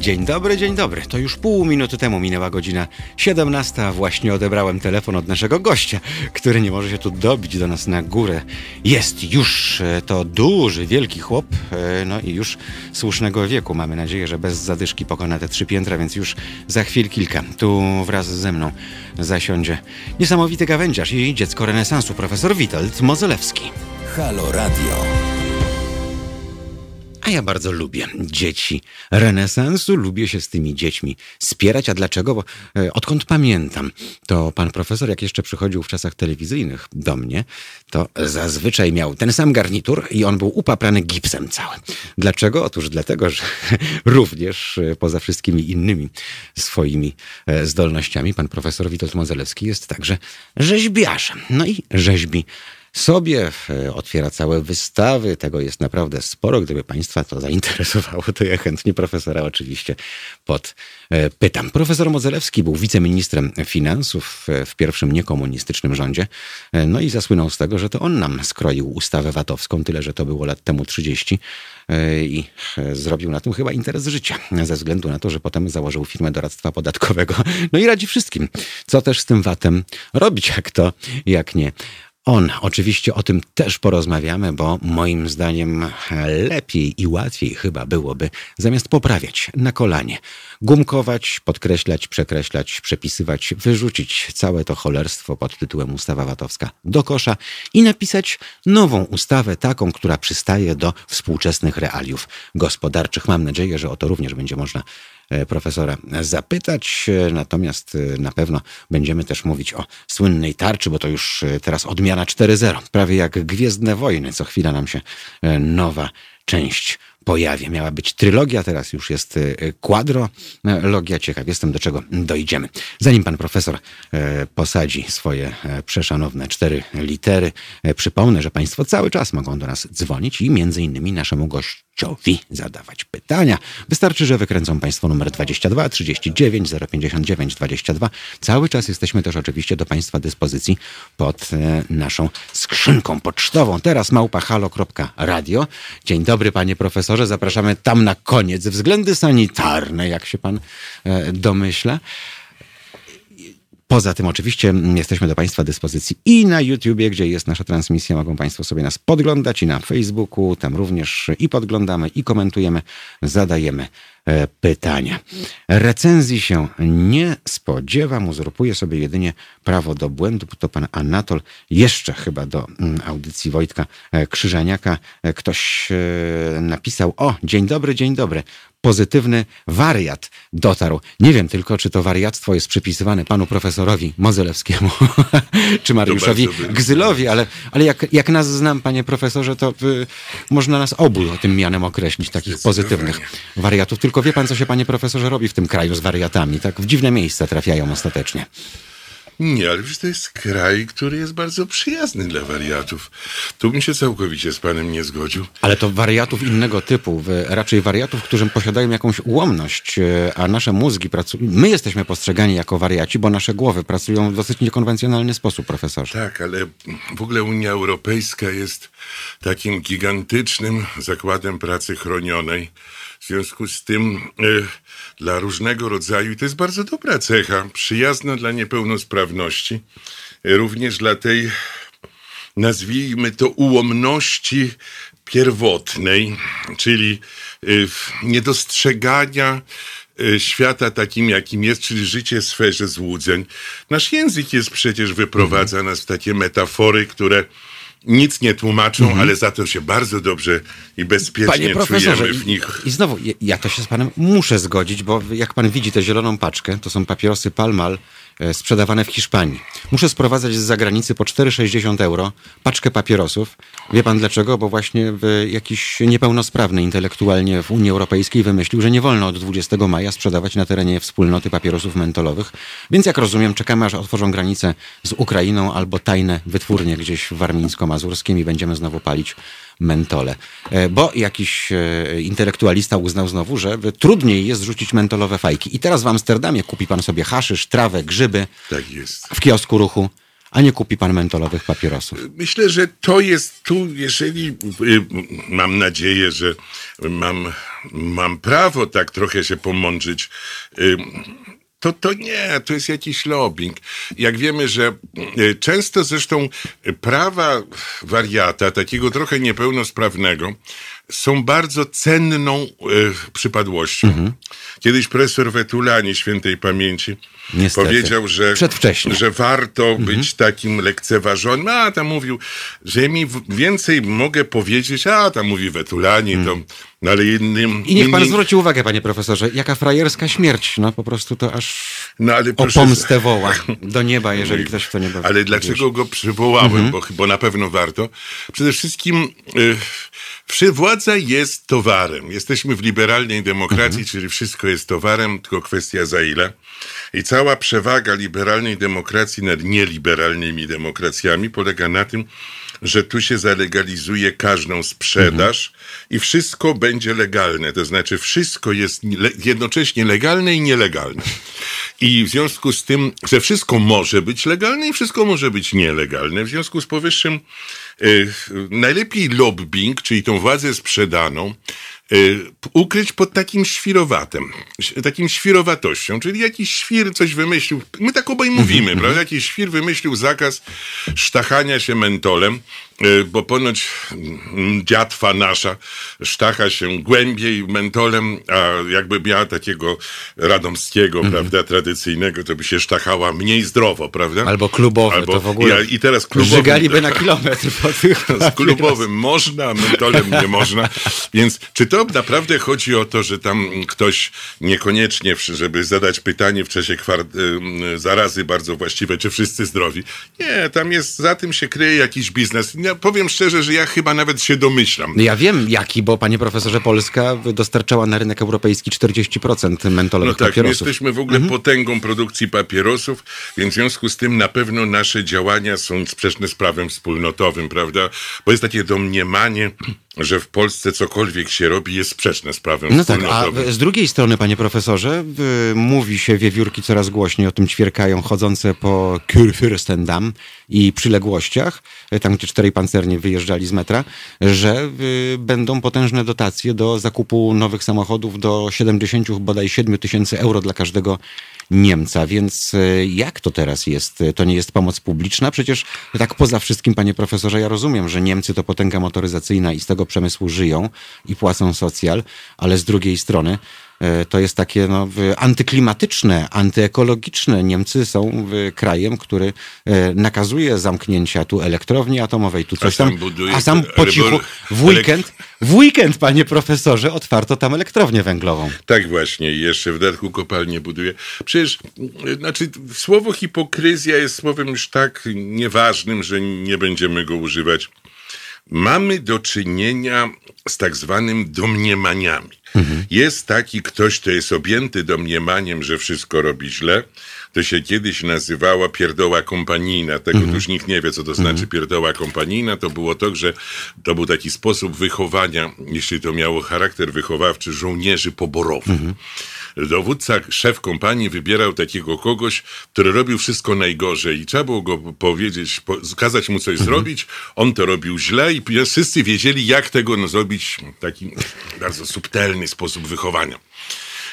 Dzień dobry, dzień dobry. To już pół minuty temu minęła godzina 17, a właśnie odebrałem telefon od naszego gościa, który nie może się tu dobić do nas na górę. Jest już e, to duży, wielki chłop, e, no i już słusznego wieku. Mamy nadzieję, że bez zadyszki pokona te trzy piętra, więc już za chwil kilka tu wraz ze mną zasiądzie niesamowity gawędziarz i dziecko renesansu, profesor Witold Mozelewski. Halo Radio. Ja bardzo lubię dzieci renesansu, lubię się z tymi dziećmi spierać. A dlaczego? Bo e, odkąd pamiętam, to pan profesor, jak jeszcze przychodził w czasach telewizyjnych do mnie, to zazwyczaj miał ten sam garnitur i on był upaprany gipsem cały. Dlaczego? Otóż dlatego, że również e, poza wszystkimi innymi swoimi e, zdolnościami, pan profesor Witold Mozelewski jest także rzeźbiarzem. No i rzeźbi sobie, e, otwiera całe wystawy. Tego jest naprawdę sporo. Gdyby Państwa to zainteresowało, to ja chętnie profesora oczywiście podpytam. Profesor Modzelewski był wiceministrem finansów w pierwszym niekomunistycznym rządzie. E, no i zasłynął z tego, że to on nam skroił ustawę VAT-owską, tyle że to było lat temu 30 e, i zrobił na tym chyba interes życia, ze względu na to, że potem założył firmę doradztwa podatkowego. No i radzi wszystkim, co też z tym VAT-em robić, jak to, jak nie on. Oczywiście o tym też porozmawiamy, bo moim zdaniem lepiej i łatwiej chyba byłoby zamiast poprawiać na kolanie, gumkować, podkreślać, przekreślać, przepisywać, wyrzucić całe to cholerstwo pod tytułem ustawa VAT-owska do kosza i napisać nową ustawę, taką, która przystaje do współczesnych realiów gospodarczych. Mam nadzieję, że o to również będzie można profesora zapytać. E, natomiast e, na pewno będziemy też mówić o słynnej tarczy, bo to już teraz odmiana 4.0. Prawie jak Gwiezdne Wojny. Co chwila nam się nowa część pojawia. Miała być trylogia, teraz już jest kwadrologia. Ciekaw jestem, do czego dojdziemy. Zanim pan profesor posadzi swoje przeszanowne cztery litery, przypomnę, że państwo cały czas mogą do nas dzwonić i między innymi naszemu gościowi gościowi zadawać pytania. Wystarczy, że wykręcą Państwo numer 22 39 059 22. Cały czas jesteśmy też oczywiście do Państwa dyspozycji pod e, naszą skrzynką pocztową. Teraz małpahalo.radio. Dzień dobry Panie Profesorze, zapraszamy tam na koniec. Względy sanitarne, jak się Pan e, domyśla. Poza tym oczywiście jesteśmy do Państwa dyspozycji i na YouTubie, gdzie jest nasza transmisja. Mogą Państwo sobie nas podglądać i na Facebooku. Tam również i podglądamy, i komentujemy, zadajemy e, pytania. Recenzji się nie spodziewam, uzurpuje sobie jedynie prawo do błędu. To pan Anatol jeszcze chyba do mm, audycji Wojtka e, Krzyżaniaka e, ktoś napisał: O, dzień dobry, dzień dobry pozytywny wariat dotarł. Nie wiem tylko, czy to wariactwo jest przypisywane panu profesorowi Mozelewskiemu, czy Mariuszowi Gzylowi, ale, ale jak, jak nas znam, panie profesorze, to y, można nas obu tym mianem określić, takich pozytywnych wariatów. Tylko wie pan, co się, panie profesorze, robi w tym kraju z wariatami. Tak w dziwne miejsca trafiają ostatecznie. Nie, ale przecież to jest kraj, który jest bardzo przyjazny dla wariatów. Tu bym się całkowicie z panem nie zgodził. Ale to wariatów innego typu, raczej wariatów, którzy posiadają jakąś ułomność, e, a nasze mózgi pracują. My jesteśmy postrzegani jako wariaci, bo nasze głowy pracują w dosyć niekonwencjonalny sposób, profesorze. Tak, ale w ogóle Unia Europejska jest takim gigantycznym zakładem pracy chronionej. W związku z tym y, dla różnego rodzaju, i to jest bardzo dobra cecha, przyjazna dla niepełnosprawności, y, również dla tej, nazwijmy to, ułomności pierwotnej, czyli y, niedostrzegania świata takim, jakim jest, czyli życie w sferze złudzeń. Nasz język jest przecież wyprowadza mhm. nas w takie metafory, które nic nie tłumaczą, mhm. ale za to się bardzo dobrze i bezpiecznie czujemy w nich. I, I znowu, ja to się z panem muszę zgodzić, bo jak pan widzi tę zieloną paczkę, to są papierosy Palmal, sprzedawane w Hiszpanii. Muszę sprowadzać z zagranicy po 4,60 euro paczkę papierosów. Wie pan dlaczego? Bo właśnie jakiś niepełnosprawny intelektualnie w Unii Europejskiej wymyślił, że nie wolno od 20 maja sprzedawać na terenie wspólnoty papierosów mentolowych. Więc jak rozumiem, czekamy aż otworzą granicę z Ukrainą albo tajne wytwórnie gdzieś w Warmińsko-Mazurskim i będziemy znowu palić mentole. E, bo jakiś e, intelektualista uznał znowu, że trudniej jest rzucić mentolowe fajki. I teraz w Amsterdamie kupi pan sobie haszysz, trawę, grzyby. Tak jest. W kiosku ruchu. a nie kupi pan mentolowych papierosów. Myślę, że to jest tu, jeżeli mam nadzieję, że mam, mam prawo tak trochę się pomądrzyć. To, to nie, to jest jakiś lobbying. Jak wiemy, że y, często zresztą prawa wariata, takiego trochę niepełnosprawnego, są bardzo cenną y, przypadłością. Mhm. Kiedyś profesor Wetulani świętej pamięci Niestety. powiedział, że, że warto mhm. być takim lekceważonym. A tam mówił, że mi więcej mogę powiedzieć, a tam mówi Wetulani, mhm. to no ale innym... I niech pan zwróci uwagę, panie profesorze, jaka frajerska śmierć, no po prostu to aż no, ale proszę... o pomstę woła do nieba, jeżeli ktoś w to nie bawi. Ale dlaczego go przywołałem, mhm. bo, bo na pewno warto. Przede wszystkim... Y Władza jest towarem. Jesteśmy w liberalnej demokracji, mhm. czyli wszystko jest towarem, tylko kwestia za ile. I cała przewaga liberalnej demokracji nad nieliberalnymi demokracjami polega na tym, że tu się zalegalizuje każdą sprzedaż mhm. i wszystko będzie legalne. To znaczy, wszystko jest jednocześnie legalne i nielegalne. I w związku z tym, że wszystko może być legalne i wszystko może być nielegalne, w związku z powyższym y, najlepiej lobbying, czyli tą władzę sprzedaną, ukryć pod takim świrowatem, takim świrowatością, czyli jakiś świr coś wymyślił, my tak obaj mówimy, prawda? Jakiś świr wymyślił zakaz sztachania się mentolem, y, bo ponoć mm, dziatwa nasza sztacha się głębiej mentolem, a jakby miała takiego radomskiego, mhm. prawda, tradycyjnego, to by się sztachała mniej zdrowo, prawda? Albo klubowe, Albo, to w ogóle. I, i teraz klubowym... Żygaliby na kilometr po tych... Z klubowym można, a mentolem nie można. Więc czy to naprawdę chodzi o to, że tam ktoś niekoniecznie, żeby zadać pytanie w czasie zarazy bardzo właściwe, czy wszyscy zdrowi. Nie, tam jest, za tym się kryje jakiś biznes. Ja powiem szczerze, że ja chyba nawet się domyślam. Ja wiem jaki, bo panie profesorze, Polska dostarczała na rynek europejski 40% mentolowych no tak, papierosów. My jesteśmy w ogóle mhm. potęgą produkcji papierosów, więc w związku z tym na pewno nasze działania są sprzeczne z prawem wspólnotowym, prawda? Bo jest takie domniemanie, że w Polsce cokolwiek się robi jest sprzeczne z prawem no tak, a z drugiej strony, panie profesorze, mówi się, wiewiórki coraz głośniej o tym ćwierkają, chodzące po Kurfürstendamm i przyległościach, tam gdzie czterej pancernie wyjeżdżali z metra, że będą potężne dotacje do zakupu nowych samochodów do 70 bodaj 7 tysięcy euro dla każdego Niemca. Więc e, jak to teraz jest? To nie jest pomoc publiczna? Przecież tak poza wszystkim, panie profesorze, ja rozumiem, że Niemcy to potęga motoryzacyjna i z tego przemysłu żyją i płacą socjal, ale z drugiej strony to jest takie no, antyklimatyczne, antyekologiczne. Niemcy są krajem, który e, nakazuje zamknięcia tu elektrowni atomowej, tu coś tam, a sam po cichu w weekend, w weekend, panie profesorze, otwarto tam elektrownię węglową. Tak właśnie, jeszcze w dodatku kopalnię buduje. Przecież, znaczy, słowo hipokryzja jest słowem już tak nieważnym, że nie będziemy go używać. Mamy do czynienia z tak zwanym domniemaniami. Mhm. Jest taki ktoś, kto jest objęty domniemaniem, że wszystko robi źle. To się kiedyś nazywała pierdoła kompanijna. Tego mhm. już nikt nie wie, co to znaczy mhm. pierdoła kompanijna. To było to, że to był taki sposób wychowania, jeśli to miało charakter wychowawczy, żołnierzy poborowych. Mhm dowódca, szef kompanii wybierał takiego kogoś, który robił wszystko najgorzej i trzeba było go powiedzieć, kazać mu coś mhm. zrobić, on to robił źle i wszyscy wiedzieli, jak tego no, zrobić w taki bardzo subtelny sposób wychowania.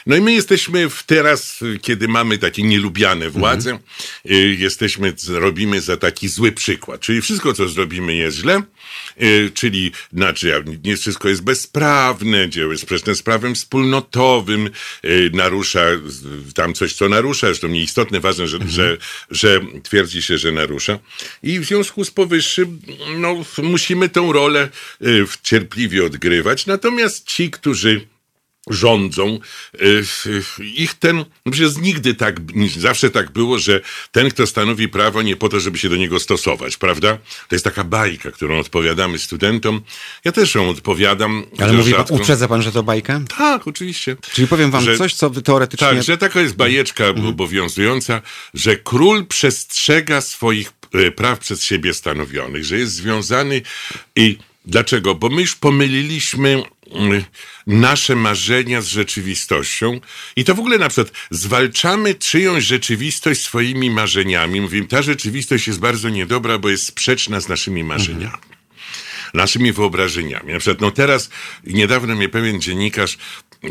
No i my jesteśmy teraz, kiedy mamy takie nielubiane władze, mhm. jesteśmy, robimy za taki zły przykład. Czyli wszystko, co zrobimy jest źle, y, czyli znaczy, nie wszystko jest bezprawne, dzieło sprzeczne z prawem wspólnotowym, y, narusza tam coś, co narusza, zresztą nieistotne, ważne, że, mhm. że, że twierdzi się, że narusza. I w związku z powyższym, no, musimy tę rolę cierpliwie odgrywać. Natomiast ci, którzy rządzą. Y, ich ten, przecież nigdy tak, zawsze tak było, że ten, kto stanowi prawo, nie po to, żeby się do niego stosować, prawda? To jest taka bajka, którą odpowiadamy studentom. Ja też ją odpowiadam. Ale mówi pan, uprzedza pan, że to bajka? Tak, oczywiście. Czyli powiem wam że, coś, co teoretycznie... Tak, że taka jest bajeczka mhm. obowiązująca, że król przestrzega swoich e, praw przez siebie stanowionych, że jest związany i Dlaczego? Bo my już pomyliliśmy nasze marzenia z rzeczywistością i to w ogóle na przykład zwalczamy czyjąś rzeczywistość swoimi marzeniami. Mówimy, ta rzeczywistość jest bardzo niedobra, bo jest sprzeczna z naszymi marzeniami naszymi wyobrażeniami. Na przykład, no teraz, niedawno mnie pewien dziennikarz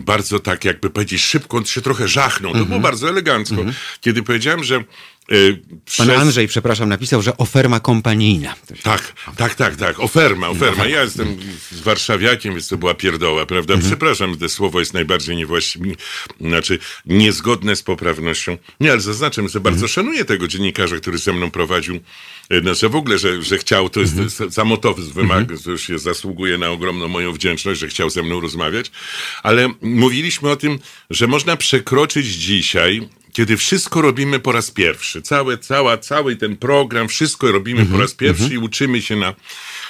bardzo tak, jakby powiedzieć, szybko, on się trochę żachnął. To było bardzo elegancko. Kiedy powiedziałem, że y, Pan przez- Andrzej, przepraszam, napisał, że oferma kompanijna. Tak, tak, tak, tak. Oferma, oferma. Ja jestem z warszawiakiem, więc to była pierdoła, prawda? Przepraszam, to słowo jest najbardziej niewłaściwe, znaczy niezgodne z poprawnością. Nie, ale zaznaczam, że bardzo szanuję tego dziennikarza, który ze mną prowadził, znaczy w ogóle, że, że chciał, to jest samotowy wymag, to już się zasługuje na ogromną moją wdzięczność, że chciał ze mną rozmawiać, ale mówiliśmy o tym, że można przekroczyć dzisiaj kiedy wszystko robimy po raz pierwszy, całe, cała, cały ten program, wszystko robimy po raz pierwszy i uczymy się na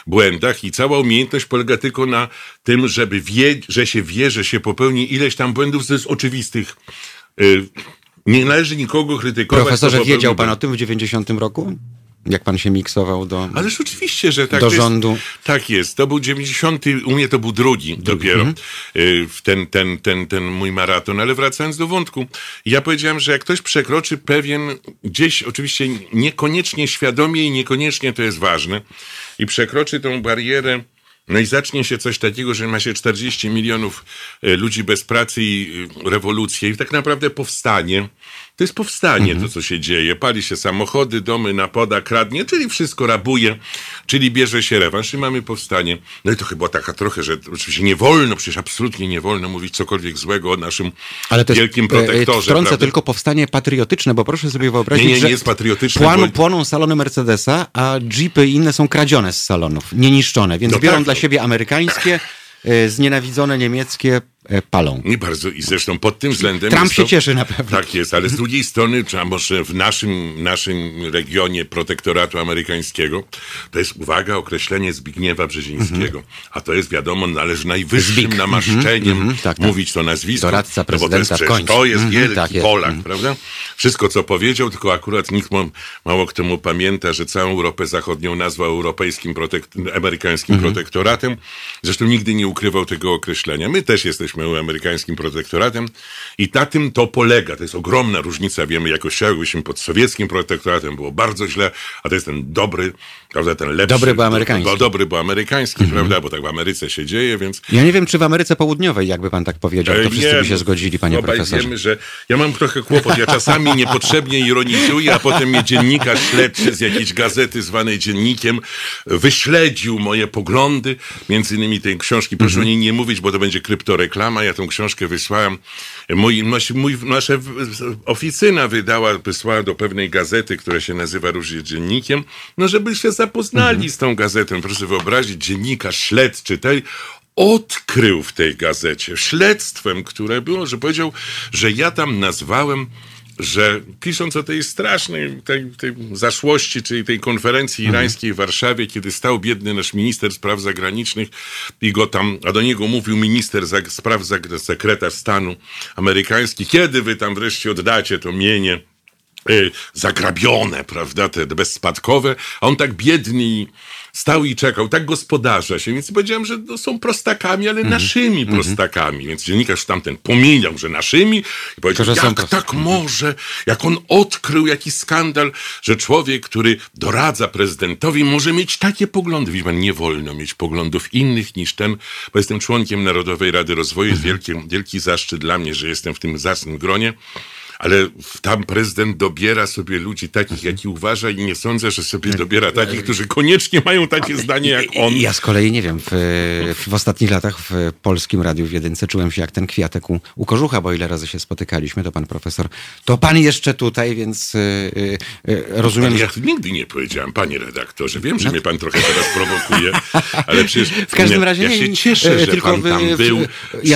błędach i cała umiejętność polega tylko na tym, żeby wie, że się wie, że się popełni ileś tam błędów z z oczywistych. Y, nie należy nikogo krytykować. Profesorze, wiedział pan o tym w 90 roku? Jak pan się miksował do... Ależ oczywiście, że tak Do jest, rządu. Tak jest. To był 90, u mnie to był drugi, dopiero Mhm. y, ten, ten, ten, ten mój maraton. Ale wracając do wątku, ja powiedziałem, że jak ktoś przekroczy pewien, gdzieś oczywiście niekoniecznie świadomie i niekoniecznie to jest ważne, i przekroczy tą barierę, no i zacznie się coś takiego, że ma się 40 milionów e, ludzi bez pracy i e, rewolucję i tak naprawdę powstanie. To jest powstanie, to co się dzieje. Pali się samochody, domy na poda, kradnie, czyli wszystko rabuje, czyli bierze się rewanż i mamy powstanie. No i to chyba taka trochę, że oczywiście nie wolno, przecież absolutnie nie wolno mówić cokolwiek złego o naszym Ale to jest, wielkim e, protektorze. Wtrącę prawda? tylko powstanie patriotyczne, bo proszę sobie wyobrazić, Nie, nie, nie że jest patriotyczne, Płoną, bo- płoną salony Mercedesa, a jeepy i inne są kradzione z salonów, nieniszczone, więc No biorą tak, dla no. siebie amerykańskie, e, znienawidzone niemieckie e, palą. Nie bardzo i zresztą pod tym względem. Trump się to- cieszy na pewno. Tak jest, ale z drugiej strony, czy a może w naszym, naszym regionie protektoratu amerykańskiego, to jest, uwaga, określenie Zbigniewa Brzezińskiego. A to jest, wiadomo, należy najwyższym Zbig. namaszczeniem Mhm, tak, tak. mówić to nazwisko. Doradca no bo to jest, prezydenta w końcu. to jest Mhm, wielki tak jest. Polak, Mhm. prawda? Wszystko, co powiedział, tylko akurat nikt mo- mało kto mu pamięta, że całą Europę Zachodnią nazwał europejskim, protek- amerykańskim protektoratem. Zresztą nigdy nie ukrywał tego określenia. My też jesteśmy amerykańskim protektoratem i na tym to polega. To jest ogromna różnica. Wiemy, jakościowyśmy pod sowieckim protektoratem, było bardzo źle, a to jest ten dobry, prawda, ten lepszy. Dobry, bo amerykański. Bo, dobry, bo amerykański, prawda, bo tak w Ameryce się dzieje, więc Ja nie wiem, czy w Ameryce Południowej, jakby pan tak powiedział, to E, wszyscy nie, by się no, zgodzili, panie obaj profesorze. wiemy, że ja mam trochę kłopot. Ja czasami niepotrzebnie ironizuję, a potem mnie dziennikarz śledczy z jakiejś gazety zwanej dziennikiem wyśledził moje poglądy, między innymi tej książki. Proszę o niej nie mówić, bo to będzie kryptoreklama. Ja tą książkę wysłałem. Mój, mój, nasza oficyna wydała, wysłała do pewnej gazety, która się nazywa różnie dziennikiem, no żeby się zapoznali z tą gazetą. Proszę wyobrazić, dziennikarz śledczy tej odkrył w tej gazecie śledztwem, które było, że powiedział, że ja tam nazwałem, że pisząc o tej strasznej tej, tej zaszłości, czyli tej konferencji irańskiej w Warszawie, kiedy stał biedny nasz minister spraw zagranicznych i go tam, a do niego mówił minister zag- spraw, zag- sekretarz stanu amerykański, kiedy wy tam wreszcie oddacie to mienie zagrabione, prawda, te bezspadkowe, a on tak biedny i stał i czekał, tak gospodarza się, więc powiedziałem, że no, są prostakami, ale naszymi prostakami, więc dziennikarz tamten pomijał, że naszymi i powiedział, jak tak może, jak on odkrył jakiś skandal, że człowiek, który doradza prezydentowi może mieć takie poglądy. Widzi pan, nie wolno mieć poglądów innych niż ten, bo jestem członkiem Narodowej Rady Rozwoju, jest wielki, wielki zaszczyt dla mnie, że jestem w tym zacnym gronie. Ale tam prezydent dobiera sobie ludzi takich, jakich uważa i nie sądzę, że sobie dobiera takich, którzy koniecznie mają takie zdanie jak on. Ja z kolei nie wiem, w, w ostatnich latach w Polskim Radiu w Jedynce czułem się jak ten kwiatek u, u Kożucha, bo ile razy się spotykaliśmy, to pan profesor, to pan jeszcze tutaj, więc y, y, y, rozumiem, Ale że ja tu nigdy nie powiedziałem, panie redaktorze, wiem, że mnie pan trochę teraz prowokuje, ale przecież W każdym razie ja nie, się cieszę, e, że pan tam był.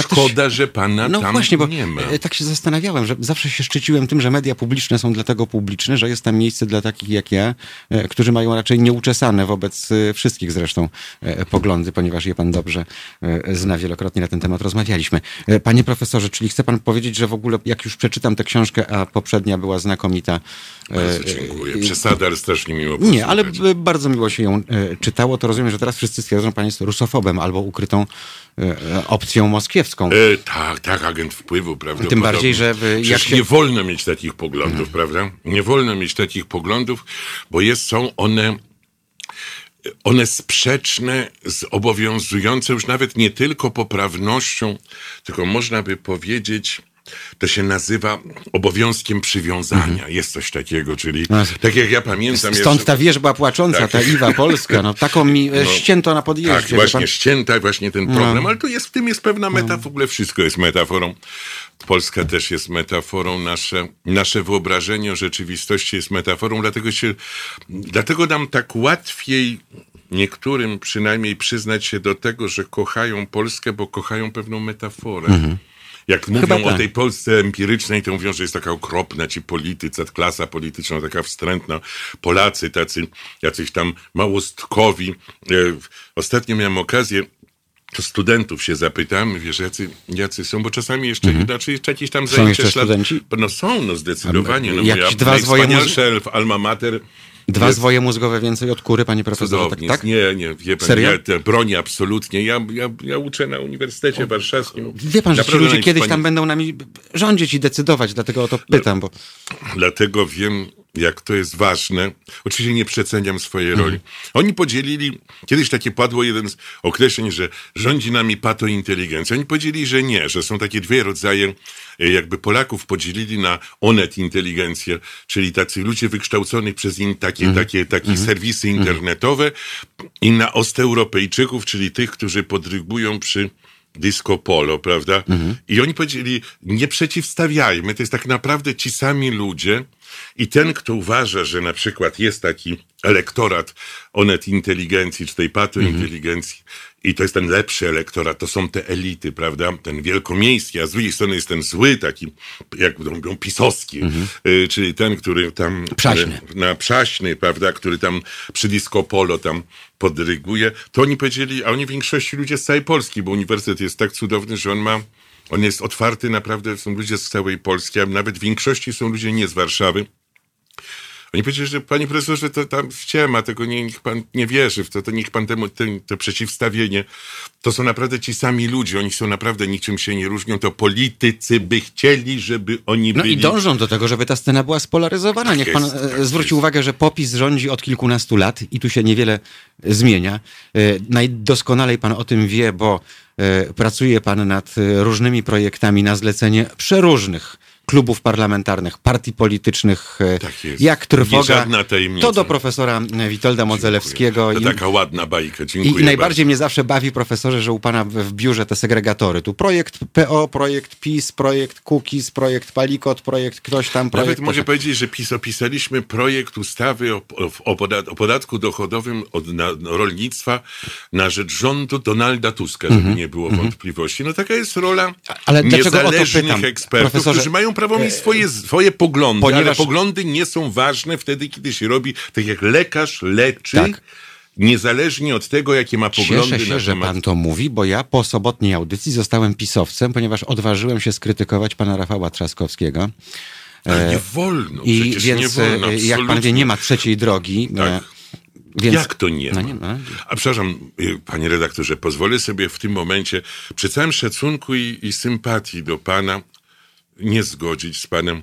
Szkoda, że pana No tam właśnie, bo nie ma. e, tak się zastanawiałem, że zawsze się szczyciłem tym, że media publiczne są dlatego publiczne, że jest tam miejsce dla takich jak ja, e, którzy mają raczej nieuczesane wobec e, wszystkich zresztą e, poglądy, ponieważ je pan dobrze zna, wielokrotnie na ten temat rozmawialiśmy. Panie profesorze, czyli chce pan powiedzieć, że w ogóle jak już przeczytam tę książkę, a poprzednia była znakomita. Bardzo dziękuję. Przesada, ale strasznie miło Nie, ale posłuchać. bardzo miło się ją czytało. To rozumiem, że teraz wszyscy stwierdzą, że pan jest rusofobem albo ukrytą opcją moskiewską. E, tak, tak, agent wpływu, prawdopodobnie. Tym bardziej, że jak Przecież się- nie wolno mieć takich poglądów, prawda? Nie wolno mieć takich poglądów, bo jest, są one one sprzeczne z obowiązującą już nawet nie tylko poprawnością, tylko można by powiedzieć, to się nazywa obowiązkiem przywiązania. Jest coś takiego, czyli No, tak jak ja pamiętam... Stąd jeszcze- ta wierzba płacząca, Tak. ta Iwa Polska. No, taką mi e, ścięto na podjeździe. Tak, właśnie pan. ścięta, właśnie ten problem, ale tu jest, w tym jest pewna meta, w ogóle wszystko jest metaforą. Polska też jest metaforą, nasze, nasze wyobrażenie o rzeczywistości jest metaforą, dlatego się, dlatego nam tak łatwiej niektórym przynajmniej przyznać się do tego, że kochają Polskę, bo kochają pewną metaforę. Jak mówią Chyba o tak. tej Polsce empirycznej, to mówią, że jest taka okropna ci politycy, klasa polityczna taka wstrętna. Polacy tacy, jacyś tam małostkowi. E, Ostatnio miałem okazję to studentów się zapytam, wiesz, jacy, jacy są, bo czasami jeszcze, znaczy jeszcze jakieś tam Mhm. Są zajęcia jeszcze ślad- studenci? No są, no zdecydowanie. No, Jakieś moja dwa zwoje najwspanialsza alma mater Dwa zwoje mózgowe więcej od kury, panie profesorze. Tak, cudownie. tak? Nie, nie, wie pan, Serio? ja broni absolutnie. Ja, ja, ja uczę na Uniwersytecie Warszawskim. Wie pan, że ci ludzie kiedyś tam będą nami rządzić i decydować, dlatego o to pytam, bo Dlatego wiem, jak to jest ważne. Oczywiście nie przeceniam swojej Mhm. roli. Oni podzielili, kiedyś takie padło jeden z określeń, że rządzi nami patointeligencja. Oni powiedzieli, że nie, że są takie dwie rodzaje, e, jakby Polaków podzielili na onet inteligencję, czyli tacy ludzie wykształconi przez in, takie, Mhm. takie, takie serwisy internetowe i na Osteuropejczyków, czyli tych, którzy podrygują przy disco polo, prawda? I oni powiedzieli, nie przeciwstawiajmy, to jest tak naprawdę ci sami ludzie i ten, kto uważa, że na przykład jest taki elektorat onet inteligencji, czy tej patointeligencji i to jest ten lepszy elektorat, to są te elity, prawda? Ten wielkomiejski, a z drugiej strony jest ten zły, taki, jak mówią, pisowski, y, czyli ten, który tam... Przaśny. y, na przaśny, prawda, który tam przy disco polo tam podryguje, to oni powiedzieli, a oni w większości ludzie z całej Polski, bo uniwersytet jest tak cudowny, że on ma, on jest otwarty naprawdę, są ludzie z całej Polski, a nawet w większości są ludzie nie z Warszawy. Oni powiedzieli, że panie profesorze, to tam ściema, tego nie, niech pan nie wierzy w to, to niech pan temu, ten, to przeciwstawienie, to są naprawdę ci sami ludzie, oni są naprawdę niczym się nie różnią, to politycy by chcieli, żeby oni No byli... i dążą do tego, żeby ta scena była spolaryzowana. Niech pan jest, e, tak zwróci jest. uwagę, że popis rządzi od kilkunastu lat i tu się niewiele e, zmienia. E, Najdoskonalej pan o tym wie, bo pracuje pan nad różnymi projektami na zlecenie przeróżnych klubów parlamentarnych, partii politycznych, e, Tak jak trwoga. To do profesora Witolda Modzelewskiego. To taka ładna bajka, dziękuję I najbardziej mnie zawsze bawi, profesorze, że u pana w, biurze te segregatory. Tu projekt PO, projekt PiS, projekt Kukiz, projekt Palikot, projekt ktoś tam, projekt... Nawet mogę powiedzieć, że pis, opisaliśmy projekt ustawy o, o, o, podat, o podatku dochodowym od na, rolnictwa na rzecz rządu Donalda Tuska, żeby nie było wątpliwości. No taka jest rola. Ale niezależnych ekspertów, profesorze? którzy mają prawo mieć swoje, swoje poglądy, ale ponieważ- poglądy nie są ważne wtedy, kiedy się robi, tak jak lekarz leczy, Tak. niezależnie od tego, jakie ma poglądy Cieszę się, na że temat... pan to mówi, bo ja po sobotniej audycji zostałem pisowcem, ponieważ odważyłem się skrytykować pana Rafała Trzaskowskiego. Ale nie wolno, I więc, nie wolno, e, jak pan wie, nie ma trzeciej drogi. Tak. e, Więc... Jak to nie No ma? nie ma. A przepraszam, y, panie redaktorze, pozwolę sobie w tym momencie, przy całym szacunku i, i sympatii do pana, nie zgodzić z panem.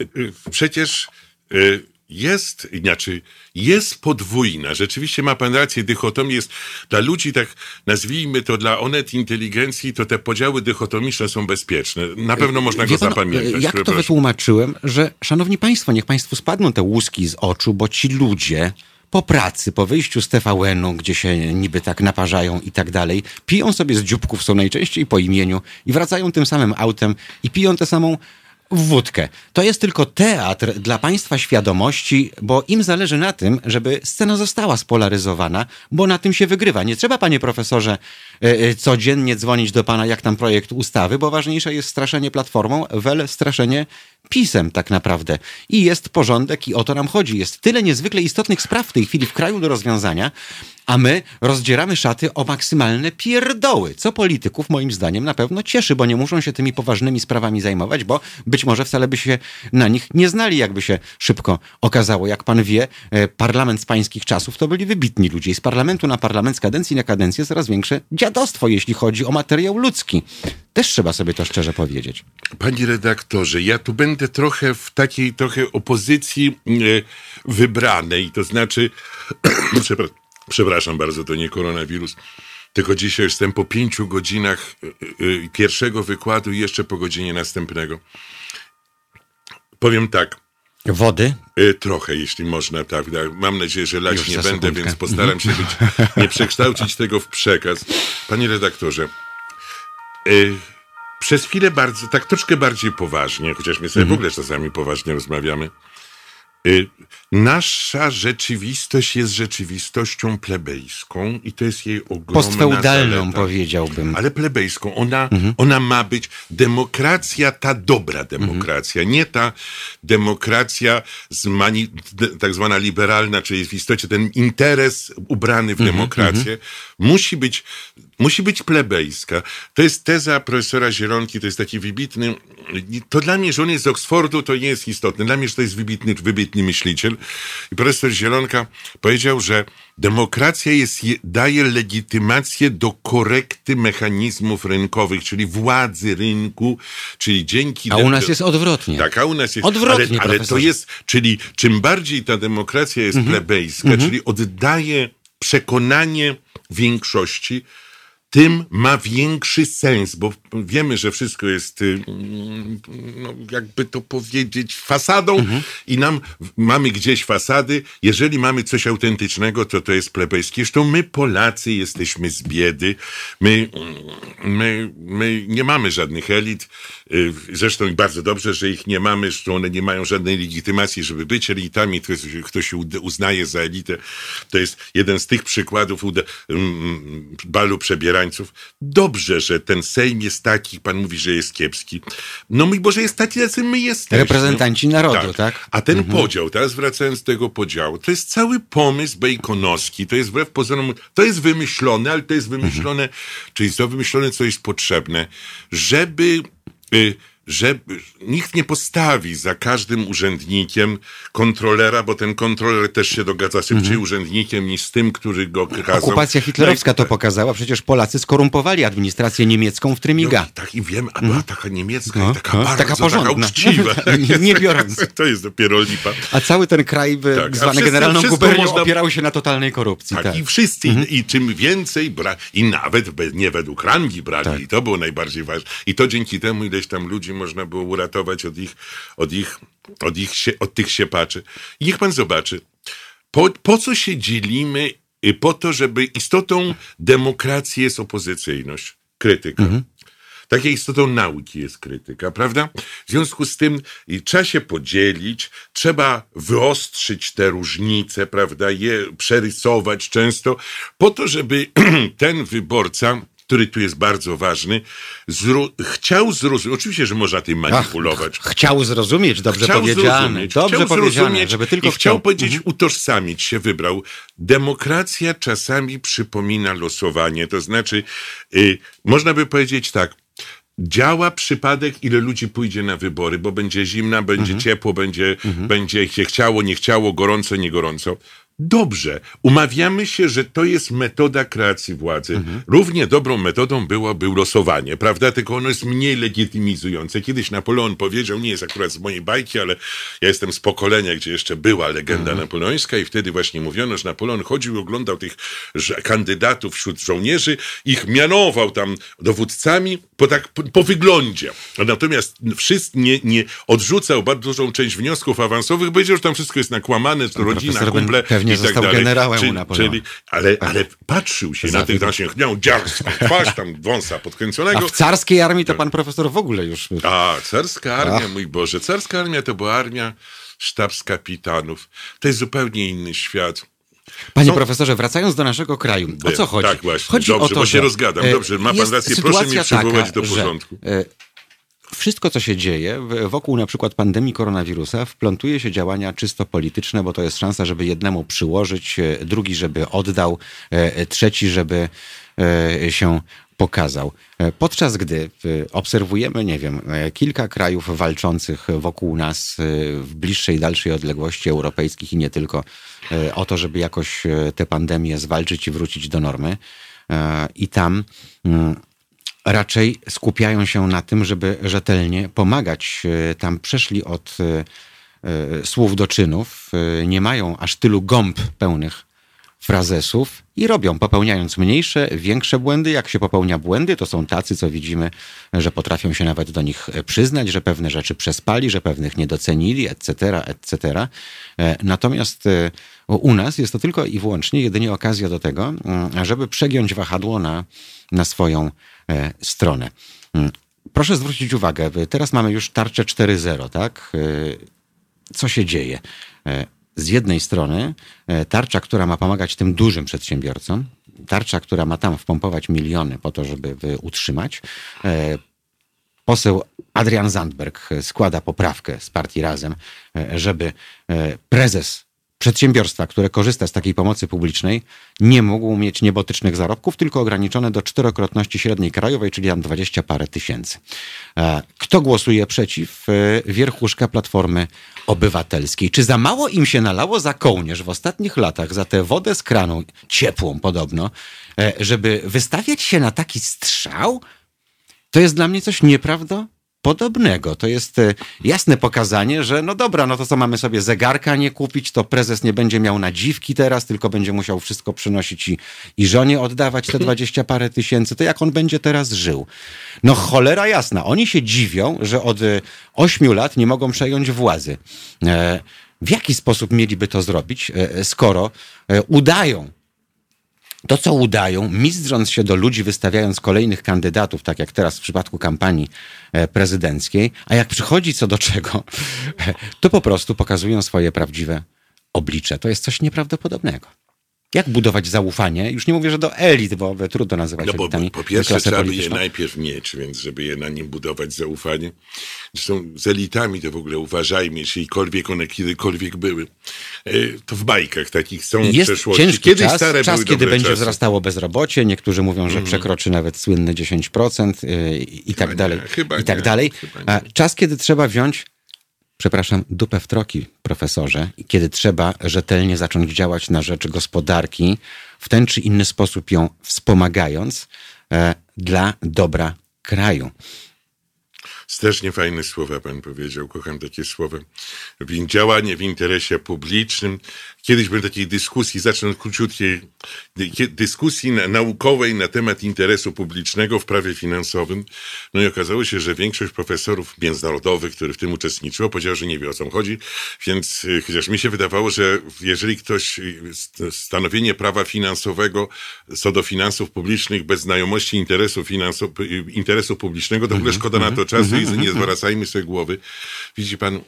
Y, Przecież y, jest, inaczej, jest podwójna. Rzeczywiście ma pan rację, dychotomia jest dla ludzi, tak nazwijmy to, dla onet inteligencji, to te podziały dychotomiczne są bezpieczne. Na pewno można go Wie pan, zapamiętać. Jak to wytłumaczyłem, że szanowni państwo, niech państwu spadną te łuski z oczu, bo ci ludzie po pracy, po wyjściu z TVN-u, gdzie się niby tak naparzają i tak dalej, piją sobie z dzióbków, są najczęściej po imieniu i wracają tym samym autem i piją tę samą wódkę. To jest tylko teatr dla państwa świadomości, bo im zależy na tym, żeby scena została spolaryzowana, bo na tym się wygrywa. Nie trzeba, panie profesorze, codziennie dzwonić do pana, jak tam projekt ustawy, bo ważniejsze jest straszenie platformą, wel straszenie pisem tak naprawdę. I jest porządek i o to nam chodzi. Jest tyle niezwykle istotnych spraw w tej chwili w kraju do rozwiązania, a my rozdzieramy szaty o maksymalne pierdoły, co polityków moim zdaniem na pewno cieszy, bo nie muszą się tymi poważnymi sprawami zajmować, bo być może wcale by się na nich nie znali, jakby się szybko okazało. Jak pan wie, e, parlament z pańskich czasów to byli wybitni ludzie z parlamentu na parlament, z kadencji na kadencję coraz większe dziadostwo, jeśli chodzi o materiał ludzki. Też trzeba sobie to szczerze powiedzieć. Panie redaktorze, ja tu będę trochę w takiej trochę opozycji e, wybranej, to znaczy, przepraszam bardzo, to nie koronawirus, tylko dzisiaj jestem po pięciu godzinach e, e, pierwszego wykładu i jeszcze po godzinie następnego. Powiem tak. Wody? Trochę, jeśli można, tak. Mam nadzieję, że lać nie będę, sekundkę. więc postaram się być, nie przekształcić tego w przekaz. Panie redaktorze, Y, przez chwilę bardzo, tak troszkę bardziej poważnie, chociaż my sobie mhm. w ogóle czasami poważnie rozmawiamy. Y, nasza rzeczywistość jest rzeczywistością plebejską i to jest jej ogromna Postfeudalną zaleta. powiedziałbym. Ale plebejską. Ona, mhm. ona ma być demokracja, ta dobra demokracja, mhm. nie ta demokracja z mani, tak zwana liberalna, czyli w istocie ten interes ubrany w mhm. demokrację. Musi być musi być plebejska. To jest teza profesora Zielonki, to jest taki wybitny, to dla mnie, że on jest z Oksfordu, to nie jest istotne. Dla mnie, że to jest wybitny, wybitny myśliciel. I profesor Zielonka powiedział, że demokracja jest, daje legitymację do korekty mechanizmów rynkowych, czyli władzy rynku, czyli dzięki... A u nas jest odwrotnie. Tak, a u nas jest... Odwrotnie, Ale, ale to jest, czyli czym bardziej ta demokracja jest mhm. plebejska, mhm. czyli oddaje przekonanie większości, tym ma większy sens, bo wiemy, że wszystko jest, y, no, jakby to powiedzieć, fasadą mhm. i nam mamy gdzieś fasady. Jeżeli mamy coś autentycznego, to to jest plebejskie. Zresztą my Polacy jesteśmy z biedy. My, my, my nie mamy żadnych elit. Y, zresztą bardzo dobrze, że ich nie mamy, że one nie mają żadnej legitymacji, żeby być elitami. Ktoś, kto się uznaje za elitę, to jest jeden z tych przykładów balu przebierania Dobrze, że ten Sejm jest taki, pan mówi, że jest kiepski. No mój Boże, jest taki, jacy my jesteśmy. Reprezentanci narodu, tak? tak? A ten mhm. podział, teraz wracając do tego podziału, to jest cały pomysł bejkonowski, to jest wbrew pozorom, to jest wymyślone, ale to jest wymyślone, mhm. czyli jest to wymyślone, co jest potrzebne, żeby... Y, że nikt nie postawi za każdym urzędnikiem kontrolera, bo ten kontroler też się dogadza szybciej -hmm. urzędnikiem niż z tym, który go kazał. Okupacja hitlerowska no to pokazała. Przecież Polacy skorumpowali administrację niemiecką w Trymiga. No, tak i wiem, a była mm. taka niemiecka no, taka no, bardzo, taka porządna. Taka uczciwa. nie, nie biorąc. to jest dopiero lipa. A cały ten kraj tak, zwany generalną gubernią można... opierał się na totalnej korupcji. Tak, tak. i wszyscy. -hmm. I czym więcej bra... i nawet nie według rangi brali. Tak. I to było najbardziej ważne. I to dzięki temu ileś tam ludzi można było uratować od ich, od ich, od ich, od tych siepaczy. I niech pan zobaczy, po, po co się dzielimy? Po to, żeby istotą demokracji jest opozycyjność, krytyka. Mhm. Taką istotą nauki jest krytyka, prawda? W związku z tym trzeba się podzielić, trzeba wyostrzyć te różnice, prawda, je przerysować często, po to, żeby ten wyborca który tu jest bardzo ważny, zro chciał zrozumieć, oczywiście, że można tym manipulować. Ach, chciał zrozumieć, dobrze chciał powiedziane. Zrozumieć, dobrze chciał powiedziane, żeby tylko i chciał, chciał powiedzieć, mhm. utożsamić się, wybrał. Demokracja czasami przypomina losowanie, to znaczy, y, można by powiedzieć tak, działa przypadek, ile ludzi pójdzie na wybory, bo będzie zimna, będzie mhm. ciepło, będzie, mhm. będzie się chciało, nie chciało, gorąco, nie gorąco. Dobrze, umawiamy się, że to jest metoda kreacji władzy. Mhm. Równie dobrą metodą byłoby losowanie, prawda? Tylko ono jest mniej legitymizujące. Kiedyś Napoleon powiedział, nie jest akurat z mojej bajki, ale ja jestem z pokolenia, gdzie jeszcze była legenda mhm. napoleońska i wtedy właśnie mówiono, że Napoleon chodził i oglądał tych kandydatów wśród żołnierzy, ich mianował tam dowódcami po, tak, po, po wyglądzie. Natomiast wszyscy nie, nie odrzucał bardzo dużą część wniosków awansowych, powiedział, że tam wszystko jest nakłamane, to rodzina, kumple Pewnie tak dalej. generałem Czy, czyli, ale, ale patrzył się na tych naszych, miał dziarską twarz, tam wąsa podkręconego. A w carskiej armii to pan profesor w ogóle już... A, carska armia, mój Boże, carska armia to była armia sztabskapitanów. To jest zupełnie inny świat. Panie Są... profesorze, wracając do naszego kraju, o co chodzi? Tak, właśnie. Chodzi Dobrze, o to, bo się rozgadam. Dobrze, ma pan rację, proszę mnie przywołać do porządku. Że, wszystko, co się dzieje wokół na przykład pandemii koronawirusa, wplątuje się działania czysto polityczne, bo to jest szansa, żeby jednemu przyłożyć, e, drugi, żeby oddał, e, trzeci, żeby e, się pokazał. Podczas gdy obserwujemy, nie wiem, kilka krajów walczących wokół nas w bliższej, dalszej odległości europejskich i nie tylko o to, żeby jakoś tę pandemię zwalczyć i wrócić do normy. I tam mm, raczej skupiają się na tym, żeby rzetelnie pomagać. E, tam przeszli od e, e, słów do czynów, nie mają aż tylu gąb pełnych frazesów i robią, popełniając mniejsze, większe błędy. Jak się popełnia błędy, to są tacy, co widzimy, że potrafią się nawet do nich przyznać, że pewne rzeczy przespali, że pewnych nie docenili, etc., etc. Natomiast u nas jest to tylko i wyłącznie jedynie okazja do tego, mm, żeby przegiąć wahadło na, na swoją E, stronę. Mm. Proszę zwrócić uwagę, teraz mamy już tarczę 4.0, tak? E, co się dzieje? E, z jednej strony tarcza, która ma pomagać tym dużym przedsiębiorcom, tarcza, która ma tam wpompować miliony po to, żeby utrzymać. Poseł Adrian Zandberg składa poprawkę z partii Razem, żeby prezes przedsiębiorstwa, które korzysta z takiej pomocy publicznej, nie mógł mieć niebotycznych zarobków, tylko ograniczone do czterokrotności średniej krajowej, czyli tam dwadzieścia parę tysięcy. E, kto głosuje przeciw? E, wierchuszka Platformy Obywatelskiej. Czy za mało im się nalało za kołnierz w ostatnich latach, za tę wodę z kranu, ciepłą podobno, e, żeby wystawiać się na taki strzał? To jest dla mnie coś nieprawdopodobnego podobnego. To jest e, jasne pokazanie, że no dobra, no to co mamy sobie zegarka nie kupić, to prezes nie będzie miał nadziwki teraz, tylko będzie musiał wszystko przynosić i, i żonie oddawać te dwadzieścia parę tysięcy. To jak on będzie teraz żył? No cholera jasna. Oni się dziwią, że od e, ośmiu lat nie mogą przejąć władzy. E, w jaki sposób mieliby to zrobić, skoro udają to, co udają, mizdrząc się do ludzi, wystawiając kolejnych kandydatów, tak jak teraz w przypadku kampanii e, prezydenckiej, a jak przychodzi co do czego, to po prostu pokazują swoje prawdziwe oblicze. To jest coś nieprawdopodobnego. Jak budować zaufanie? Już nie mówię, że do elit, bo trudno nazywać no bo, elitami. Po pierwsze, trzeba by je najpierw mieć, więc żeby je na nim budować zaufanie. Zresztą z elitami to w ogóle uważajmy, jeślikolwiek one kiedykolwiek były. E, to w bajkach takich są Jest w przeszłości. Ciężki Kiedyś czas, stare czas kiedy będzie czasy. wzrastało bezrobocie. Niektórzy mówią, że mm. przekroczy nawet słynne 10% e, i, i tak dalej. I tak dalej. Czas, kiedy trzeba wziąć przepraszam, dupę w troki, profesorze, kiedy trzeba rzetelnie zacząć działać na rzecz gospodarki, w ten czy inny sposób ją wspomagając e, dla dobra kraju. Strasznie fajne słowa pan powiedział, kocham takie słowa. Działanie w interesie publicznym. Kiedyś byłem takiej dyskusji, zacznę króciutkiej dyskusji naukowej na temat interesu publicznego w prawie finansowym. No i okazało się, że większość profesorów międzynarodowych, którzy w tym uczestniczyło, powiedział, że nie wie o co chodzi, więc y, chociaż mi się wydawało, że jeżeli ktoś y, stanowienie prawa finansowego co do finansów publicznych bez znajomości interesu, finansu, y, interesu publicznego, to w ogóle mhm, szkoda na to mhm, czasu i mhm, nie zwracajmy sobie głowy. Widzi pan,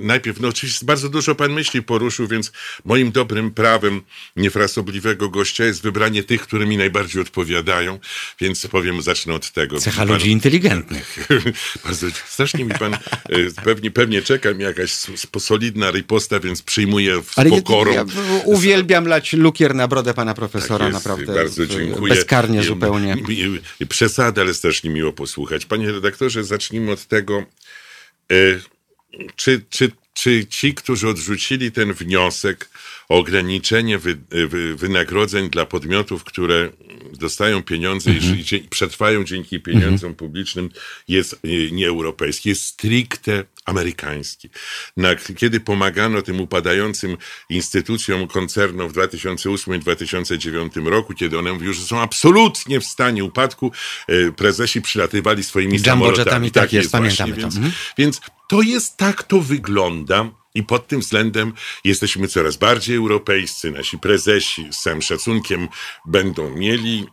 najpierw, no oczywiście bardzo dużo pan myśli poruszył, więc moim dobrym prawem niefrasobliwego gościa jest wybranie tych, które mi najbardziej odpowiadają, więc powiem, zacznę od tego. Cecha pan, ludzi inteligentnych. bardzo, strasznie mi pan, e, pewnie, pewnie czeka mi jakaś solidna riposta, więc przyjmuję z Ale pokorą. Ja, ja uwielbiam lać lukier na brodę pana profesora, tak jest, naprawdę. Bardzo dziękuję. Bezkarnie zupełnie. Przesada, ale strasznie miło posłuchać. Panie redaktorze, zacznijmy od tego, y czy, czy, czy ci, którzy odrzucili ten wniosek o ograniczenie wy, wy, wynagrodzeń dla podmiotów, które dostają pieniądze mhm. i przetrwają dzięki pieniądzom mhm. publicznym, jest e, nieeuropejski, jest stricte amerykański. Na, kiedy pomagano tym upadającym instytucjom koncernom w 2008 i 2009 roku, kiedy one że są absolutnie w stanie upadku, e, prezesi przylatywali swoimi Jumbo samolotami. Tak, tak jest, pamiętamy właśnie, to. Więc, mhm. więc to jest, tak to wygląda. I pod tym względem jesteśmy coraz bardziej europejscy. Nasi prezesi z całym szacunkiem będą mieli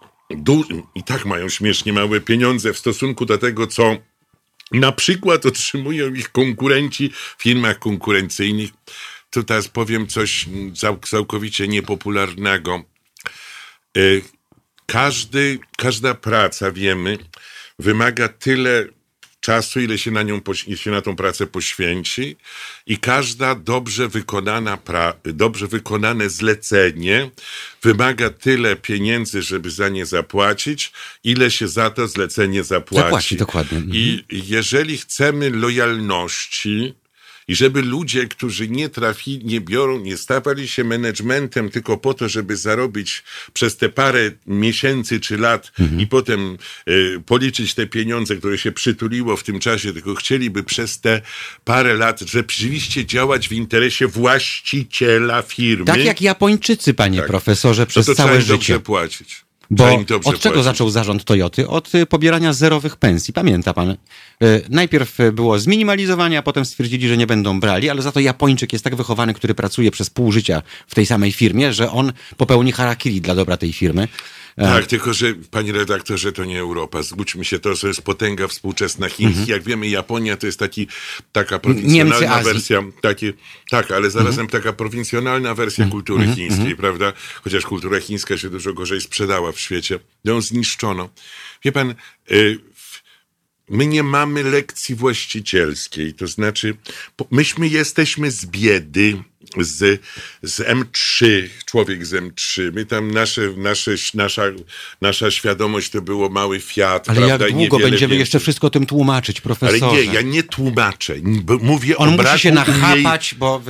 i tak mają śmiesznie małe pieniądze w stosunku do tego, co na przykład otrzymują ich konkurenci w firmach konkurencyjnych. To teraz powiem coś całkowicie niepopularnego. E, każdy, każda praca, wiemy, wymaga tyle czasu, ile się na nią, się na tą pracę poświęci i każda dobrze wykonana, dobrze wykonane zlecenie wymaga tyle pieniędzy, żeby za nie zapłacić, ile się za to zlecenie zapłaci. Zapłaci, dokładnie. Mhm. I jeżeli chcemy lojalności, i żeby ludzie, którzy nie trafili, nie biorą, nie stawali się managementem tylko po to, żeby zarobić przez te parę miesięcy czy lat i potem y, policzyć te pieniądze, które się przytuliło w tym czasie, tylko chcieliby przez te parę lat rzeczywiście działać w interesie właściciela firmy. Tak jak Japończycy, panie Tak. profesorze, no przez to trzeba całe życie. dobrze płacić. Bo od czego płacić. zaczął zarząd Toyoty? Od y, pobierania zerowych pensji. Pamięta pan? Y, Najpierw y, było zminimalizowanie, a potem stwierdzili, że nie będą brali, ale za to Japończyk jest tak wychowany, który pracuje przez pół życia w tej samej firmie, że on popełni harakiri dla dobra tej firmy. E, Tak, tylko że, panie redaktorze, to nie Europa. Zgódźmy się, to, to jest potęga współczesna Chin. Jak wiemy, Japonia to jest taki, taka prowincjonalna Mhm. Mhm. wersja. Taki, tak, ale zarazem taka prowincjonalna wersja kultury chińskiej, prawda? Chociaż kultura chińska się dużo gorzej sprzedała w świecie. Ją zniszczono. Wie pan, y, my nie mamy lekcji właścicielskiej. To znaczy, myśmy jesteśmy z biedy, z, z M3, człowiek z M3. My tam, nasze, nasze, nasza, nasza świadomość to było mały Fiat, Ale jak prawda? i długo będziemy więcej. jeszcze wszystko tym tłumaczyć, Ale profesorze? nie, ja nie tłumaczę. Mówię On o musi się nachapać, bo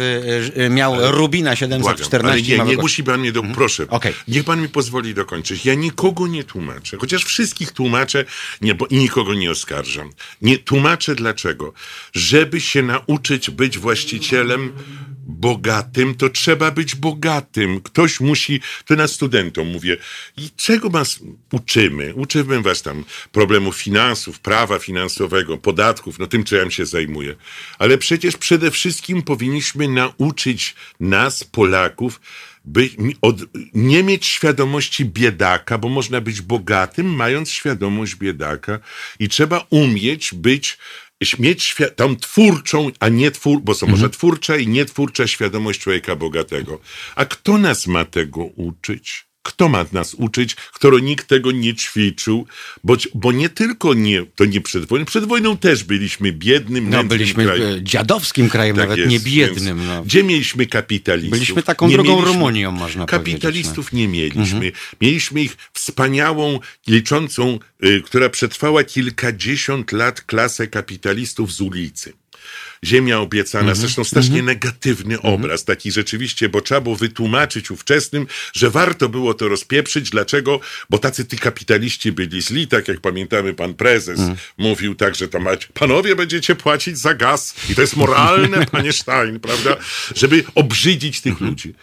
y, y, miał Rubina Błagam, 714. ale nie, nie musi pan mnie do... Proszę, Okej. niech pan mi pozwoli dokończyć. Ja nikogo nie tłumaczę, chociaż wszystkich tłumaczę nie, bo, i nikogo nie oskarżam. Nie tłumaczę dlaczego. Żeby się nauczyć być właścicielem bogatym, to trzeba być bogatym. Ktoś musi, to na studentom mówię, i czego was uczymy? Uczymy was tam problemów finansów, prawa finansowego, podatków, no tym, czym się zajmuję. Ale przecież przede wszystkim powinniśmy nauczyć nas, Polaków, by, od, nie mieć świadomości biedaka, bo można być bogatym, mając świadomość biedaka i trzeba umieć być mieć świ- tą twórczą, a nie twór, bo są może twórcza i nietwórcza świadomość człowieka bogatego. A kto nas ma tego uczyć? Kto ma nas uczyć, skoro nikt tego nie ćwiczył? Bo, bo nie tylko nie, to nie przed wojną, przed wojną też byliśmy biednym, No, byliśmy krajem. y, dziadowskim krajem, Tak nawet jest, nie biednym. No. Gdzie mieliśmy kapitalistów? Byliśmy taką Nie drugą mieliśmy- Rumunią, można Kapitalistów nie mieliśmy. Mieliśmy ich wspaniałą, liczącą, y, która przetrwała kilkadziesiąt lat klasę kapitalistów z ulicy. Ziemia obiecana, zresztą strasznie negatywny obraz, taki rzeczywiście, bo trzeba było wytłumaczyć ówczesnym, że warto było to rozpieprzyć. Dlaczego? Bo tacy ty kapitaliści byli źli, tak jak pamiętamy, pan prezes mówił tak, że to macie, panowie będziecie płacić za gaz i to jest moralne, panie Stein, prawda? Żeby obrzydzić tych ludzi.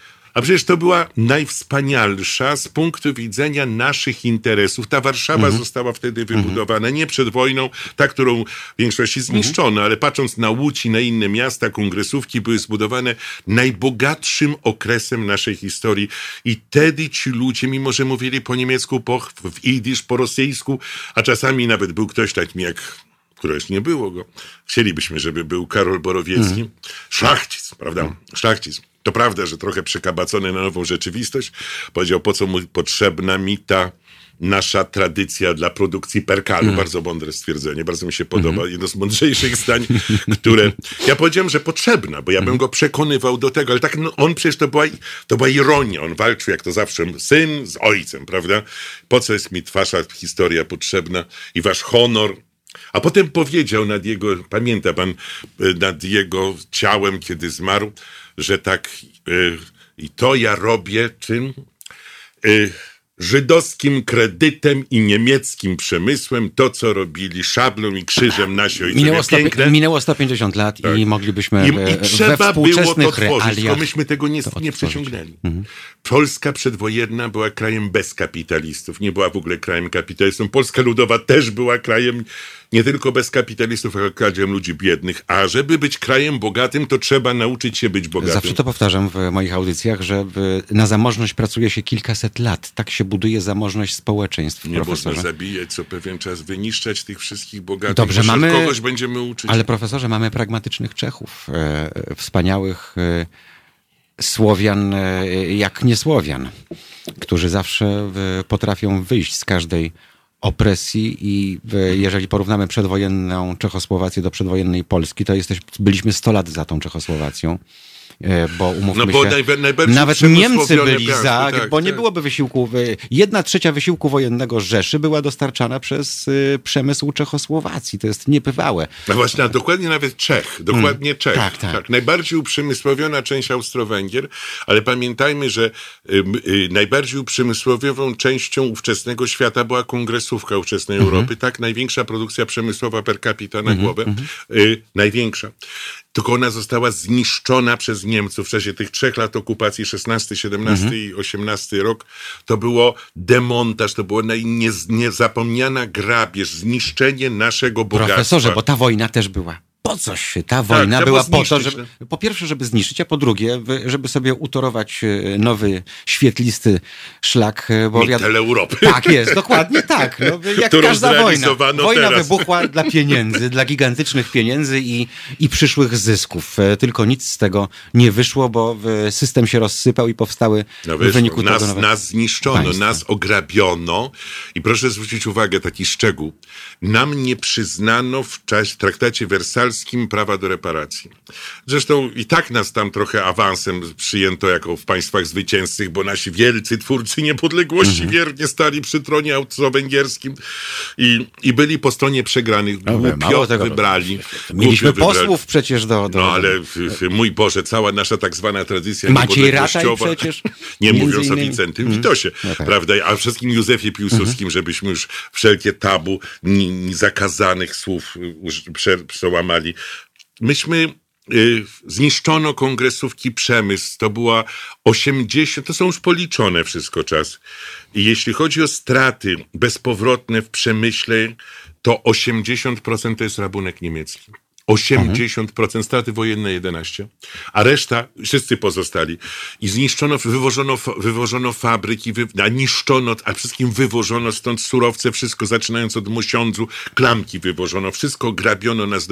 A przecież to była najwspanialsza z punktu widzenia naszych interesów. Ta Warszawa została wtedy wybudowana nie przed wojną, ta, którą w większości zniszczono, ale patrząc na Łódź i na inne miasta, kongresówki były zbudowane najbogatszym okresem naszej historii. I wtedy ci ludzie, mimo że mówili po niemiecku, po, w idysz, po rosyjsku, a czasami nawet był ktoś taki jak które już nie było go. Chcielibyśmy, żeby był Karol Borowiecki. Szlachcic, prawda? Szlachcic. To prawda, że trochę przekabacony na nową rzeczywistość. Powiedział, po co mu potrzebna mi ta nasza tradycja dla produkcji perkalu. Bardzo mądre stwierdzenie, bardzo mi się podoba. Jedno z mądrzejszych zdań, które... Ja powiedziałem, że potrzebna, bo ja bym go przekonywał do tego, ale tak no, on przecież to była, to była ironia. On walczył jak to zawsze syn z ojcem, prawda? Po co jest mi wasza historia potrzebna i wasz honor, a potem powiedział nad jego, pamięta pan, y, nad jego ciałem, kiedy zmarł, że tak y, i to ja robię czym? Y, żydowskim kredytem i niemieckim przemysłem, to co robili szablą i krzyżem nasi ojcowie. Minęło, sto, Piękne. minęło 150 lat i moglibyśmy I, we, I trzeba we było to tworzyć, tylko myśmy tego nie, nie przeciągnęli. Polska przedwojenna była krajem bez kapitalistów, nie była w ogóle krajem kapitalistów. Polska Ludowa też była krajem nie tylko bez kapitalistów, ale krajem ludzi biednych. A żeby być krajem bogatym, to trzeba nauczyć się być bogatym. Zawsze to powtarzam w moich audycjach, że na zamożność pracuje się kilkaset lat. Tak się buduje zamożność społeczeństw, nie można profesorze. zabijać co pewien czas, wyniszczać tych wszystkich bogatych. Dobrze, mamy- kogoś będziemy uczyć. Ale profesorze, mamy pragmatycznych Czechów, e, wspaniałych e, Słowian, e, jak nie Słowian, którzy zawsze potrafią wyjść z każdej opresji i jeżeli porównamy przedwojenną Czechosłowację do przedwojennej Polski, to jesteś, byliśmy 100 lat za tą Czechosłowacją. E, bo umówmy No bo się, najbardziej nawet Niemcy byli za, tak, bo nie tak. byłoby wysiłku, wy- jedna trzecia wysiłku wojennego Rzeszy była dostarczana przez y, przemysł Czechosłowacji. To jest niebywałe. No właśnie, a dokładnie nawet Czech, dokładnie Czech. tak, tak. Najbardziej uprzemysłowiona część Austro-Węgier, ale pamiętajmy, że y, najbardziej uprzemysłowiową częścią ówczesnego świata była kongresówka ówczesnej Mhm. Europy, tak? Największa produkcja przemysłowa per capita na głowę. Y, największa. Tylko ona została zniszczona przez Niemców w czasie tych trzech lat okupacji, 16, 17 Mhm. i 18 rok. To było demontaż, to była niezapomniana grabież, zniszczenie naszego bogactwa. Profesorze, bo ta wojna też była. Po coś ta wojna trzeba była po to, żeby, po pierwsze, żeby zniszczyć, a po drugie, żeby sobie utorować e, nowy, świetlisty szlak. e, Bo Europy. Tak jest, dokładnie tak. No, jak Którą każda wojna. Wojna teraz. wybuchła dla pieniędzy, dla gigantycznych pieniędzy i, i przyszłych zysków. E, Tylko nic z tego nie wyszło, bo system się rozsypał i powstały No w wyszło. wyniku nas, tego nas zniszczono, państwa. nas ograbiono i proszę zwrócić uwagę, taki szczegół. Nam nie przyznano w czasie, w traktacie wersalskim prawa do reparacji. Zresztą i tak nas tam trochę awansem przyjęto jako w państwach zwycięzcych, bo nasi wielcy twórcy niepodległości Mhm. wiernie stali przy tronie austro-węgierskim i, i byli po stronie przegranych. No, Głupio tego, wybrali. Mieliśmy Głupio wybrali. posłów przecież do... do No ale mój Boże, cała nasza tak zwana tradycja Maciej Rataj przecież, nie mówiąc o innymi. Wincentym Witosie, No tak. prawda, a wszystkim Józefie Piłsudskim, Mhm. żebyśmy już wszelkie tabu zakazanych słów y, Myśmy y, zniszczono kongresówki przemysł, to była 80, to są już policzone wszystko czas. I jeśli chodzi o straty bezpowrotne w przemyśle, to 80% to jest rabunek niemiecki. 80% straty wojenne 11, a reszta wszyscy pozostali. I zniszczono, wywożono, wywożono fabryki, wy, a niszczono, a wszystkim wywożono stąd surowce, wszystko zaczynając od mosiądzu, klamki wywożono, wszystko grabiono nas.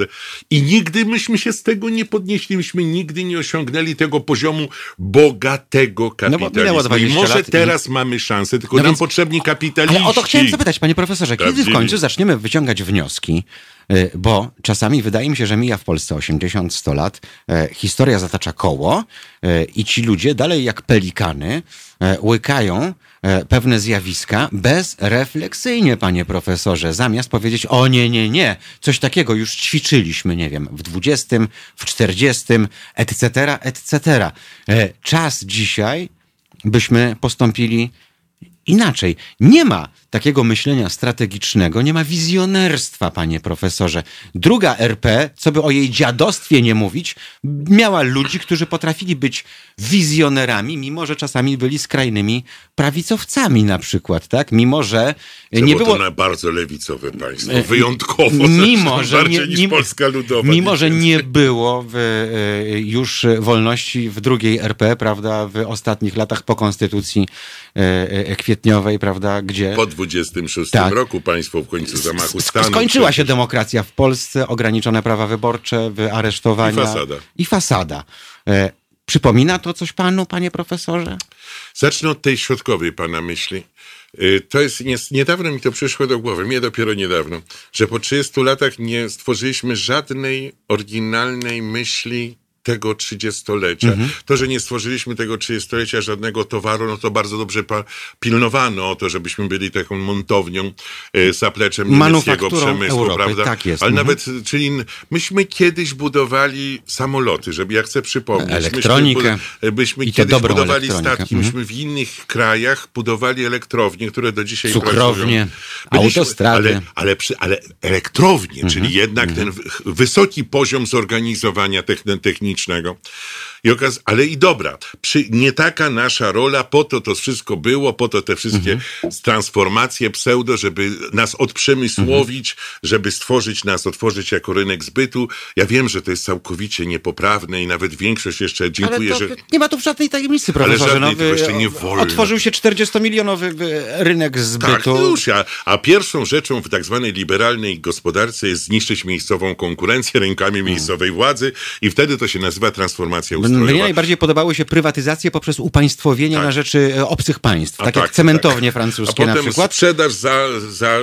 I nigdy myśmy się z tego nie podnieśli, myśmy nigdy nie osiągnęli tego poziomu bogatego No bo kapitalizmu. I 20 może lat i- teraz mamy szansę, tylko No nam więc- potrzebni kapitaliści. Ale o to chciałem zapytać, panie profesorze, kiedy w końcu zaczniemy wyciągać wnioski? Y, Bo czasami wydaje mi się, że mija w Polsce 80-100 lat, e, historia zatacza koło e, i ci ludzie dalej jak pelikany e, łykają e, pewne zjawiska bezrefleksyjnie, panie profesorze, zamiast powiedzieć, o nie, nie, nie, coś takiego już ćwiczyliśmy, nie wiem, w 20, w 40, etc., etc. E, Czas dzisiaj, byśmy postąpili inaczej. Nie ma takiego myślenia strategicznego, nie ma wizjonerstwa, panie profesorze. Druga RP, co by o jej dziadostwie nie mówić, miała ludzi, którzy potrafili być wizjonerami, mimo że czasami byli skrajnymi prawicowcami na przykład, tak? Mimo że nie było było... to na bardzo lewicowe państwo, E, wyjątkowo, mimo, że bardziej nie, niż nie, Polska Ludowa. Mimo, że nie było w, e, już wolności w drugiej RP, prawda, w ostatnich latach po konstytucji e, kwietniowej, prawda, gdzie Po 26 Tak. roku państwo w końcu zamachu stanu. skończyła się demokracja w Polsce, ograniczone prawa wyborcze, aresztowania. I fasada. I fasada. E, przypomina to coś panu, panie profesorze? Zacznę od tej środkowej pana myśli. Y, To jest, nie, niedawno mi to przyszło do głowy, mnie dopiero niedawno, że po 30 latach nie stworzyliśmy żadnej oryginalnej myśli tego trzydziestolecia. Mhm. To, że nie stworzyliśmy tego trzydziestolecia żadnego towaru, no to bardzo dobrze pilnowano o to, żebyśmy byli taką montownią, y, zapleczem niemieckiego przemysłu, Europy, prawda? tak jest. Ale Mhm. nawet, czyli myśmy kiedyś budowali samoloty, żeby, ja chcę przypomnieć. Elektronikę. Myśmy, I to kiedyś budowali statki, Mhm. myśmy w innych krajach budowali elektrownie, które do dzisiaj Cukrownie, pracują. autostrady. Ale, ale, przy, ale elektrownie, Mhm. czyli jednak ten w- wysoki poziom zorganizowania techn- technicznego. technicznego. I okaz, ale i dobra, przy, nie taka nasza rola, po to to wszystko było, po to te wszystkie Mhm. transformacje pseudo, żeby nas odprzemysłowić, Mhm. żeby stworzyć nas, otworzyć jako rynek zbytu. Ja wiem, że to jest całkowicie niepoprawne i nawet większość jeszcze dziękuję, Ale to, że... nie ma tu żadnej tajemnicy, profesorze. żadnej, no, jeszcze nie wolno. Otworzył się 40-milionowy rynek Tak, zbytu. już, a, a pierwszą rzeczą w tak zwanej liberalnej gospodarce jest zniszczyć miejscową konkurencję rękami miejscowej władzy i wtedy to się nazywa transformacja No ustrojowa. Mnie najbardziej podobały się prywatyzacje poprzez upaństwowienie Tak. na rzeczy e, obcych państw, A tak, jak cementownie A francuskie na potem przykład. sprzedaż za, za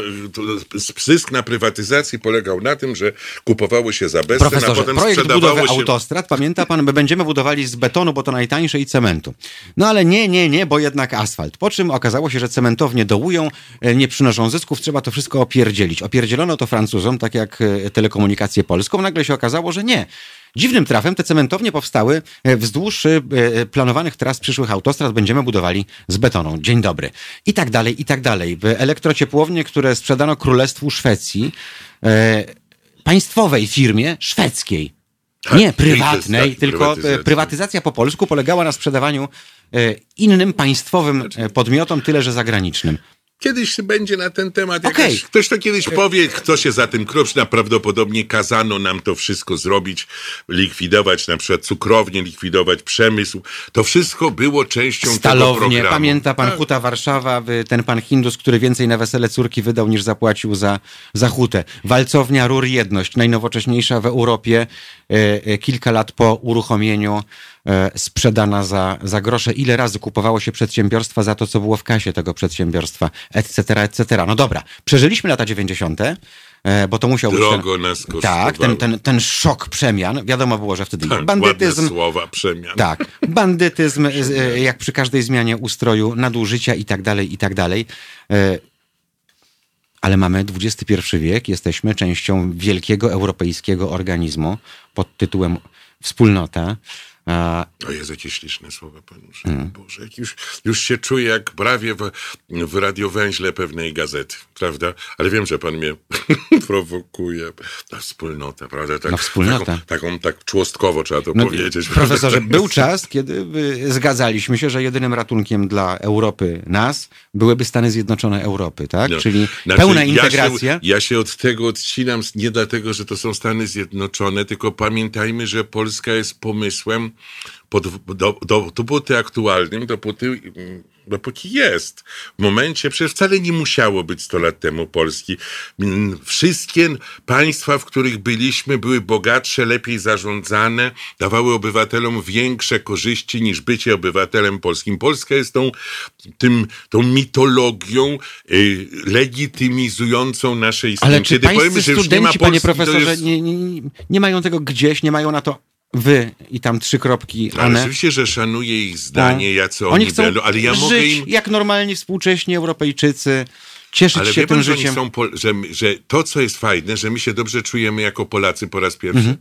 zysk na prywatyzacji polegał na tym, że kupowało się za bezcen, a potem projekt budowy się... autostrad, pamięta pan, my będziemy budowali z betonu, bo to najtańsze i cementu. No ale nie, nie, nie, bo jednak asfalt. Po czym okazało się, że cementownie dołują, e, nie przynoszą zysków, trzeba to wszystko opierdzielić. Opierdzielono to Francuzom, tak jak e, telekomunikację polską. Nagle się okazało, że nie. Dziwnym trafem te cementownie powstały e, wzdłuż e, e, planowanych tras przyszłych autostrad będziemy budowali z betoną. Dzień dobry. I tak dalej, i tak dalej. Elektrociepłownie, które sprzedano Królestwu Szwecji, państwowej firmie szwedzkiej. Tak, Nie prywatnej, tak, tylko prywatyzacja. po polsku polegała na sprzedawaniu innym państwowym e, podmiotom, tyle że zagranicznym. Kiedyś będzie na ten temat. Jakaś, ktoś to kiedyś powie, kto się za tym kroprzy. Prawdopodobnie kazano nam to wszystko zrobić, likwidować na przykład cukrownię, likwidować przemysł. To wszystko było częścią tego Stalownie, programu. pamięta pan Tak. Huta Warszawa, ten pan Hindus, który więcej na wesele córki wydał niż zapłacił za, za hutę. Walcownia Rur Jedność, najnowocześniejsza w Europie, e, e, kilka lat po uruchomieniu e, sprzedana za, za grosze. Ile razy kupowało się przedsiębiorstwa za to, co było w kasie tego przedsiębiorstwa, etc., etc. No dobra, przeżyliśmy lata 90., e, bo to musiał być... Drogo nas kosztowało. Tak, ten, ten, ten szok przemian. Wiadomo było, że wtedy Tak, bandytyzm, słowa, przemian. tak, bandytyzm, e, jak przy każdej zmianie ustroju, nadużycia i tak dalej, i tak dalej. Ale mamy XXI wiek, jesteśmy częścią wielkiego europejskiego organizmu pod tytułem wspólnota. A, O Jezu, jakie śliczne słowa, Panie mm. Boże. Jak już, już się czuję jak prawie w, w radiowęźle pewnej gazety, prawda? Ale wiem, że Pan mnie prowokuje. Ta wspólnota, prawda? Tak, No, wspólnota. Taką, taką tak człostkowo trzeba to No, powiedzieć. profesorze, prawda? był czas, kiedy zgadzaliśmy się, że jedynym ratunkiem dla Europy, nas, byłyby Stany Zjednoczone Europy, tak? No, Czyli znaczy, pełna integracja. Ja się, ja się od tego odcinam nie dlatego, że to są Stany Zjednoczone, tylko pamiętajmy, że Polska jest pomysłem pod, do, do, dopóty aktualnym, dopóty, dopóki jest. W momencie, przecież wcale nie musiało być 100 lat temu Polski. Wszystkie państwa, w których byliśmy, były bogatsze, lepiej zarządzane, dawały obywatelom większe korzyści niż bycie obywatelem polskim. Polska jest tą, tym, tą mitologią y, legitymizującą nasze istnienie. Ale czy Kiedy powiemy, że już nie ma studenci, panie Polski, to profesorze, jest... nie, nie, nie mają tego gdzieś, nie mają na to wy i tam trzy kropki, Ale oczywiście, że szanuję ich zdanie, jacy oni, Oni chcą będą, ale ja żyć mogę im... jak normalni współcześni Europejczycy, cieszyć Ale się tym że, życiem. są, że, że to, co jest fajne, że my się dobrze czujemy jako Polacy po raz pierwszy. Mhm.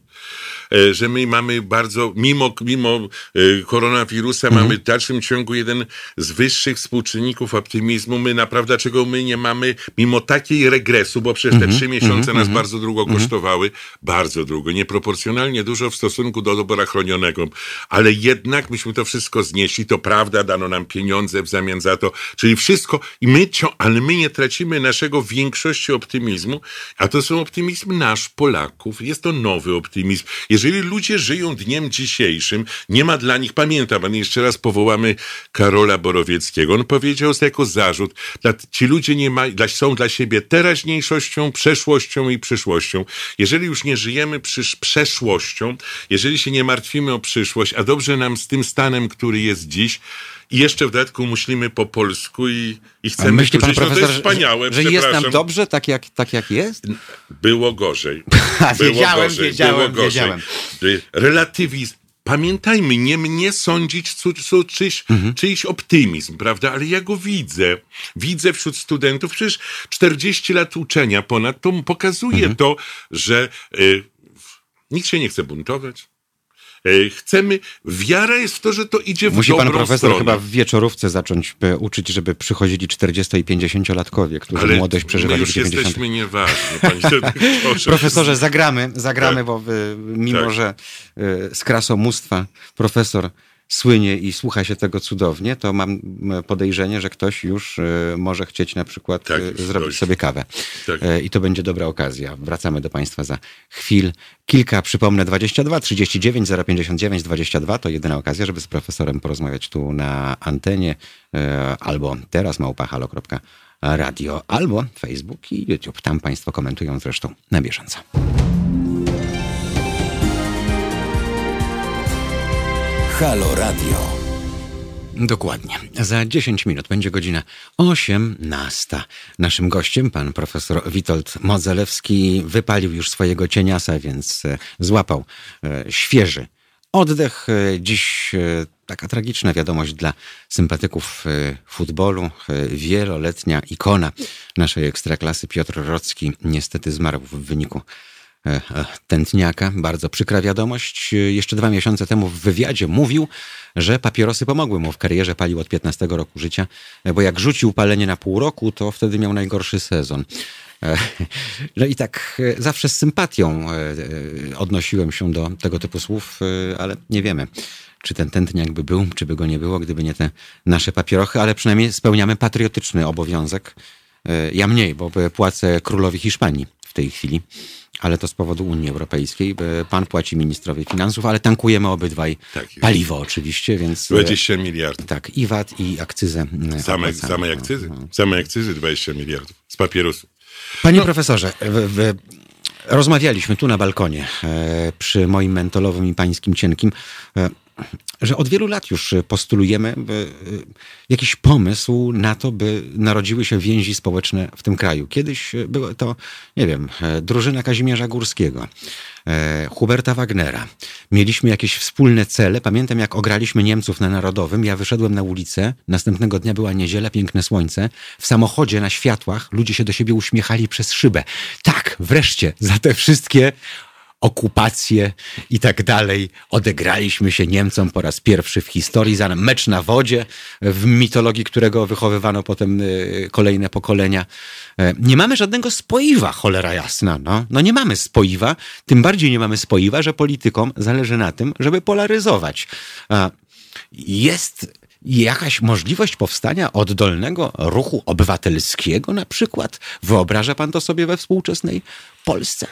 E, Że my mamy bardzo, mimo, mimo e, koronawirusa, Mhm. mamy w dalszym ciągu jeden z wyższych współczynników optymizmu. My naprawdę, czego my nie mamy, mimo takiej regresu, bo przecież Mhm. te trzy miesiące nas bardzo długo kosztowały, bardzo długo, nieproporcjonalnie dużo w stosunku do dobra chronionego, ale jednak myśmy to wszystko znieśli, to prawda, dano nam pieniądze w zamian za to, czyli wszystko, i my, ale my nie tracimy naszego większości optymizmu, a to są optymizm nasz, Polaków, jest to nowy optymizm. Jeżeli ludzie żyją dniem dzisiejszym, nie ma dla nich, pamiętam, pan jeszcze raz powołamy Karola Borowieckiego, on powiedział jako zarzut, ci ludzie nie ma, są dla siebie teraźniejszością, przeszłością i przyszłością. Jeżeli już nie żyjemy przysz, przeszłością, jeżeli się nie martwimy o przyszłość, a dobrze nam z tym stanem, który jest dziś, i jeszcze w dodatku myślimy po polsku i, i chcemy myśli pan żyć, no to profesor, jest wspaniałe, że, że jest nam dobrze tak jak, tak jak jest? Było gorzej. Było wiedziałem, gorzej, wiedziałem, było gorzej. wiedziałem. Y, Relatywizm. Pamiętajmy, nie mnie sądzić cu, cu, czyś, Mhm. czyjś optymizm, prawda? Ale ja go widzę. Widzę wśród studentów. Przecież 40 lat uczenia ponad to pokazuje Mhm. to, że y, nikt się nie chce buntować. Y, chcemy, wiara jest w to, że to idzie w Musi dobrą pan profesor stronę. chyba w wieczorówce zacząć e, uczyć, żeby przychodzili 40 i 50-latkowie, którzy Ale młodość my przeżywali już w 90 jesteśmy nieważni, panie. Profesorze, zagramy, zagramy, Tak. bo y, mimo, Tak. że y, z krasomóstwa profesor słynie i słucha się tego cudownie, to mam m, podejrzenie, że ktoś już y, może chcieć na przykład Tak, już zrobić dość. sobie kawę. Tak. I to będzie dobra okazja. Wracamy do Państwa za chwil. Kilka, przypomnę, 22, 39, 059, 22 to jedyna okazja, żeby z profesorem porozmawiać tu na antenie albo teraz małpahalo.radio albo Facebook i YouTube. Tam Państwo komentują zresztą na bieżąco. Halo Radio. Dokładnie. Za 10 minut będzie godzina 18. Naszym gościem, pan profesor Witold Modzelewski, wypalił już swojego cieniasa, więc e, złapał e, świeży oddech. E, dziś taka tragiczna wiadomość dla sympatyków futbolu. Wieloletnia ikona naszej ekstraklasy Piotr Rocki niestety zmarł w wyniku tętniaka. Bardzo przykra wiadomość. Jeszcze dwa miesiące temu w wywiadzie mówił, że papierosy pomogły mu w karierze, palił od 15 roku życia, e, bo jak rzucił palenie na pół roku, to wtedy miał najgorszy sezon. No i tak zawsze z sympatią odnosiłem się do tego typu słów, ale nie wiemy, czy ten tętniak by był, czy by go nie było, gdyby nie te nasze papierochy, ale przynajmniej spełniamy patriotyczny obowiązek. Ja mniej, bo płacę królowi Hiszpanii w tej chwili ale to z powodu Unii Europejskiej. Pan płaci ministrowi finansów, ale tankujemy obydwaj tak paliwo oczywiście, więc... 20 e, miliardów. Tak, i VAT, i akcyzę. E, same, same akcyzy, no, no. same akcyzy 20 miliardów z papierosu. Panie no. profesorze, w, w, rozmawialiśmy tu na balkonie e, przy moim mentolowym i pańskim cienkim. Że od wielu lat już postulujemy y, jakiś pomysł na to, by narodziły się więzi społeczne w tym kraju. Kiedyś było to, nie wiem, e, drużyna Kazimierza Górskiego, e, Huberta Wagnera. Mieliśmy jakieś wspólne cele. Pamiętam, jak ograliśmy Niemców na Narodowym. Ja wyszedłem na ulicę. Następnego dnia była niedziela, piękne słońce. W samochodzie na światłach ludzie się do siebie uśmiechali przez szybę. Tak, wreszcie, za te wszystkie okupację i tak dalej. Odegraliśmy się Niemcom po raz pierwszy w historii za mecz na wodzie, w mitologii którego wychowywano potem y, kolejne pokolenia. E, nie mamy żadnego spoiwa, cholera jasna. No, no nie mamy spoiwa, tym bardziej nie mamy spoiwa, że politykom zależy na tym, żeby polaryzować. Jest jakaś możliwość powstania oddolnego ruchu obywatelskiego na przykład? Wyobraża pan to sobie we współczesnej Polsce?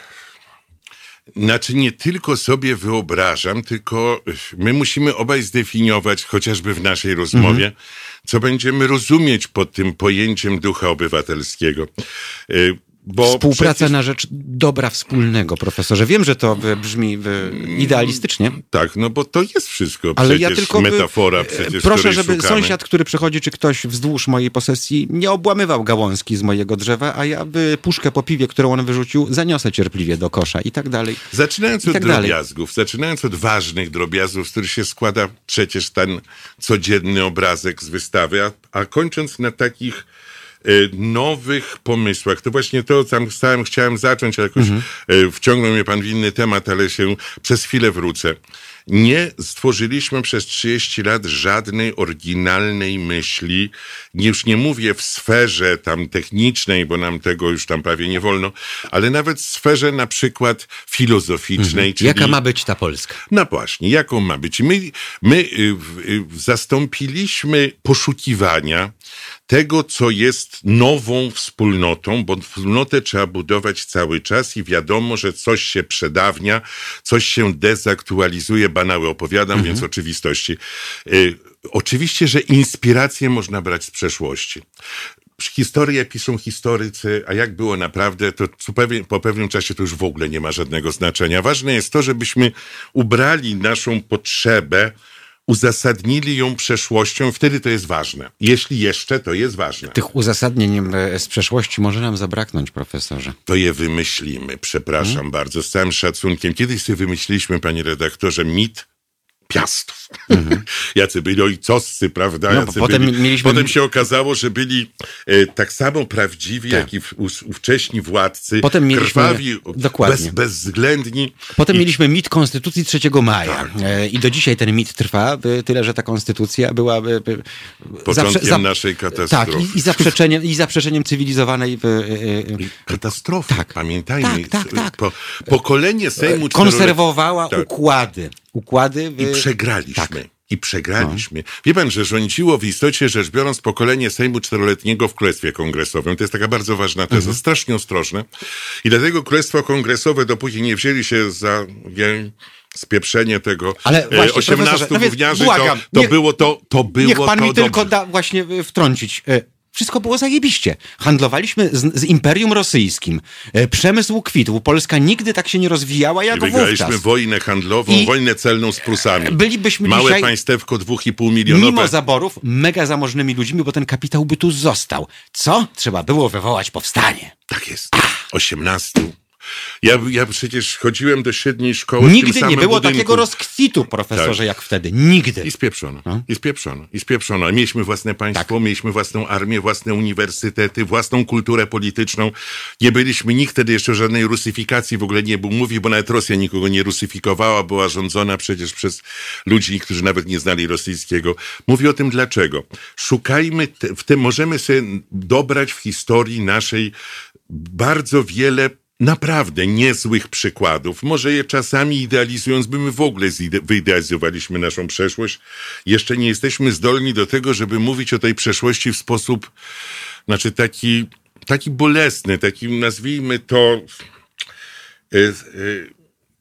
Znaczy nie tylko sobie wyobrażam, tylko my musimy obaj zdefiniować, chociażby w naszej rozmowie, mhm. co będziemy rozumieć pod tym pojęciem ducha obywatelskiego. Bo Współpraca przecież... na rzecz dobra wspólnego, profesorze. Wiem, że to brzmi idealistycznie. Tak, no bo to jest wszystko Ale ja tylko metafora przecież, Proszę, żeby szukamy. sąsiad, który przychodzi, czy ktoś wzdłuż mojej posesji nie obłamywał gałązki z mojego drzewa, a ja by puszkę po piwie, którą on wyrzucił, zaniosę cierpliwie do kosza i tak dalej. Zaczynając tak od drobiazgów, dalej. zaczynając od ważnych drobiazgów, z których się składa przecież ten codzienny obrazek z wystawy, a, a kończąc na takich nowych pomysłach. To właśnie to, tam stałem, chciałem zacząć, ale jakoś mhm. Y, wciągnął mnie pan w inny temat, ale się przez chwilę wrócę. Nie stworzyliśmy przez 30 lat żadnej oryginalnej myśli, już nie mówię w sferze tam technicznej, bo nam tego już tam prawie nie wolno, ale nawet w sferze na przykład filozoficznej. Mhm. Czyli, Jaka ma być ta Polska? No właśnie, jaką ma być? My, my y, y, zastąpiliśmy poszukiwania tego, co jest nową wspólnotą, bo wspólnotę trzeba budować cały czas i wiadomo, że coś się przedawnia, coś się dezaktualizuje, banały opowiadam, mhm. więc oczywistości. Y, oczywiście, że inspirację można brać z przeszłości historię piszą historycy, a jak było naprawdę, to po pewnym czasie to już w ogóle nie ma żadnego znaczenia. Ważne jest to, żebyśmy ubrali naszą potrzebę uzasadnili ją przeszłością, wtedy to jest ważne. Jeśli jeszcze, to jest ważne. Tych uzasadnień e, z przeszłości może nam zabraknąć, profesorze. To je wymyślimy, przepraszam hmm? bardzo, z całym szacunkiem. Kiedyś sobie wymyśliliśmy, panie redaktorze, mit Piastów. Mhm. Jacy byli ojcowscy, prawda? No, potem, byli. Mieliśmy... potem się okazało, że byli e, tak samo prawdziwi, tak. jak i ówcześni władcy. Potem mieliśmy... Krwawi, Dokładnie. Bez, bezwzględni. Potem I... mieliśmy mit Konstytucji 3 maja. Tak. E, I do dzisiaj ten mit trwa, tyle, że ta konstytucja była... Początkiem za... naszej katastrofy. Tak, i, i, zaprzeczeniem, i zaprzeczeniem cywilizowanej... E, katastrofy, tak. pamiętajmy. Tak, tak, tak. Po, pokolenie Sejmu... Konserwowała tak. układy układy. W... I przegraliśmy. Tak. I przegraliśmy. No. Wie pan, że rządziło w istocie rzecz biorąc pokolenie Sejmu czteroletniego w Królestwie Kongresowym. To jest taka bardzo ważna teza, mhm. strasznie ostrożne. I dlatego Królestwo Kongresowe, dopóki nie wzięli się za nie, spieprzenie tego Ale e, właśnie, 18 no gówniarzy, to, to, było to, to było Niech pan to mi tylko da właśnie e, wtrącić. E, Wszystko było zajebiście. Handlowaliśmy z, z Imperium Rosyjskim. E, przemysł kwitł. Polska nigdy tak się nie rozwijała jak I wygraliśmy wówczas. wojnę handlową, I- wojnę celną z Prusami. Bylibyśmy Małe dzisiaj- państewko 2,5 milionowe. Mimo zaborów, mega zamożnymi ludźmi, bo ten kapitał by tu został. Co? Trzeba było wywołać powstanie. Tak jest. 18. Ja, ja przecież chodziłem do średniej szkoły Nigdy nie było budynku. takiego rozkwitu, profesorze, Tak. jak wtedy. Nigdy. I spieprzono, No. i spieprzono, i spieprzono. Mieliśmy własne państwo, mieliśmy własną armię, własne uniwersytety, własną kulturę polityczną. Nie byliśmy, nikt wtedy jeszcze żadnej rusyfikacji w ogóle nie był. Mówi, bo nawet Rosja nikogo nie rusyfikowała, była rządzona przecież przez ludzi, którzy nawet nie znali rosyjskiego. Mówi o tym dlaczego. Szukajmy, te, w tym możemy sobie dobrać w historii naszej bardzo wiele naprawdę niezłych przykładów. Może je czasami idealizując, by my w ogóle wyidealizowaliśmy naszą przeszłość. Jeszcze nie jesteśmy zdolni do tego, żeby mówić o tej przeszłości w sposób, znaczy taki, taki bolesny, taki nazwijmy to, e, e,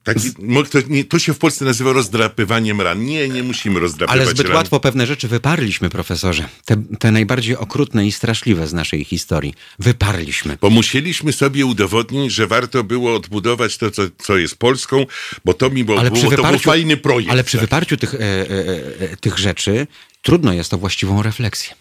taki, to, nie, to się w Polsce nazywa rozdrapywaniem ran. Nie, nie musimy rozdrapywać Ale zbyt ran. łatwo pewne rzeczy wyparliśmy, profesorze. Te, te najbardziej okrutne i straszliwe z naszej historii. Wyparliśmy. Bo musieliśmy sobie udowodnić, że warto było odbudować to, co, co jest Polską, bo to mi było, Ale było, to był wyparciu, fajny projekt. ale przy tak. wyparciu tych, e, e, e, tych rzeczy trudno jest o właściwą refleksję.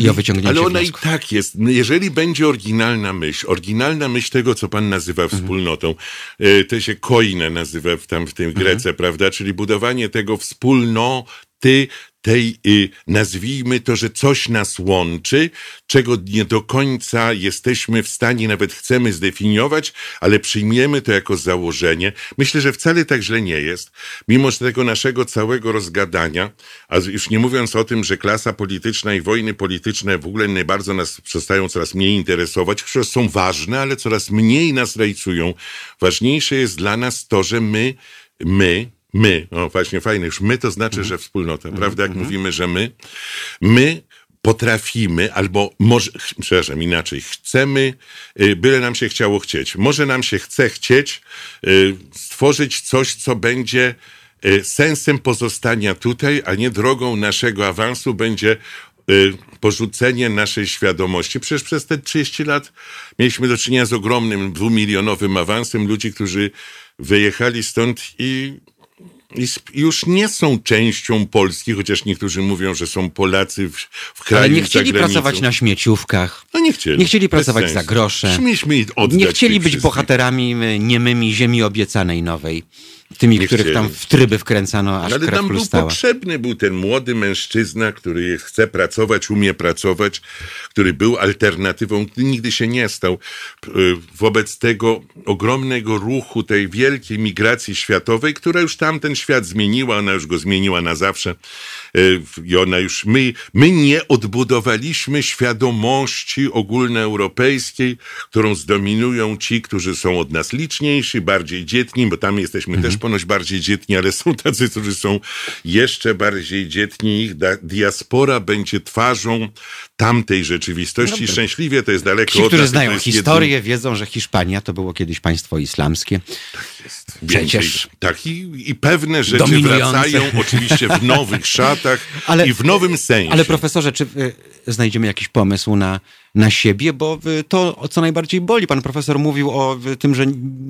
I wyciągnięcie Ale ona i wniosków. tak jest. Jeżeli będzie oryginalna myśl, oryginalna myśl tego, co pan nazywa Mhm. wspólnotą, e, to się koine nazywa w, tam w tej Mhm. Grece, prawda? Czyli budowanie tego wspólnoty, tej, y, nazwijmy to, że coś nas łączy, czego nie do końca jesteśmy w stanie, nawet chcemy zdefiniować, ale przyjmiemy to jako założenie. Myślę, że wcale tak źle nie jest, mimo tego naszego całego rozgadania, a już nie mówiąc o tym, że klasa polityczna i wojny polityczne w ogóle nie bardzo nas przestają coraz mniej interesować, chociaż są ważne, ale coraz mniej nas rajcują. Ważniejsze jest dla nas to, że my, my, my, o właśnie fajne, już my to znaczy, że wspólnota, prawda? Jak mówimy, że my, my potrafimy, albo może, przepraszam, inaczej, chcemy, y, byle nam się chciało chcieć. Może nam się chce chcieć y, stworzyć coś, co będzie y, sensem pozostania tutaj, a nie drogą naszego awansu będzie porzucenie naszej świadomości. Przecież przez te 30 lat mieliśmy do czynienia z ogromnym dwumilionowym awansem ludzi, którzy wyjechali stąd i już nie są częścią Polski, chociaż niektórzy mówią, że są Polacy w, w kraju Ale nie chcieli pracować na śmieciówkach. No nie chcieli. Nie chcieli pracować za grosze. Mieliśmy oddać Nie chcieli być wszystkich. bohaterami y, niemymi ziemi obiecanej nowej. Tymi, Nie których tam chcieli. w tryby wkręcano, aż Ale krew nam był potrzebny był ten młody mężczyzna, który chce pracować, umie pracować, który był alternatywą, nigdy się nie stał. Y, Wobec tego ogromnego ruchu, tej wielkiej migracji światowej, która już tamten świat zmieniła, ona już go zmieniła na zawsze. Y, I ona już, my, my nie odbudowaliśmy świadomości ogólnoeuropejskiej, którą zdominują ci, którzy są od nas liczniejsi, bardziej dzietni, bo tam jesteśmy Mhm. też ponoć bardziej dzietni, ale są tacy, którzy są jeszcze bardziej dzietni. Ich diaspora będzie twarzą tamtej rzeczywistości. Szczęśliwie to jest daleko Ci, od którzy nas, to znają jest historię, wiedzą, że Hiszpania to było kiedyś państwo islamskie. Więcej, Przecież tak, i, i pewne rzeczy Dominujące. wracają oczywiście w nowych szatach Ale- i w nowym sensie. Ale profesorze, czy y, znajdziemy jakiś pomysł na, na siebie? Bo to, co najbardziej boli, pan profesor mówił o tym, że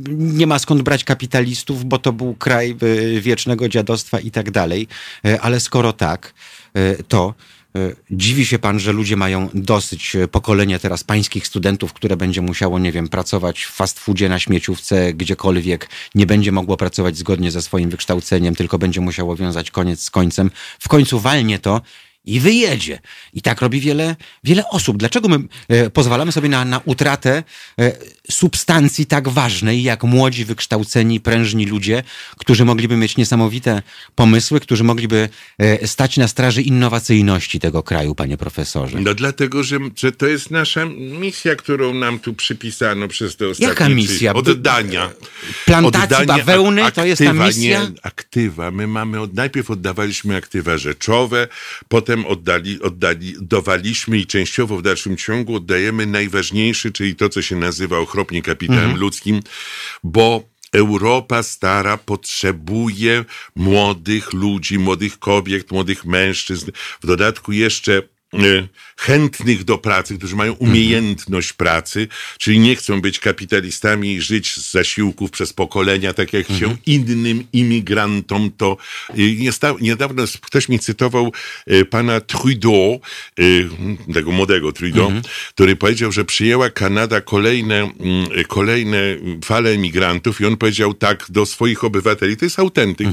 nie ma skąd brać kapitalistów, bo to był kraj wiecznego dziadostwa i tak dalej. Y, Ale skoro tak, y, to y, dziwi się pan, że ludzie mają dosyć pokolenie teraz pańskich studentów, które będzie musiało, nie wiem, pracować w fast foodzie, na śmieciówce, gdziekolwiek, nie będzie mogło pracować zgodnie ze swoim wykształceniem, tylko będzie musiało wiązać koniec z końcem. W końcu walnie to i wyjedzie. I tak robi wiele, wiele osób. Dlaczego my e, pozwalamy sobie na, na utratę e, substancji tak ważnej, jak młodzi, wykształceni, prężni ludzie, którzy mogliby mieć niesamowite pomysły, którzy mogliby e, stać na straży innowacyjności tego kraju, panie profesorze? No dlatego, że, że to jest nasza misja, którą nam tu przypisano przez te ostatnie... Jaka misja? Oddania. Plantacji bawełny ak- to jest ta aktywa, misja? Nie, aktywa. My mamy, od, najpierw oddawaliśmy aktywa rzeczowe, potem oddali, oddali, dawaliśmy i częściowo w dalszym ciągu oddajemy najważniejszy, czyli to, co się nazywa okropnie kapitałem Mhm. ludzkim, bo Europa stara potrzebuje młodych ludzi, młodych kobiet, młodych mężczyzn. W dodatku jeszcze chętnych do pracy, którzy mają umiejętność pracy, czyli nie chcą być kapitalistami i żyć z zasiłków przez pokolenia, tak jak się innym imigrantom to... niesta- Niedawno ktoś mi cytował e, pana Trudeau, tego młodego Trudeau, który powiedział, że przyjęła Kanada kolejne, mm, kolejne fale emigrantów i on powiedział tak do swoich obywateli, to jest autentyk,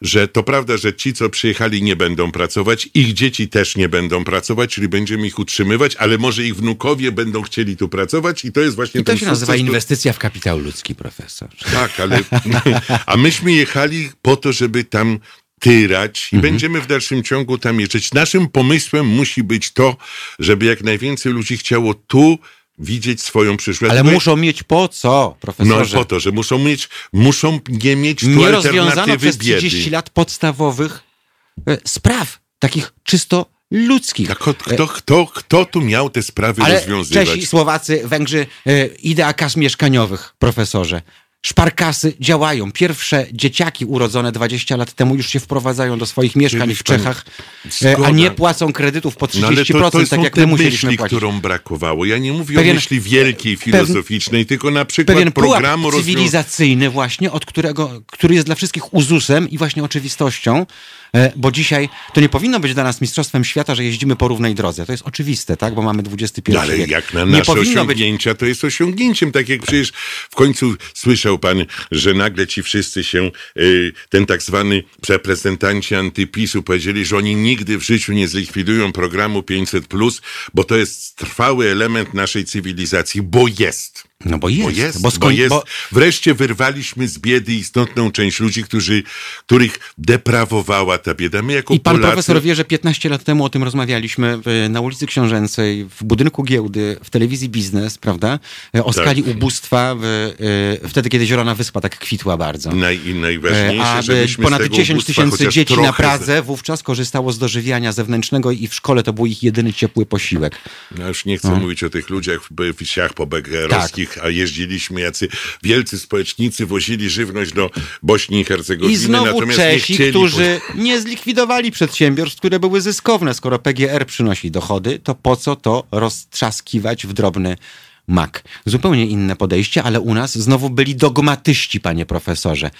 że to prawda, że ci, co przyjechali nie będą pracować, ich dzieci też nie będą pracować, czyli będziemy ich utrzymywać, ale może ich wnukowie będą chcieli tu pracować i to jest właśnie I to się nazywa sukces, inwestycja w kapitał ludzki, profesor. tak, ale. A myśmy jechali po to, żeby tam tyrać i Mhm. będziemy w dalszym ciągu tam jeździć. Naszym pomysłem musi być to, żeby jak najwięcej ludzi chciało tu widzieć swoją przyszłość. Ale muszą mieć po co, No profesorze? po to, że muszą mieć, muszą nie mieć nie rozwiązano przez biedy. 30 lat podstawowych e, spraw, takich czysto ludzkich. A kto, kto, kto, kto tu miał te sprawy Ale rozwiązywać? Czesi, Słowacy, Węgrzy, e, idea kas mieszkaniowych, profesorze. Szparkasy działają. Pierwsze dzieciaki urodzone 20 lat temu już się wprowadzają do swoich mieszkań Czyli w Czechach, e, a Zgoda. nie płacą kredytów po 30%, No ale to, to tak są jak my musieliśmy myśli, płacić. którą brakowało. Ja nie mówię Pewien- o myśli wielkiej, filozoficznej, tylko na przykład Pewien programu cywilizacyjny właśnie, od którego, który jest dla wszystkich uzusem i właśnie oczywistością, e, bo dzisiaj to nie powinno być dla nas mistrzostwem świata, że jeździmy po równej drodze. To jest oczywiste, tak? Bo mamy XXI ale wiek. jak na nie nasze powinno być osiągnięcia, to jest osiągnięciem. Tak jak przecież w końcu słyszał pan, że nagle ci wszyscy się, y, ten tak zwany reprezentanci antypisu powiedzieli, że oni nigdy w życiu nie zlikwidują programu 500+, bo to jest trwały element naszej cywilizacji, bo jest. No bo jest. Bo jest, bo bo, jest. bo- Wreszcie wyrwaliśmy z biedy istotną część ludzi, którzy, których deprawowała ta bieda. My jako I pan Polacy... profesor wie, że 15 lat temu o tym rozmawialiśmy w, na ulicy Książęcej, w budynku giełdy, w telewizji Biznes, prawda? E, O Tak. skali ubóstwa, w, e, wtedy, kiedy Zielona Wyspa tak kwitła bardzo. Naj, i E, najważniejsze, A żebyśmy ponad tego 10 ubóstwa tysięcy dzieci na Pradze wówczas korzystało z dożywiania zewnętrznego i w szkole to był ich jedyny ciepły posiłek. Ja już nie chcę mówić o tych ludziach w w wsiach pobegerowskich, Tak. A jeździliśmy jacy wielcy społecznicy, wozili żywność do Bośni i Hercegowiny, I znowu natomiast Czesi, nie chcieli... którzy nie zlikwidowali przedsiębiorstw, które były zyskowne. Skoro PGR przynosi dochody, to po co to roztrzaskiwać w drobny mak? Zupełnie inne podejście, ale u nas znowu byli dogmatyści, panie profesorze.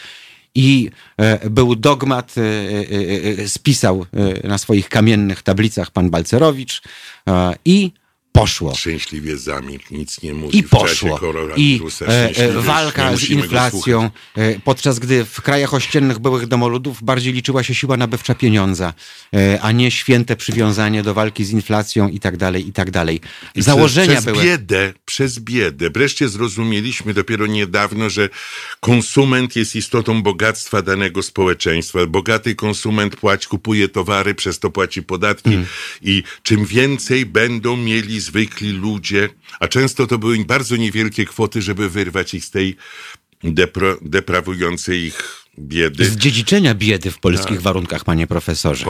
I e, był dogmat, e, e, e, spisał e, na swoich kamiennych tablicach pan Balcerowicz e, i poszło. Szczęśliwie zamilkł, nic nie mówi I poszło. I e, e, walka z inflacją, e, podczas gdy w krajach ościennych byłych domoludów bardziej liczyła się siła nabywcza pieniądza, e, a nie święte przywiązanie do walki z inflacją i tak dalej, i tak dalej. I Założenia przez, przez były... biedę, przez biedę. Wreszcie zrozumieliśmy dopiero niedawno, że konsument jest istotą bogactwa danego społeczeństwa. Bogaty konsument płaci, kupuje towary, przez to płaci podatki Mm. i czym więcej będą mieli zwykli ludzie, a często to były bardzo niewielkie kwoty, żeby wyrwać ich z tej depro, deprawującej ich biedy. Z dziedziczenia biedy w polskich warunkach, panie profesorze.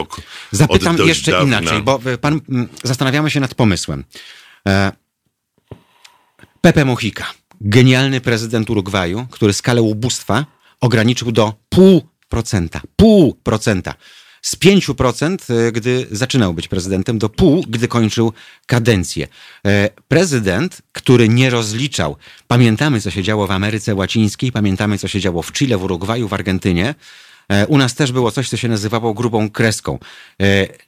Zapytam jeszcze dawna. inaczej, bo e, pan mm, zastanawiamy się nad pomysłem. E, Pepe Mujica, genialny prezydent Urugwaju, który skalę ubóstwa ograniczył do pół procenta. Pół procenta. Z 5%, e, gdy zaczynał być prezydentem, do pół, gdy kończył kadencję. E, Prezydent, który nie rozliczał, pamiętamy, co się działo w Ameryce Łacińskiej, pamiętamy, co się działo w Chile, w Urugwaju, w Argentynie. E, U nas też było coś, co się nazywało grubą kreską.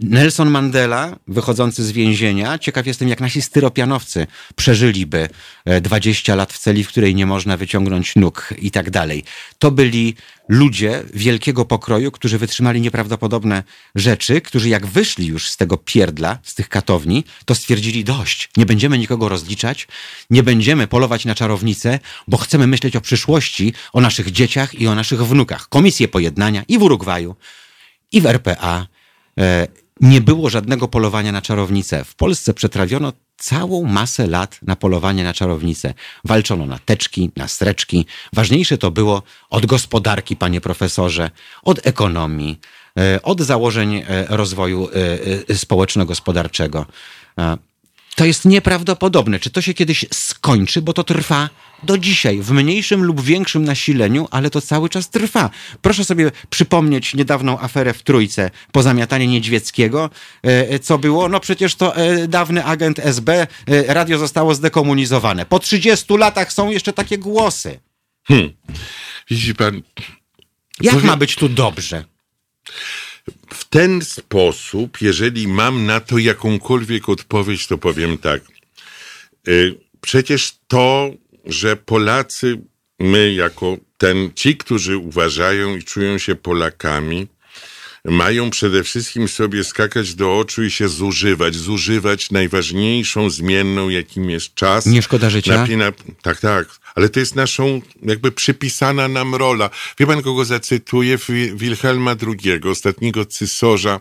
Nelson Mandela, wychodzący z więzienia, ciekaw jestem, jak nasi styropianowcy przeżyliby e, 20 lat w celi, w której nie można wyciągnąć nóg i tak dalej. To byli ludzie wielkiego pokroju, którzy wytrzymali nieprawdopodobne rzeczy, którzy jak wyszli już z tego pierdla, z tych katowni, to stwierdzili dość. Nie będziemy nikogo rozliczać, nie będziemy polować na czarownicę, bo chcemy myśleć o przyszłości, o naszych dzieciach i o naszych wnukach. Komisje pojednania i w Urugwaju, i w RPA. E, nie było żadnego polowania na czarownicę. W Polsce przetrawiono całą masę lat na polowanie na czarownicę. Walczono na teczki, na streczki. Ważniejsze to było od gospodarki, panie profesorze, od ekonomii, e, od założeń e, rozwoju e, społeczno-gospodarczego. To jest nieprawdopodobne. Czy to się kiedyś skończy, bo to trwa do dzisiaj, w mniejszym lub większym nasileniu, ale to cały czas trwa. Proszę sobie przypomnieć niedawną aferę w Trójce, pozamiatanie Niedźwieckiego. E, co było? No przecież to e, dawny agent SB, e, radio zostało zdekomunizowane. Po 30 latach są jeszcze takie głosy. Hmm. Widzi pan... Jak powiem... ma być tu dobrze? W ten sposób, jeżeli mam na to jakąkolwiek odpowiedź, to powiem tak. Przecież to że Polacy, my jako ten, ci, którzy uważają i czują się Polakami, mają przede wszystkim sobie skakać do oczu i się zużywać. Zużywać najważniejszą zmienną, jakim jest czas. Nie szkoda życia? Napina... Tak, tak ale to jest naszą jakby przypisana nam rola. Wie pan, kogo zacytuję? Wilhelma II, ostatniego cysarza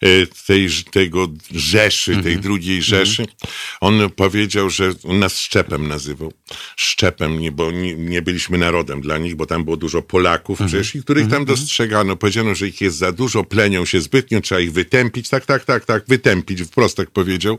e, tej, tego Rzeszy, tej mhm. drugiej mhm. Rzeszy. On powiedział, że on nas szczepem nazywał. Szczepem, nie, bo nie, nie byliśmy narodem dla nich, bo tam było dużo Polaków mhm. przecież, i których tam dostrzegano. Powiedziano, że ich jest za dużo, plenią się zbytnio, trzeba ich wytępić. Tak, tak, tak, tak, wytępić, wprost tak powiedział.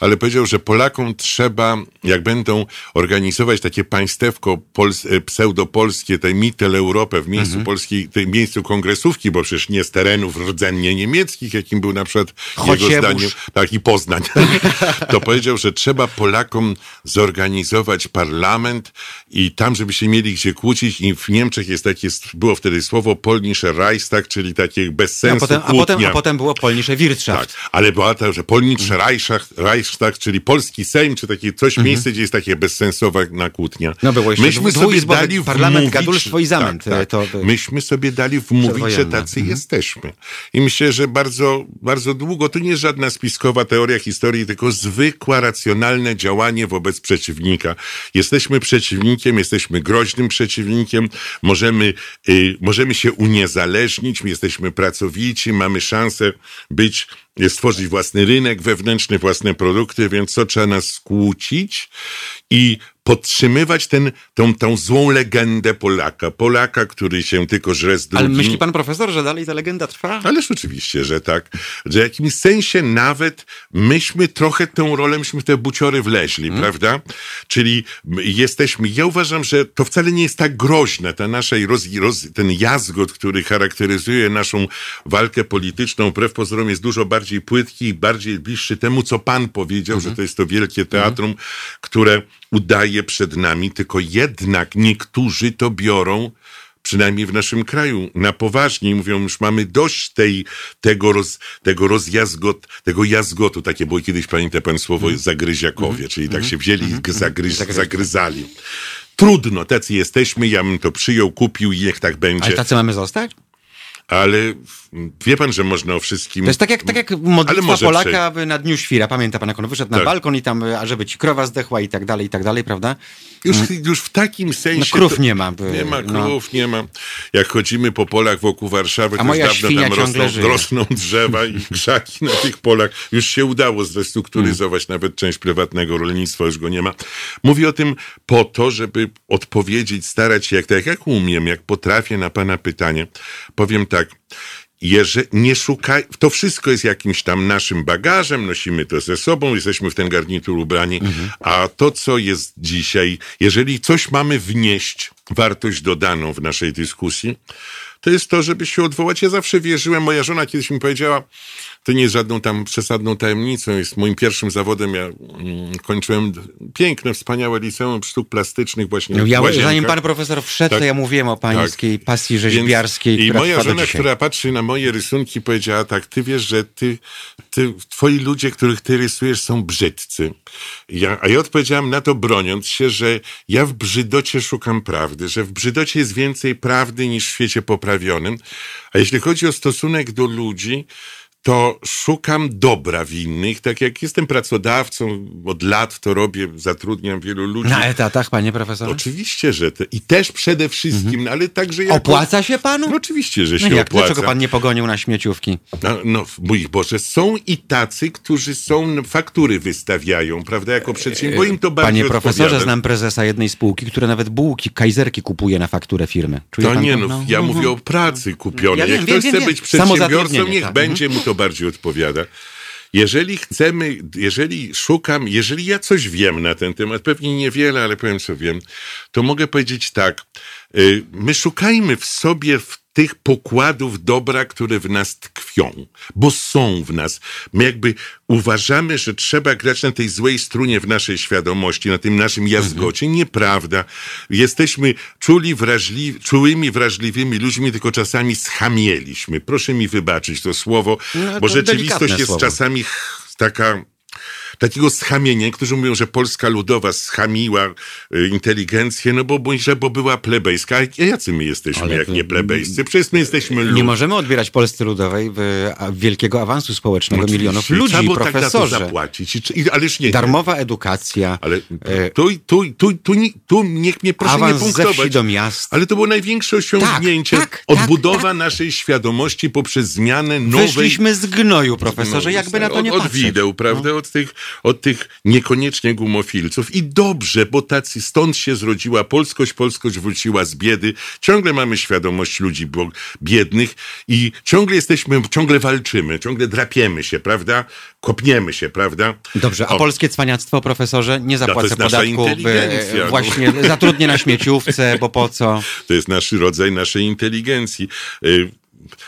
Ale powiedział, że Polakom trzeba, jak będą organizować takie państwa, państewko pols, e, pseudopolskie, tej Mittel Europę w miejscu mhm. polskiej, tej miejscu kongresówki, bo przecież nie z terenów rdzennie niemieckich, jakim był na przykład jego zdaniem, tak i Poznań, to powiedział, że trzeba Polakom zorganizować parlament i tam, żeby się mieli gdzie kłócić i w Niemczech jest takie, było wtedy słowo Polnische Reichstag, czyli takie bez sensu a potem, a potem, a potem było Polnische Wirtschaft. Tak, ale była to, że Polnische Reichstag, Reichstag, czyli polski Sejm, czy takie coś mhm. miejsce, gdzie jest takie bezsensowa kłótnia. No było jeszcze Myśmy sobie dali parlament, wmówić, gadulstwo i zamęt. Tak, tak. To, to... Myśmy sobie dali wmówić, że tacy mhm. jesteśmy. I myślę, że bardzo, bardzo długo, to nie jest żadna spiskowa teoria historii, tylko zwykłe, racjonalne działanie wobec przeciwnika. Jesteśmy przeciwnikiem, jesteśmy groźnym przeciwnikiem, możemy, y, możemy się uniezależnić, jesteśmy pracowici, mamy szansę być stworzyć własny rynek wewnętrzny, własne produkty, więc co trzeba nas skłócić i podtrzymywać ten, tą, tą złą legendę Polaka. Polaka, który się tylko żre z drugim. Ale myśli pan profesor, że dalej ta legenda trwa? Ależ oczywiście, że tak. Że w jakimś sensie nawet myśmy trochę tę rolę, myśmy w te buciory wleźli, hmm. prawda? Czyli jesteśmy, ja uważam, że to wcale nie jest tak groźne, ta nasza roz, roz, ten jazgot, który charakteryzuje naszą walkę polityczną, wbrew pozorom jest dużo bardziej płytki i bardziej bliższy temu, co pan powiedział, hmm. że to jest to wielkie teatrum, hmm. które udaje przed nami, tylko jednak niektórzy to biorą przynajmniej w naszym kraju, na poważnie i mówią, już mamy dość tej, tego, roz, tego rozjazgot, tego jazgotu. Takie było kiedyś, pamięta pan słowo, mm. zagryziakowie, mm. czyli mm. tak się wzięli i mm. zagryz, zagryzali. Trudno, tacy jesteśmy, ja bym to przyjął, kupił i niech tak będzie. Ale tacy mamy zostać? Ale wie pan, że można o wszystkim... To jest tak jak, tak jak modlitwa Polaka prze... na Dniu Świra. Pamięta pan, jak on wyszedł tak. na balkon i tam, a żeby ci krowa zdechła i tak dalej, i tak dalej, prawda? Już, już w takim sensie... No, krów nie ma. By, nie ma krów, no. nie ma. Jak chodzimy po polach wokół Warszawy, to już dawno tam rosną, rosną, drzewa i krzaki na tych polach. Już się udało zrestrukturyzować hmm. nawet część prywatnego rolnictwa, już go nie ma. Mówię o tym po to, żeby odpowiedzieć, starać się jak tak, jak umiem, jak potrafię na pana pytanie. Powiem tak, jeżeli nie szukaj, to wszystko jest jakimś tam naszym bagażem, nosimy to ze sobą, jesteśmy w ten garnitur ubrani, mhm. a to, co jest dzisiaj, jeżeli coś mamy wnieść, wartość dodaną w naszej dyskusji, to jest to, żeby się odwołać. Ja zawsze wierzyłem, moja żona kiedyś mi powiedziała, to nie jest żadną tam przesadną tajemnicą, jest moim pierwszym zawodem. Ja mm, kończyłem piękne, wspaniałe liceum sztuk plastycznych właśnie no, ja, Zanim pan profesor wszedł, tak, to ja mówiłem o pańskiej tak. pasji rzeźbiarskiej, Więc, I moja żona, która patrzy na moje rysunki, powiedziała tak, ty wiesz, że ty, ty, twoi ludzie, których ty rysujesz są brzydcy. Ja, a ja odpowiedziałem na to broniąc się, że ja w brzydocie szukam prawdy, że w brzydocie jest więcej prawdy niż w świecie poprawionym. A jeśli chodzi o stosunek do ludzi, to szukam dobra w innych, tak jak jestem pracodawcą, od lat to robię, zatrudniam wielu ludzi. Na etatach, panie profesorze? Oczywiście, że te, i też przede wszystkim, mhm. ale także jako... Opłaca się panu? No oczywiście, że no się jak, opłaca. Dlaczego pan nie pogonił na śmieciówki? No, no mój Boże, są i tacy, którzy są, faktury wystawiają, prawda, jako przedsiębiorcy, bo im to bardzo Panie profesorze, odpowiada. znam prezesa jednej spółki, która nawet bułki, kajzerki kupuje na fakturę firmy. Czuje to nie, no, no, ja mówię o pracy kupionej. Ja jak wiem, ktoś wiem, chce wiem. być przedsiębiorcą, niech tak. będzie mu to bardziej odpowiada. jeżeli chcemy, jeżeli szukam, jeżeli ja coś wiem na ten temat, pewnie niewiele, ale powiem co wiem, to mogę powiedzieć tak. y, My szukajmy w sobie w tych pokładów dobra, które w nas tkwią, bo są w nas. My jakby uważamy, że trzeba grać na tej złej strunie w naszej świadomości, na tym naszym jazgocie. Nieprawda. Jesteśmy czuli, wrażliwi, czułymi, wrażliwymi ludźmi, tylko czasami schamieliśmy. Proszę mi wybaczyć to słowo, No, bo to rzeczywistość jest słowo. czasami taka takiego schamienia. Niektórzy mówią, że Polska Ludowa schamiła y, inteligencję, no bo, bo, że, bo była plebejska. A jacy my jesteśmy, Ale jak nie plebejscy? Przecież my jesteśmy lud. Nie możemy odbierać Polsce Ludowej wielkiego awansu społecznego Oczywiście. milionów Trzeba ludzi, tak to profesorze. zapłacić. I, ależ nie. Darmowa edukacja, Ale e, tu, tu, tu, tu, nie- tu niech mnie proszę nie awans ze wsi punktować. do miast. Ale to było największe osiągnięcie. Tak, tak, Odbudowa tak, naszej świadomości poprzez zmianę nowej... Wyszliśmy z gnoju, profesorze, jakby na to nie od, od patrzeć. No. wideł, prawda? Od, tych, od tych niekoniecznie gumofilców. I dobrze, bo tacy stąd się zrodziła polskość, polskość wróciła z biedy. Ciągle mamy świadomość ludzi biednych i ciągle jesteśmy, ciągle walczymy, ciągle drapiemy się, prawda? Kopniemy się, prawda? Dobrze, a O, polskie cwaniactwo, profesorze, nie zapłacę podatku, by no. właśnie zatrudnię na śmieciówce, bo po co? To jest nasz rodzaj naszej inteligencji.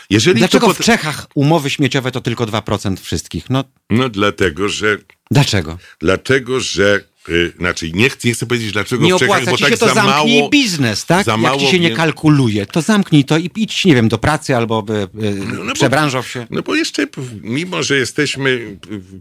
Jeżeli Dlaczego to w Czechach umowy śmieciowe to tylko 2% wszystkich? No, No dlatego, że dlaczego? Dlatego, że y, znaczy nie chcę, nie chcę powiedzieć dlaczego Nie w Czechach, opłaca bo ci tak się to za zamknij mało. biznes, tak? za Jak mało ci się nie kalkuluje, to zamknij to i idź, nie wiem, do pracy albo by, y, no bo- przebranżow się. No bo jeszcze, mimo że jesteśmy,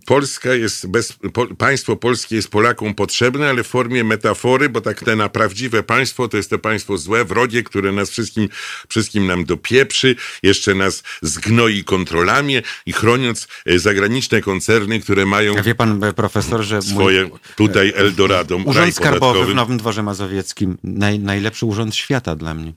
Polska jest, bez, po, państwo polskie jest Polakom potrzebne, ale w formie metafory, bo tak te na prawdziwe państwo to jest to państwo złe, wrogie, które nas wszystkim, wszystkim nam dopieprzy, jeszcze nas zgnoi kontrolami i chroniąc e, zagraniczne koncerny, które mają A wie pan, e, profesor, że mój swoje tutaj Eldorado, urząd skarbowy w Nowym Dworze Mazowieckim, naj, najlepszy urząd świata dla mnie.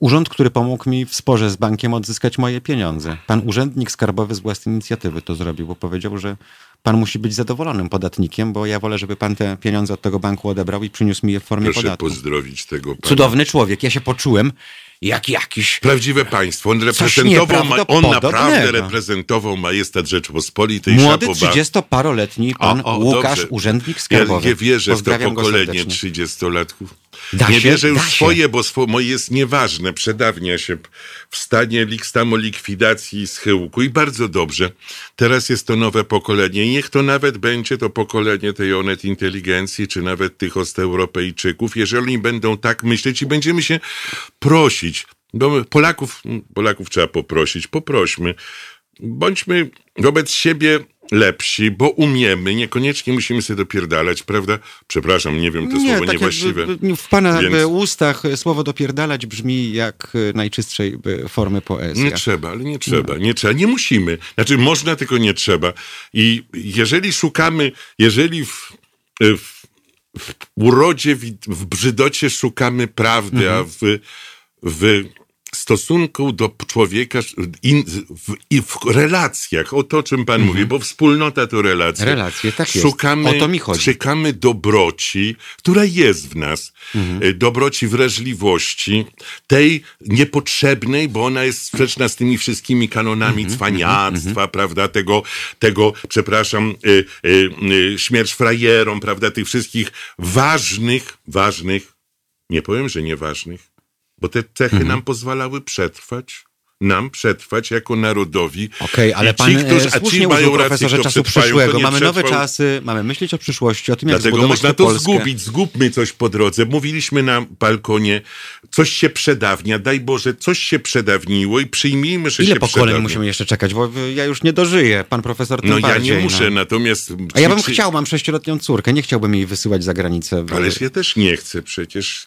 Urząd, który pomógł mi w sporze z bankiem odzyskać moje pieniądze. Pan urzędnik skarbowy z własnej inicjatywy to zrobił, bo powiedział, że pan musi być zadowolonym podatnikiem, bo ja wolę, żeby pan te pieniądze od tego banku odebrał i przyniósł mi je w formie Proszę podatku. pozdrowić tego pana. Cudowny człowiek. Ja się poczułem jak jakiś Prawdziwe państwo. On reprezentował, ma, on naprawdę reprezentował majestat Rzeczypospolitej. młody, Szapoba. 30-paroletni pan O, o, Łukasz, dobrze. urzędnik Ja skarbowy. nie wierzę w to pokolenie serdecznie. 30-latków. Da nie się, wierzę już swoje, bo swo, moje jest nieważne. Przedawnia się w stanie lik- samolikwidacji i schyłku. I bardzo dobrze. Teraz jest to nowe pokolenie. I niech to nawet będzie to pokolenie tej onet inteligencji, czy nawet tych osteuropejczyków. Jeżeli będą tak myśleć i będziemy się prosić, bo my- Polaków, Polaków trzeba poprosić, poprośmy. Bądźmy wobec siebie lepsi, bo umiemy, niekoniecznie musimy sobie dopierdalać, prawda? Przepraszam, nie wiem, to słowo tak niewłaściwe. w pana Więc- ustach słowo dopierdalać brzmi jak e, najczystszej e, formy poezji. Nie trzeba, ale nie trzeba, nie trzeba, nie musimy. Znaczy można, tylko nie trzeba. I jeżeli szukamy, jeżeli w, w, w urodzie, w, w brzydocie szukamy prawdy, a w, w stosunku do człowieka, in, w, i w relacjach, o to, o czym pan mówi, bo wspólnota to relacje. Relacje, tak jest. Szukamy, O to mi chodzi. szukamy dobroci, która jest w nas. E, Dobroci wrażliwości, tej niepotrzebnej, bo ona jest sprzeczna z tymi wszystkimi kanonami cwaniactwa, prawda, tego, tego przepraszam, y, y, y, śmierć frajerom, prawda, tych wszystkich ważnych, ważnych, nie powiem, że nieważnych, bo te cechy nam pozwalały przetrwać. Nam przetrwać jako narodowi. Okej, ale I pan ci, którzy, e, a słusznie ci mają rację, kto czasu przyszłego. Mamy nowe czasy, mamy myśleć o przyszłości, o tym, jak Dlatego można to Polskę. zgubić, zgubmy coś po drodze. Mówiliśmy na balkonie, coś się przedawnia, daj Boże, coś się przedawniło i przyjmijmy, że Ile się pokoleń przedawnia. musimy jeszcze czekać? Bo ja już nie dożyję, pan profesor tym No ja nie muszę, No. natomiast... A ja bym chciał, mam sześcioletnią córkę, nie chciałbym jej wysyłać za granicę. bo- Ależ ja też nie chcę przecież.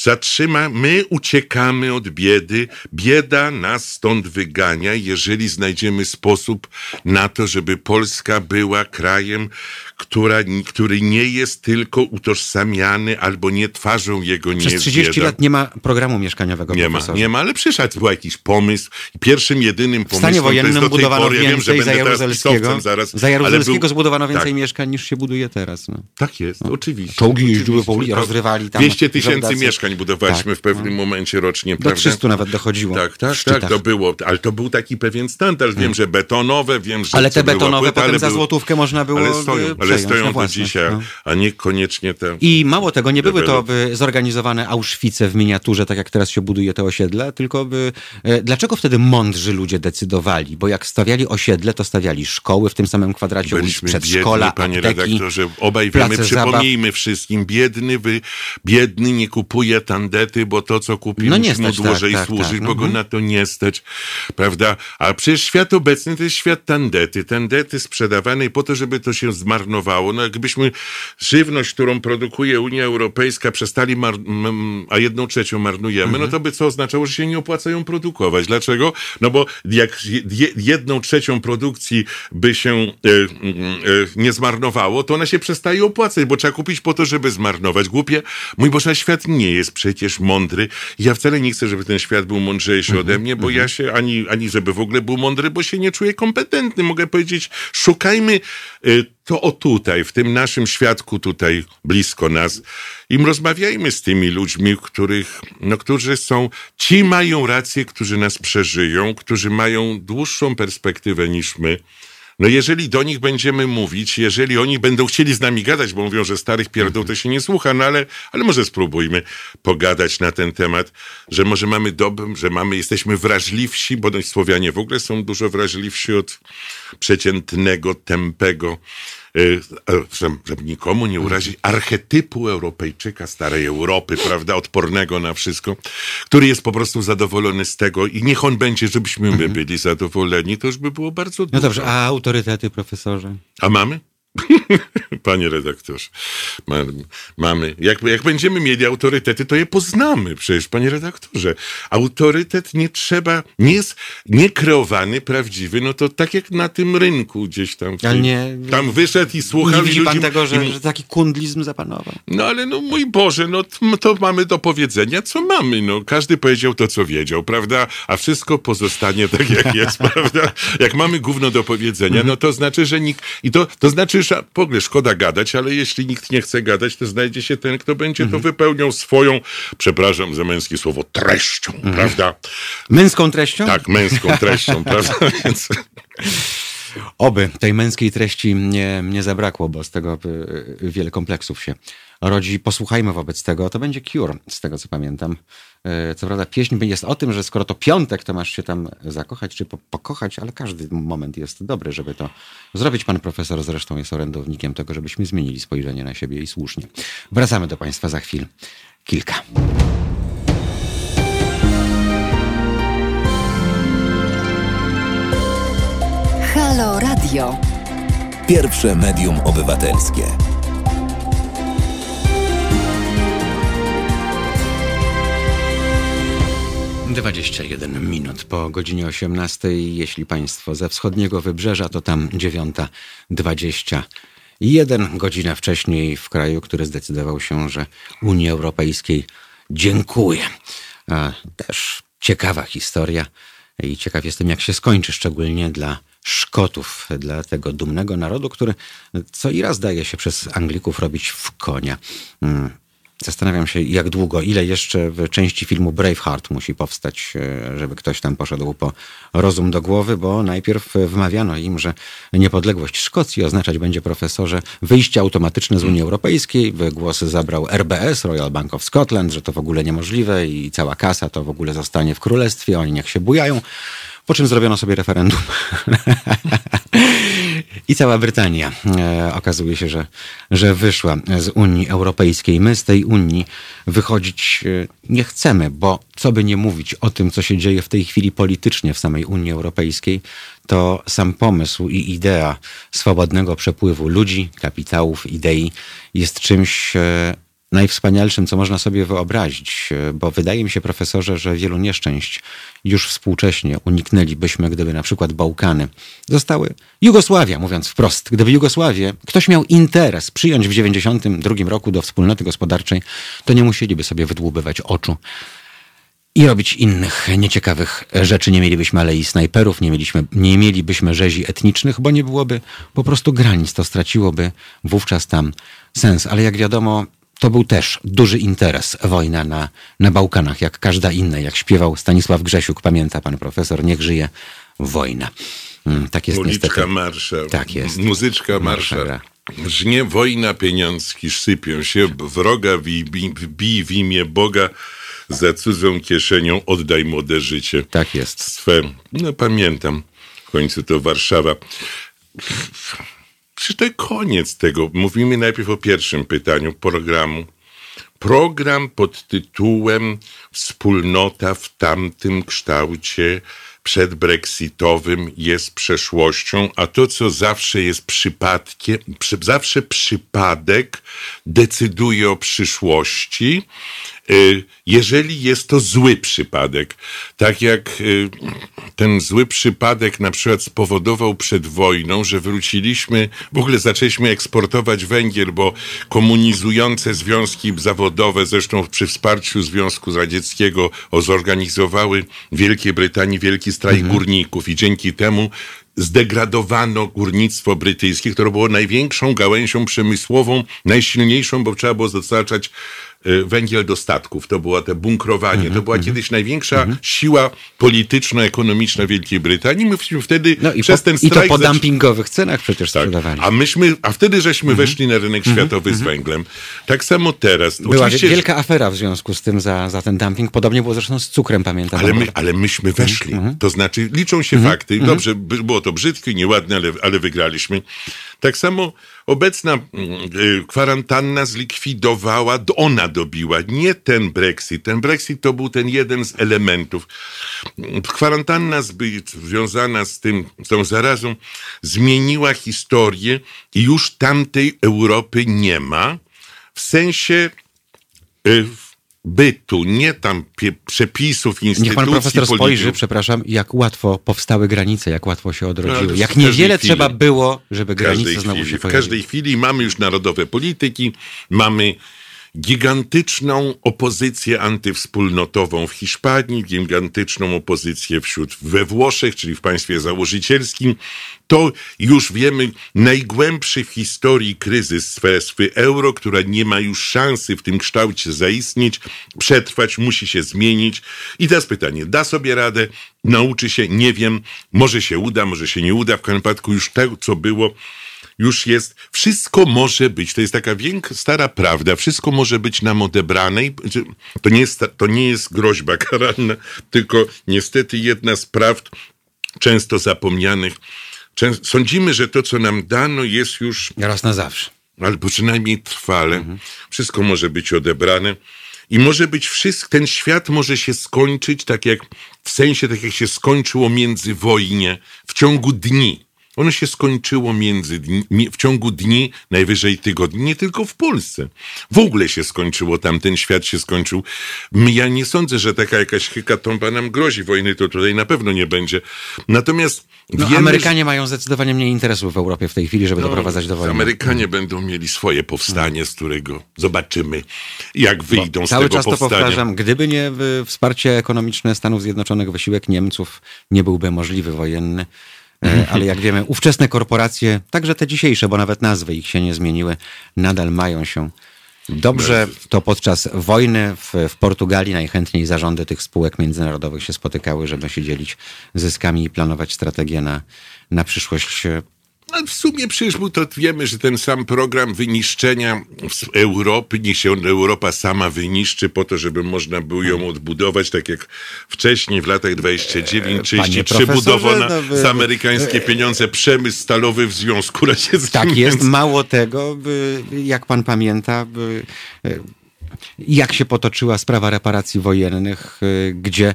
Zatrzyma, my uciekamy od biedy, bieda nas stąd wygania, jeżeli znajdziemy sposób na to, żeby Polska była krajem, która, który nie jest tylko utożsamiany albo nie twarzą jego nie Przez jest 30 bieda. lat nie ma programu mieszkaniowego, Nie ma, profesorze. nie ma, ale przyszedł był jakiś pomysł. Pierwszym, jedynym W pomysłem stanie to jest wojennym budowano pory, ja wiem, że więcej za Jaruzelskiego. zaraz, za Jaruzelskiego był- zbudowano więcej tak, mieszkań niż się buduje teraz. No. Tak jest, oczywiście. Czołgi jeździły po ulicy, rozrywali tam 200 tysięcy mieszkań budowaliśmy Tak, w pewnym momencie rocznie, Do prawda? 300 nawet dochodziło. Tak, tak, w tak, to było, ale to był taki pewien standard. Wiem, że betonowe, wiem, że Ale te betonowe potem za złotówkę można było Ale stoją, ale stoją do własność, dzisiaj, no. a niekoniecznie te... I mało tego, nie były to by zorganizowane Auschwitze w miniaturze, tak jak teraz się buduje te osiedla, tylko by... e, Dlaczego wtedy mądrzy ludzie decydowali? Bo jak stawiali osiedle, to stawiali szkoły w tym samym kwadracie, ulic, Byliśmy przedszkola, biedni, panie apteki, redaktorze. Obaj wiemy, place zabaw. przypomnijmy wszystkim. Biedny, wy, biedny nie kupuje tandety, bo to, co kupi, No musi mu stać, tak, dłużej tak, służyć, tak, bo no, go mhm. na to nie stać. Prawda? A przecież świat obecny to jest świat tandety. Tandety sprzedawanej po to, żeby to się zmarnowało. No jakbyśmy żywność, którą produkuje Unia Europejska, przestali, a jedną trzecią marnujemy, Mhm. no to by co oznaczało, że się nie opłaca ją produkować. Dlaczego? No bo jak je, jedną trzecią produkcji by się e, e, nie zmarnowało, to ona się przestaje opłacać, bo trzeba kupić po to, żeby zmarnować. Głupie. Mój Boże, świat nie jest przecież mądry. Ja wcale nie chcę, żeby ten świat był mądrzejszy ode mnie, bo ja się, ani, ani żeby w ogóle był mądry, bo się nie czuję kompetentny. Mogę powiedzieć, szukajmy e, to o tutaj, w tym naszym świadku tutaj blisko nas i rozmawiajmy z tymi ludźmi, których, no, którzy są, ci mają rację, którzy nas przeżyją, którzy mają dłuższą perspektywę niż my. No jeżeli do nich będziemy mówić, jeżeli oni będą chcieli z nami gadać, bo mówią, że starych pierdół to się nie słucha, no ale, ale może spróbujmy pogadać na ten temat, że może mamy dobrym, że mamy, jesteśmy wrażliwsi, bo Słowianie w ogóle są dużo wrażliwsi od przeciętnego, tępego, e, żeby, żeby nikomu nie urazić, archetypu Europejczyka starej Europy, prawda, odpornego na wszystko, który jest po prostu zadowolony z tego i niech on będzie, żebyśmy my byli zadowoleni, to już by było bardzo No dużo. dobrze, a autorytety, profesorze? A mamy? Panie redaktorze, ma, mamy. Jak, jak będziemy mieli autorytety, to je poznamy przecież, panie redaktorze. Autorytet nie trzeba, nie jest niekreowany, prawdziwy, no to tak jak na tym rynku gdzieś tam. tej- nie- tam wyszedł i słuchał. Nie widzi pan ludzi- tego, że, że taki kundlizm zapanował? no ale no mój Boże, no to mamy do powiedzenia, co mamy, no. Każdy powiedział to, co wiedział, prawda? A wszystko pozostanie tak, jak jest, prawda? Jak mamy gówno do powiedzenia, no to znaczy, że nikt... I to, to znaczy, że w ogóle szkoda gadać, ale jeśli nikt nie chce gadać, to znajdzie się ten, kto będzie to wypełniał swoją, przepraszam za męskie słowo, treścią, prawda? Męską treścią? Tak, męską treścią, prawda? Więc... Oby tej męskiej treści nie, nie zabrakło, bo z tego y, wiele kompleksów się rodzi. Posłuchajmy wobec tego. To będzie Cure, z tego co pamiętam. Y, Co prawda pieśń jest o tym, że skoro to piątek, to masz się tam zakochać czy po, pokochać, ale każdy moment jest dobry, żeby to zrobić. Pan profesor zresztą jest orędownikiem tego, żebyśmy zmienili spojrzenie na siebie i słusznie. Wracamy do Państwa za chwil. Kilka. Halo Radio. Pierwsze medium obywatelskie. Dwadzieścia jeden minut po godzinie 18. Jeśli Państwo ze wschodniego wybrzeża, to tam dziewiąta dwadzieścia jeden godzina wcześniej w kraju, który zdecydował się, że Unii Europejskiej dziękuję. Też ciekawa historia i ciekaw jestem, jak się skończy, szczególnie dla Szkotów, dla tego dumnego narodu, który co i raz daje się przez Anglików robić w konia. Zastanawiam się, jak długo, ile jeszcze w części filmu Braveheart musi powstać, e, żeby ktoś tam poszedł po rozum do głowy, bo najpierw wmawiano im, że niepodległość Szkocji oznaczać będzie profesorze wyjście automatyczne z Unii Europejskiej. Głos zabrał RBS, Royal Bank of Scotland, że to w ogóle niemożliwe i cała kasa to w ogóle zostanie w królestwie, oni niech się bujają. Po czym zrobiono sobie referendum. I cała Brytania e, okazuje się, że, że wyszła z Unii Europejskiej. My z tej Unii wychodzić e, nie chcemy, bo co by nie mówić o tym, co się dzieje w tej chwili politycznie w samej Unii Europejskiej, to sam pomysł i idea swobodnego przepływu ludzi, kapitałów, idei jest czymś e, najwspanialszym, co można sobie wyobrazić, bo wydaje mi się, profesorze, że wielu nieszczęść już współcześnie uniknęlibyśmy, gdyby na przykład Bałkany zostały Jugosławia, mówiąc wprost. Gdyby Jugosławię ktoś miał interes przyjąć w 1992 roku do wspólnoty gospodarczej, to nie musieliby sobie wydłubywać oczu i robić innych nieciekawych rzeczy. Nie mielibyśmy alei snajperów, nie, mieliśmy, nie mielibyśmy rzezi etnicznych, bo nie byłoby po prostu granic. To straciłoby wówczas tam sens. Ale jak wiadomo, to był też duży interes, wojna na, na Bałkanach, jak każda inna, jak śpiewał Stanisław Grzesiuk, pamięta pan profesor, niech żyje wojna. Mm, Tak jest Uliczka niestety. marsza. Tak jest. Muzyczka Marsza marsza. Żnie wojna, pieniążki sypią się, wroga wbij wbij w imię Boga, za cudzą kieszenią oddaj młode życie. Tak jest. Swe, no pamiętam, w końcu to Warszawa. Przecież to koniec tego. Mówimy najpierw o pierwszym pytaniu programu. Program pod tytułem Wspólnota w tamtym kształcie przedbrexitowym jest przeszłością, a to, co zawsze jest przypadkiem, przy, zawsze przypadek decyduje o przyszłości, jeżeli jest to zły przypadek. Tak jak y, ten zły przypadek na przykład spowodował przed wojną, że wróciliśmy, w ogóle zaczęliśmy eksportować węgiel, bo komunizujące związki zawodowe, zresztą przy wsparciu Związku Radzieckiego, zorganizowały w Wielkiej Brytanii wielki strajk górników i dzięki temu zdegradowano górnictwo brytyjskie, które było największą gałęzią przemysłową, najsilniejszą, bo trzeba było dostarczać węgiel do statków. To było te bunkrowanie. To była kiedyś największa siła polityczno-ekonomiczna Wielkiej Brytanii. Myśmy wtedy No przez po, ten i to strajk po dumpingowych cenach przecież tak. sprzedawali. A myśmy, a wtedy żeśmy Mhm. weszli na rynek światowy z węglem. Tak samo teraz. Była Oczywiście, wielka afera w związku z tym za, za ten dumping. Podobnie było zresztą z cukrem, pamiętam. Ale, my, ale myśmy Mhm. weszli. To znaczy, liczą się fakty. Dobrze, by- było to brzydkie, nieładne, ale, ale wygraliśmy. Tak samo obecna mm, y, kwarantanna zlikwidowała, ona dobiła, nie ten Brexit. Ten Brexit to był ten jeden z elementów. Mm, Kwarantanna związana z tym, z tą zarazą zmieniła historię i już tamtej Europy nie ma. W sensie y, bytu, nie tam przepisów, instytucji Niech pan profesor spojrzy, polityków. przepraszam, jak łatwo powstały granice, jak łatwo się No, odrodziły. to jak w niewiele chwili. trzeba było, żeby W granice znowu chwili. się W pojawiły. każdej chwili mamy już narodowe polityki, mamy gigantyczną opozycję antywspólnotową w Hiszpanii, gigantyczną opozycję wśród we Włoszech, czyli w państwie założycielskim. To już wiemy najgłębszy w historii kryzys strefy euro, która nie ma już szansy w tym kształcie zaistnieć, przetrwać, musi się zmienić. I teraz pytanie, da sobie radę, nauczy się, nie wiem, może się uda, może się nie uda, w każdym wypadku już to, co było, już jest, wszystko może być, to jest taka wiek, stara prawda, wszystko może być nam odebrane. i- że To nie, jest, to nie jest groźba karalna, tylko niestety jedna z prawd często zapomnianych. Sądzimy, że to, co nam dano, jest już Raz na zawsze. albo przynajmniej trwale. Wszystko może być odebrane. I może być wszystko, ten świat może się skończyć tak jak, w sensie tak jak się skończyło międzywojnie w ciągu dni. Ono się skończyło między dni, w ciągu dni, najwyżej tygodni, nie tylko w Polsce. W ogóle się skończyło tam, ten świat się skończył. Ja nie sądzę, że taka jakaś hekatomba nam grozi. Wojny to tutaj na pewno nie będzie. Natomiast No, wiemy, Amerykanie mają zdecydowanie mniej interesów w Europie w tej chwili, żeby doprowadzać do wojny. Amerykanie będą mieli swoje powstanie, z którego zobaczymy, jak wyjdą z Cały tego czas to powstania. powtarzam, gdyby nie y, wsparcie ekonomiczne Stanów Zjednoczonych, wysiłek Niemców, nie byłby możliwy wojenny. E, Ale jak wiemy, ówczesne korporacje, także te dzisiejsze, bo nawet nazwy ich się nie zmieniły, nadal mają się dobrze. To podczas wojny w, w Portugalii najchętniej zarządy tych spółek międzynarodowych się spotykały, żeby się dzielić zyskami i planować strategię na, na przyszłość. E, No, w sumie przecież był to, wiemy, że ten sam program wyniszczenia z Europy, niech się Europa sama wyniszczy po to, żeby można było ją odbudować, tak jak wcześniej w latach 29-30 Panie przebudowano profesorze, no wy- za amerykańskie pieniądze przemysł stalowy w Związku Radzieckim. Tak jest. Mało tego, jak pan pamięta, y, jak się potoczyła sprawa reparacji wojennych, gdzie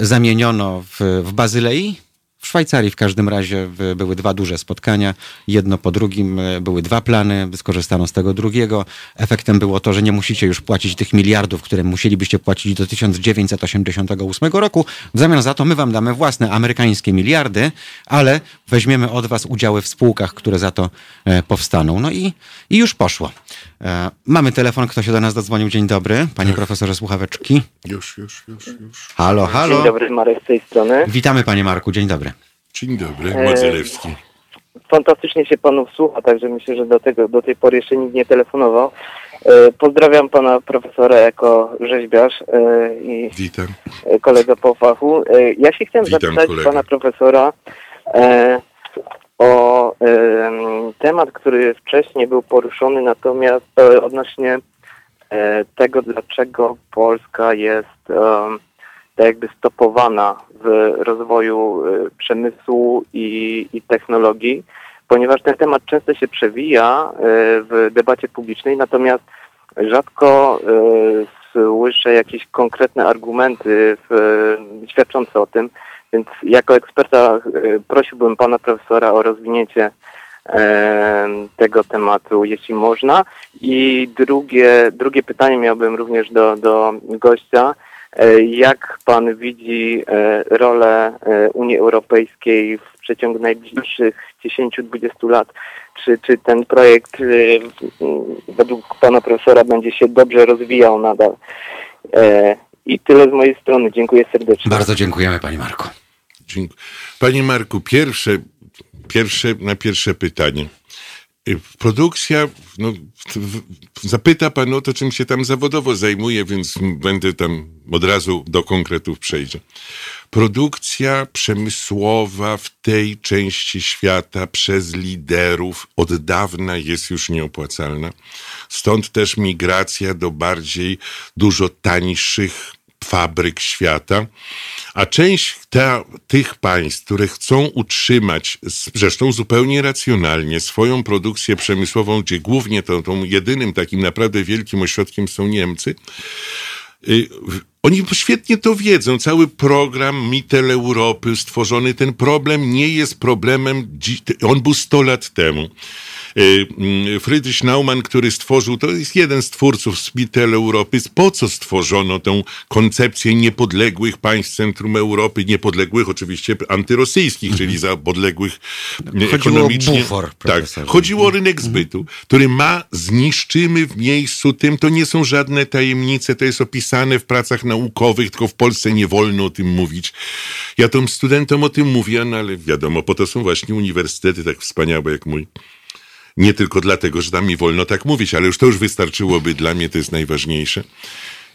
zamieniono w, w Bazylei. W Szwajcarii w każdym razie były dwa duże spotkania, jedno po drugim, y, były dwa plany, skorzystano z tego drugiego. Efektem było to, że nie musicie już płacić tych miliardów, które musielibyście płacić do 1988 roku. W zamian za to my wam damy własne amerykańskie miliardy, ale weźmiemy od was udziały w spółkach, które za to e, powstaną. No i, i już poszło. E, mamy telefon, kto się do nas dodzwonił. Dzień dobry, panie profesorze słuchaweczki. Już, już, już, już. Halo, halo. Dzień dobry, Marek z tej strony. Witamy panie Marku, dzień dobry. Dzień dobry, E, Ładzelewski. fantastycznie się panów słucha, także myślę, że do tego do tej pory jeszcze nikt nie telefonował. E, Pozdrawiam pana profesora jako rzeźbiarz i Witam. kolega po fachu. Ja się chciałem Witam, zapytać kolego. pana profesora o em, temat, który wcześniej był poruszony, natomiast e, odnośnie e, tego, dlaczego Polska jest em, tak jakby stopowana w rozwoju e, przemysłu i, i technologii, ponieważ ten temat często się przewija e, w debacie publicznej, natomiast rzadko e, słyszę jakieś konkretne argumenty w, świadczące o tym, więc jako eksperta e, prosiłbym pana profesora o rozwinięcie e, tego tematu, jeśli można. I drugie, drugie pytanie miałbym również do, do gościa. E, Jak pan widzi rolę Unii Europejskiej w przeciągu najbliższych 10-20 lat? Czy, czy ten projekt według pana profesora będzie się dobrze rozwijał nadal? I tyle z mojej strony. Dziękuję serdecznie. Bardzo dziękujemy, panie Marku. Dziękuję. Panie Marku, pierwsze, pierwsze, na pierwsze pytanie. Y, Produkcja, no, zapyta pan o to, czym się tam zawodowo zajmuje, więc będę tam od razu do konkretów przejdzie. Produkcja przemysłowa w tej części świata przez liderów od dawna jest już nieopłacalna. Stąd też migracja do bardziej dużo tańszych fabryk świata, a część ta, tych państw, które chcą utrzymać, zresztą zupełnie racjonalnie, swoją produkcję przemysłową, gdzie głównie to, tą jedynym takim naprawdę wielkim ośrodkiem są Niemcy, Y, Oni świetnie to wiedzą. Cały program Mitel Europy stworzony, ten problem nie jest problemem, on był 100 lat temu. Y, mm, Friedrich Naumann, który stworzył, to jest jeden z twórców z Mitel Europy. Po co stworzono tę koncepcję niepodległych państw centrum Europy, niepodległych oczywiście antyrosyjskich, czyli za podległych y, Chodziło o ekonomicznie. bufor, tak, chodziło o rynek zbytu, który ma, zniszczymy w miejscu tym, to nie są żadne tajemnice, to jest opisane w pracach naukowych, tylko w Polsce nie wolno o tym mówić. Ja tym studentom o tym mówię, no ale wiadomo, po to są właśnie uniwersytety tak wspaniałe jak mój. Nie tylko dlatego, że tam mi wolno tak mówić, ale już to już wystarczyłoby dla mnie, to jest najważniejsze.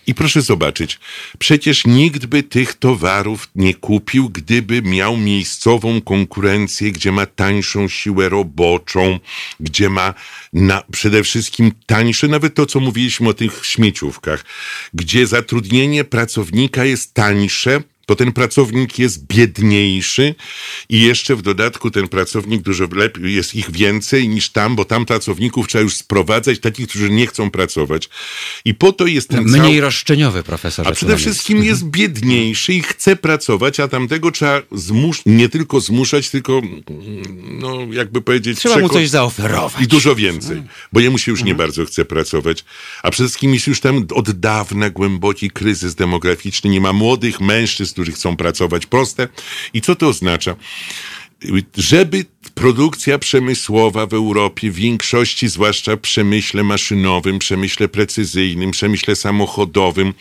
I proszę zobaczyć, przecież nikt by tych towarów nie kupił, gdyby miał miejscową konkurencję, gdzie ma tańszą siłę roboczą, gdzie ma na, przede wszystkim tańsze, nawet to, co mówiliśmy o tych śmieciówkach, gdzie zatrudnienie pracownika jest tańsze, to ten pracownik jest biedniejszy i jeszcze w dodatku ten pracownik dużo lepiej, jest ich więcej niż tam, bo tam pracowników trzeba już sprowadzać, takich, którzy nie chcą pracować. I po to jest ten. Mniej roszczeniowy, profesorze. A przede wszystkim jest biedniejszy i chce pracować, a tamtego trzeba zmusz, nie tylko zmuszać, tylko, mm, no, jakby powiedzieć... Trzeba mu coś zaoferować. I dużo więcej, bo jemu się już nie bardzo chce pracować. A przede wszystkim jest już tam od dawna głęboki kryzys demograficzny. Nie ma młodych mężczyzn, którzy chcą pracować. Proste. I co to oznacza? żeby produkcja przemysłowa w Europie, w większości, zwłaszcza w przemyśle maszynowym, przemyśle precyzyjnym, przemyśle samochodowym,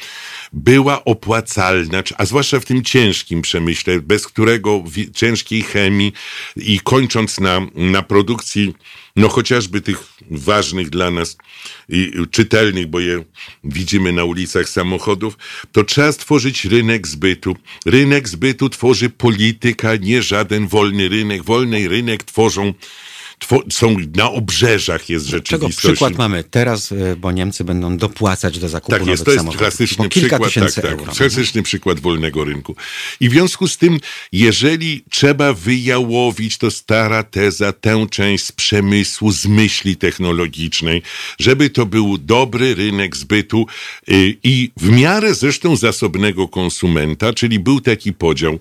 była opłacalna, a zwłaszcza w tym ciężkim przemyśle, bez którego ciężkiej chemii i kończąc na, na produkcji, no chociażby tych ważnych dla nas i, czytelnych, bo je widzimy na ulicach samochodów, to trzeba stworzyć rynek zbytu. Rynek zbytu tworzy polityka, nie żaden wolny rynek. Wolny rynek tworzą, two, są na obrzeżach jest Czego rzeczywistości. przykład mamy teraz, y, bo Niemcy będą dopłacać do zakupu Tak nowych jest, to jest samochodów. klasyczny przykład, tak, tysięcy tak, euro. klasyczny przykład wolnego rynku. I w związku z tym, jeżeli trzeba wyjałowić, to stara teza, tę część z przemysłu, z myśli technologicznej, żeby to był dobry rynek zbytu y, i w miarę zresztą zasobnego konsumenta, czyli był taki podział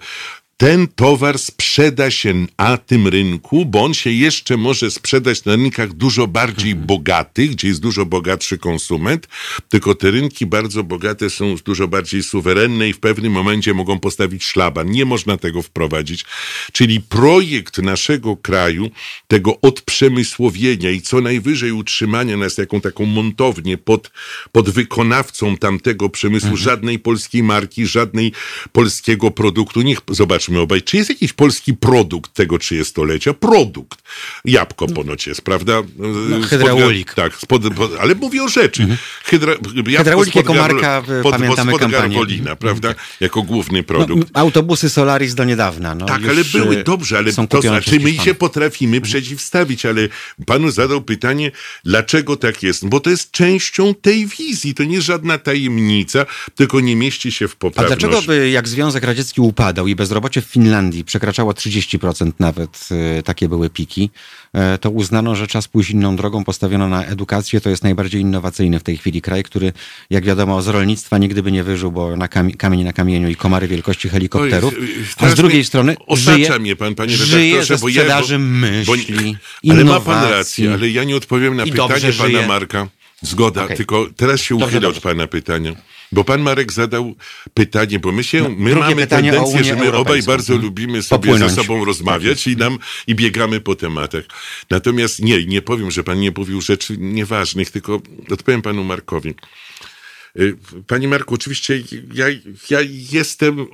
ten towar sprzeda się na tym rynku, bo on się jeszcze może sprzedać na rynkach dużo bardziej bogatych, gdzie jest dużo bogatszy konsument, tylko te rynki bardzo bogate są dużo bardziej suwerenne i w pewnym momencie mogą postawić szlaban. Nie można tego wprowadzić. Czyli projekt naszego kraju, tego odprzemysłowienia i co najwyżej utrzymania nas jaką taką montownię pod, pod wykonawcą tamtego przemysłu, żadnej polskiej marki, żadnej polskiego produktu. Niech, zobacz, zobaczymy obaj, czy jest jakiś polski produkt tego trzydziestolecia? Produkt. Jabłko ponoć jest, prawda? No, Spod- hydraulik. tak, spod, pod, ale mówię o rzeczy. Hydra, jabłko Hydraulik jako Garwol- marka, y, pod, pamiętamy spod kampanię. Garwolina, prawda? Jako główny No, produkt. autobusy Solaris do niedawna. No, Tak, ale były dobrze, ale to znaczy my się potrafimy przeciwstawić, ale panu zadał pytanie, dlaczego tak jest? Bo to jest częścią tej wizji, to nie żadna tajemnica, tylko nie mieści się w A poprawność. dlaczego by, jak Związek Radziecki upadał i bezrobocie w Finlandii przekraczało 30% nawet, e, takie były piki, e, to uznano, że czas pójść inną drogą, postawiono na edukację, to jest najbardziej innowacyjny w tej chwili kraj, który, jak wiadomo, z rolnictwa nigdy by nie wyżył, bo na kami- kamień na kamieniu i komary wielkości helikopterów, Oj, a teraz z drugiej strony żyje, mnie pan, panie żyje ze bo ja- sprzedaży bo- myśli, Ale ma pan rację, ale ja nie odpowiem na pytanie pana żyje. Marka. Zgoda, Okej. tylko teraz się uchylę od pana pytania. Bo pan Marek zadał pytanie, bo my się, my drugie mamy tendencję, że my obaj Europejską. bardzo Mhm. lubimy sobie Popłynąć. ze sobą rozmawiać i nam i biegamy po tematach. Natomiast nie, nie powiem, że pan nie mówił rzeczy nieważnych, tylko odpowiem panu Markowi. Y, Panie Marku, oczywiście ja, ja jestem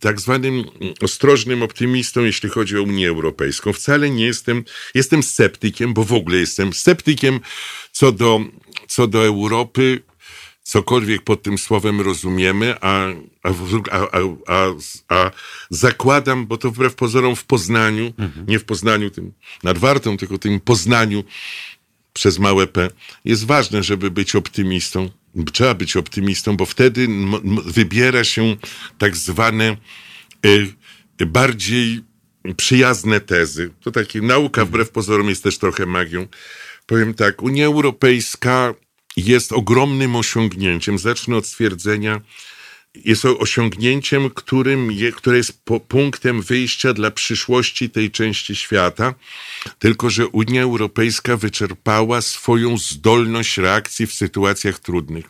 tak zwanym ostrożnym optymistą, jeśli chodzi o Unię Europejską. Wcale nie jestem, jestem sceptykiem, bo w ogóle jestem sceptykiem co do, co do Europy, cokolwiek pod tym słowem rozumiemy, a, a, a, a, zakładam, bo to wbrew pozorom w Poznaniu, nie w Poznaniu tym nadwartą, tylko tym Poznaniu, przez małe P. Jest ważne, żeby być optymistą. Trzeba być optymistą, bo wtedy wybiera się tak zwane y, bardziej przyjazne tezy. To takie nauka wbrew pozorom jest też trochę magią. Powiem tak, Unia Europejska jest ogromnym osiągnięciem. Zacznę od stwierdzenia, jest osiągnięciem, którym je, które jest punktem wyjścia dla przyszłości tej części świata, tylko że Unia Europejska wyczerpała swoją zdolność reakcji w sytuacjach trudnych.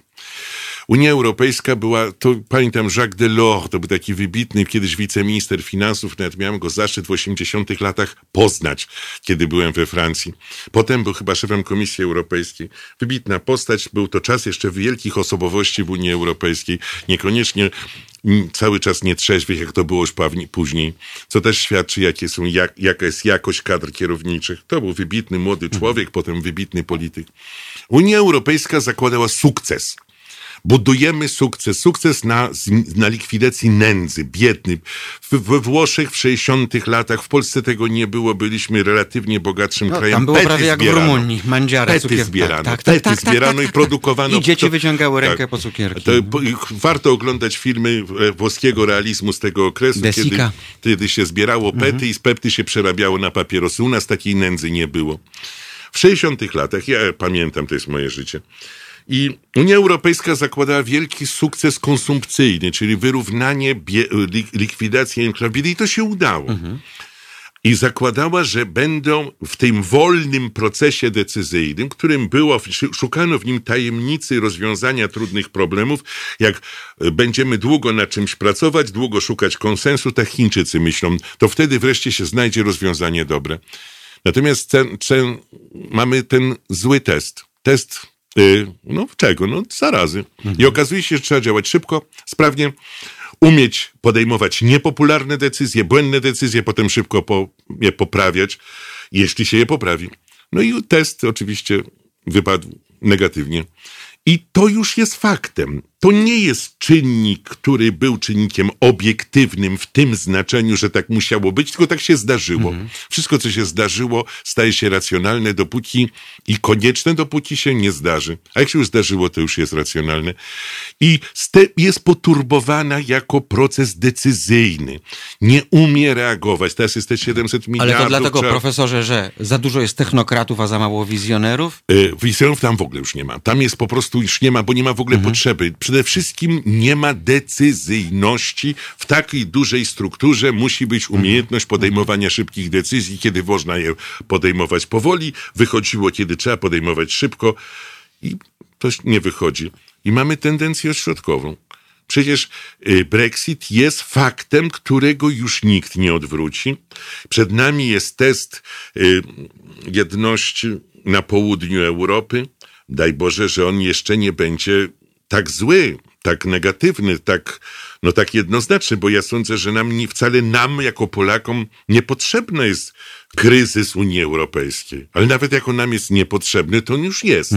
Unia Europejska była, to pamiętam Jacques Delors, to był taki wybitny kiedyś wiceminister finansów, nawet miałem go zaszczyt w 80 latach poznać, kiedy byłem we Francji. Potem był chyba szefem Komisji Europejskiej. Wybitna postać, był to czas jeszcze wielkich osobowości w Unii Europejskiej, niekoniecznie mm, cały czas nietrzeźwych, jak to było już później, co też świadczy, jakie są, jak, jaka jest jakość kadr kierowniczych. To był wybitny młody człowiek, potem wybitny polityk. Unia Europejska zakładała sukces budujemy sukces. Sukces na, na likwidacji nędzy, biedny. W, we Włoszech w 60 latach, w Polsce tego nie było, byliśmy relatywnie bogatszym No, krajem. tam było Pety prawie jak w. Rumunii, mandziara, Pety cukier- zbierano, tak, tak, pety tak, tak, zbierano tak, i tak. produkowano. I dzieci wyciągały rękę po cukierki. To, warto oglądać filmy e, włoskiego realizmu z tego okresu, kiedy, kiedy się zbierało pety Mhm. i z pety się przerabiało na papierosy. U nas takiej nędzy nie było. W 60 latach, ja pamiętam, to jest moje życie, i Unia Europejska zakładała wielki sukces konsumpcyjny, czyli wyrównanie, likwidację enklawidy i to się udało. I zakładała, że będą w tym wolnym procesie decyzyjnym, którym było, szukano w nim tajemnicy rozwiązania trudnych problemów, jak e, będziemy długo na czymś pracować, długo szukać konsensu, tak Chińczycy myślą, to wtedy wreszcie się znajdzie rozwiązanie dobre. Natomiast ten, ten, mamy ten zły test. Test, no czego? No zarazy. I okazuje się, że trzeba działać szybko, sprawnie, umieć podejmować niepopularne decyzje, błędne decyzje, potem szybko po, je poprawiać, jeśli się je poprawi. No i test oczywiście wypadł negatywnie. I to już jest faktem. To nie jest czynnik, który był czynnikiem obiektywnym w tym znaczeniu, że tak musiało być, tylko tak się zdarzyło. Wszystko, co się zdarzyło, staje się racjonalne dopóki i konieczne, dopóki się nie zdarzy. A jak się już zdarzyło, to już jest racjonalne. I jest poturbowana jako proces decyzyjny. Nie umie reagować. Teraz jest te 700 Ale miliardów. to dlatego, trzeba- profesorze, że za dużo jest technokratów, a za mało wizjonerów? Y, Wizjerów tam w ogóle już nie ma. Tam jest po prostu już nie ma, bo nie ma w ogóle potrzeby. Przede wszystkim nie ma decyzyjności w takiej dużej strukturze. Musi być umiejętność podejmowania szybkich decyzji, kiedy można je podejmować powoli. Wychodziło, kiedy trzeba podejmować szybko i to nie wychodzi. I mamy tendencję ośrodkową. Przecież y, Brexit jest faktem, którego już nikt nie odwróci. Przed nami jest test y, jedności na południu Europy. Daj Boże, że on jeszcze nie będzie tak zły, tak negatywny, tak no tak jednoznaczny, bo ja sądzę, że nam nie, wcale nam jako Polakom niepotrzebny jest kryzys Unii Europejskiej. Ale nawet jako nam jest niepotrzebny, to on już jest.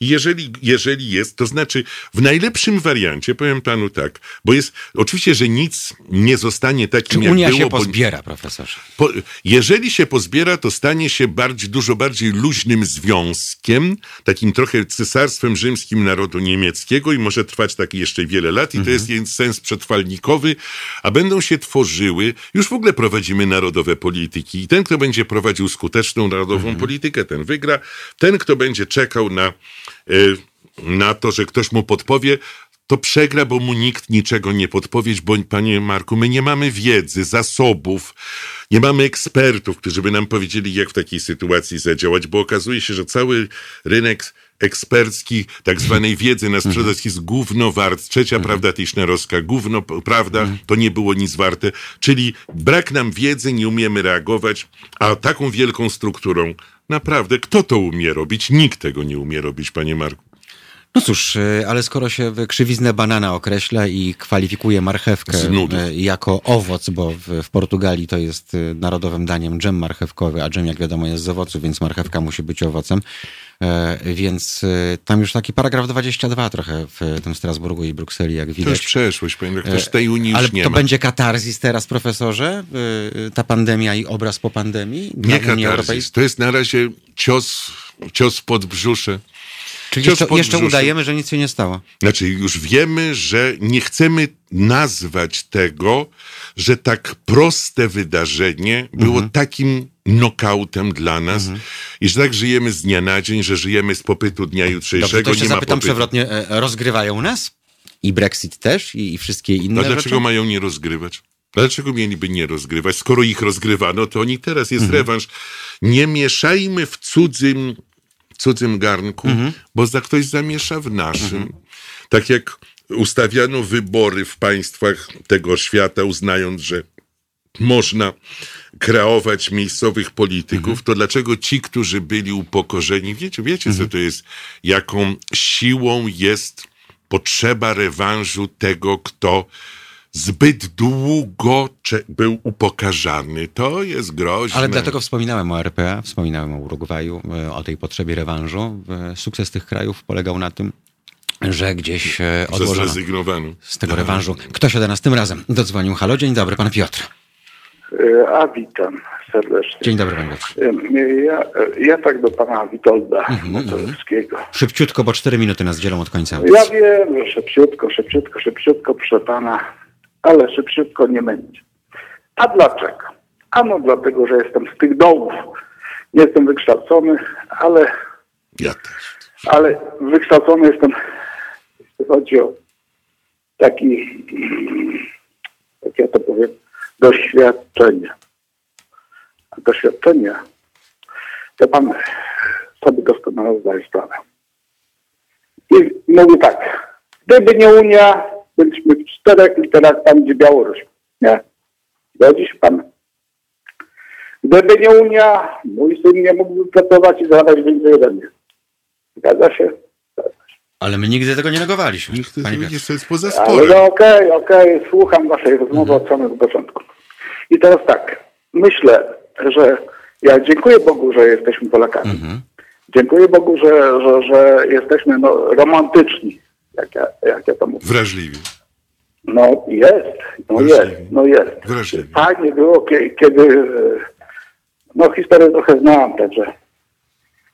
I jeżeli, jeżeli jest, to znaczy w najlepszym wariancie, powiem panu tak, bo jest, oczywiście, że nic nie zostanie Czy takim, jak Unia było, się bo- pozbiera, profesorze? po, jeżeli się pozbiera, to stanie się bardziej, dużo bardziej luźnym związkiem, takim trochę cesarstwem rzymskim narodu niemieckiego i może trwać tak jeszcze wiele lat i to jest jej sens przetrwalnikowy, a będą się tworzyły, już w ogóle prowadzimy narodowe polityki i ten, kto będzie prowadził skuteczną narodową politykę, ten wygra. Ten, kto będzie czekał na, y, na to, że ktoś mu podpowie, to przegra, bo mu nikt niczego nie podpowiedź, bo panie Marku, my nie mamy wiedzy, zasobów, nie mamy ekspertów, którzy by nam powiedzieli, jak w takiej sytuacji zadziałać, bo okazuje się, że cały rynek ekspercki tak zwanej wiedzy na sprzedaż jest gówno wart. Trzecia prawda Tischnerowska, gówno prawda, to nie było nic warte. Czyli brak nam wiedzy, nie umiemy reagować, a taką wielką strukturą naprawdę, kto to umie robić? Nikt tego nie umie robić, panie Marku. No cóż, y, ale skoro się krzywiznę banana określa i kwalifikuje marchewkę y, jako owoc, bo w, w Portugalii to jest y, narodowym daniem dżem marchewkowy, a dżem jak wiadomo jest z owocu, więc marchewka musi być owocem. E, Więc tam już taki paragraf 22 trochę w tym Strasburgu i Brukseli, jak To już widać. przeszłość, panie redaktorze, tej Unii Ale już nie to ma. będzie katarzis teraz, profesorze? Ta pandemia i obraz po pandemii? Nie katarzis, Europejskiej? to jest na razie cios, cios pod brzusze. Czyli jeszcze, jeszcze udajemy, że nic się nie stało. Znaczy, już wiemy, że nie chcemy nazwać tego, że tak proste wydarzenie było Mhm. takim nokautem dla nas i że tak żyjemy z dnia na dzień, że żyjemy z popytu dnia Dobrze, jutrzejszego, to jeszcze nie ma zapytam popytu. przewrotnie. e, Rozgrywają nas? I Brexit też? I, i wszystkie inne A rzeczy? dlaczego mają nie rozgrywać? Dlaczego mieliby nie rozgrywać? Skoro ich rozgrywano, to oni teraz jest Mhm. rewanż. Nie mieszajmy w cudzym, cudzym garnku, Mhm. bo za ktoś zamiesza w naszym. Tak jak ustawiano wybory w państwach tego świata, uznając, że można kreować miejscowych polityków, Mhm. to dlaczego ci, którzy byli upokorzeni, wiecie, wiecie Mhm. co to jest, jaką siłą jest potrzeba rewanżu tego, kto zbyt długo był upokarzany. To jest groźne. Ale dlatego wspominałem o RPA, wspominałem o Urugwaju, e, o tej potrzebie rewanżu. E, Sukces tych krajów polegał na tym, że gdzieś e, odłożono zrezygnowano. z tego rewanżu. Kto się do nas tym razem dodzwonił? Halo, dzień dobry, pan Piotr. A witam serdecznie. Dzień dobry, panie Piotrze. Ja, ja tak do pana Witolda Mhm, Motorowskiego. Szybciutko, bo cztery minuty nas dzielą od końca. Ja wiem, że szybciutko, szybciutko, szybciutko, proszę pana, ale szybciutko nie będzie. A dlaczego? Ano dlatego, że jestem z tych dołów. Nie jestem wykształcony, ale, Ja też. ale wykształcony jestem, jeśli chodzi o taki, jak ja to powiem, doświadczenie. A doświadczenie, to pan sobie doskonale zdaje sprawę. I mówię tak, gdyby nie Unia, byliśmy w czterech literach tam, gdzie Białoruś. Nie? Zgodzi się pan? Gdyby nie Unia, mój syn nie mógłby pracować i zarabiać więcej ode mnie. Zgadza się? Ale my nigdy tego nie negowaliśmy. Niech widzisz, to jest poza Ale sporem. no okej, okej, słucham waszej rozmowy od samego początku. I teraz tak, myślę, że ja dziękuję Bogu, że jesteśmy Polakami. Dziękuję Bogu, że, że, że jesteśmy no, romantyczni, jak ja, jak ja to mówię. Wrażliwie. No jest, no Wrażliwi. jest, no jest. Wrażliwi. Fajnie było, kie- kiedy, e, no historię trochę znałam, także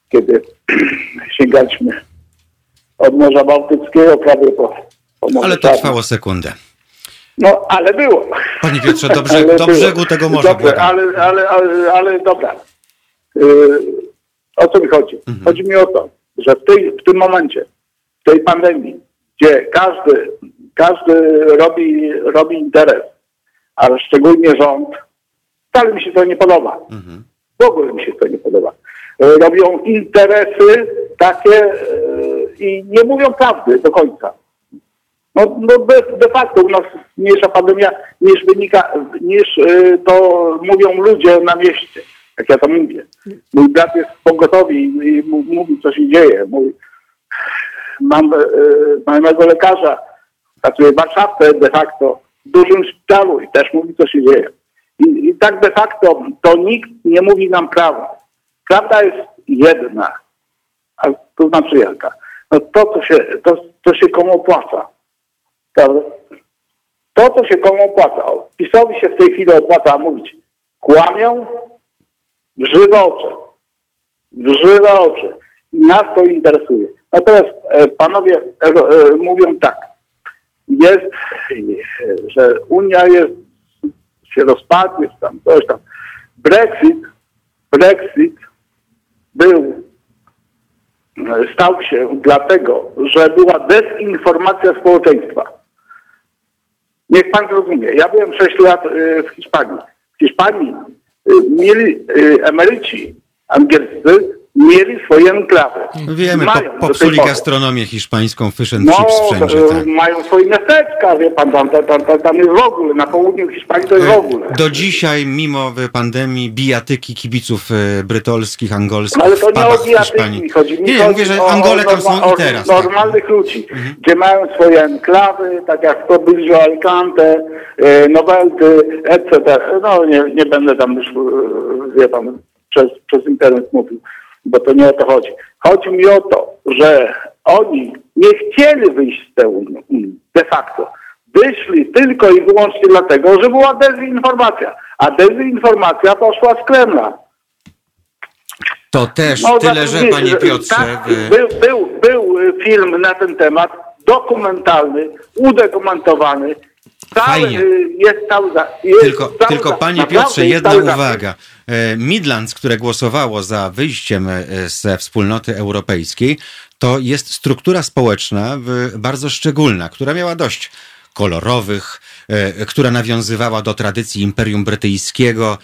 kiedy sięgaliśmy od Morza Bałtyckiego prawie po, po Morze Ale to trwało sekundę. No, ale było. Panie Piotrze, do, brzeg, do brzegu tego morza Dobrze, ale, ale, ale, ale dobra. Yy, o co mi chodzi? Mhm. Chodzi mi o to, że w, tej, w tym momencie, w tej pandemii, gdzie każdy, każdy robi, robi interes, ale szczególnie rząd, wcale mi się to nie podoba. Mhm. W ogóle mi się to nie podoba. E, Robią interesy takie e, i nie mówią prawdy do końca. No, no de, de facto u nas mniejsza pandemia niż wynika, niż y, to mówią ludzie na mieście, jak ja to mówię. Mój brat jest w pogotowi i, mówi, co się dzieje. Mój, mam y, znajomego lekarza, pracuje w Warszawce de facto w dużym szpitalu i też mówi, co się dzieje. I, I tak de facto to nikt nie mówi nam prawa. Prawda jest jedna, a to znaczy jaka? No to, co się, to, to się komu opłaca. Prawda? To, co się komu opłaca. PiSowi się w tej chwili opłaca mówić. Kłamią w żywe oczy. W żywe oczy. I nas to interesuje. Natomiast e, panowie e, mówią tak. Jest, że Unia jest, się rozpadnie, czy tam coś tam. Brexit, Brexit był e, stał się dlatego, że była dezinformacja społeczeństwa. Niech pan zrozumie. Ja byłem 6 lat w Hiszpanii. W Hiszpanii mieli emeryci angielscy mieli swoje enklawy. Wiemy, Mają po, popsuli gastronomię hiszpańską, fish and No, chips wszędzie. e, Tak. mają swoje miasteczka, wie pan, tam, tam, tam, tam jest w ogóle, na południu Hiszpanii to jest w ogóle. E, Do dzisiaj, mimo pandemii, bijatyki kibiców e, brytolskich, angolskich Ale to nie o bijatyki chodzi. Mi Nie, chodzi mówię, że Angole tam są i teraz. Tak. normalnych ludzi, gdzie mają swoje enklawy, tak jak to Bilgio Alicante, Nowelty, etc. No nie, nie będę tam już, wie pan, przez, przez internet mówił, bo to nie o to chodzi. Chodzi mi o to, że oni nie chcieli wyjść z tej Unii, de facto. Wyszli tylko i wyłącznie dlatego, że była dezinformacja. A dezinformacja poszła z Kremla. To też No, tyle, że tak, panie że- Piotrze... Tak, był, był, był y, film na ten temat, dokumentalny, udokumentowany. Cały, Fajnie. y, jest cały jest Tylko, cały tylko panie Piotrze, jedna uwaga. E, Midlands, które głosowało za wyjściem e, ze wspólnoty europejskiej, to jest struktura społeczna bardzo szczególna, która miała dość kolorowych, e, która nawiązywała do tradycji Imperium Brytyjskiego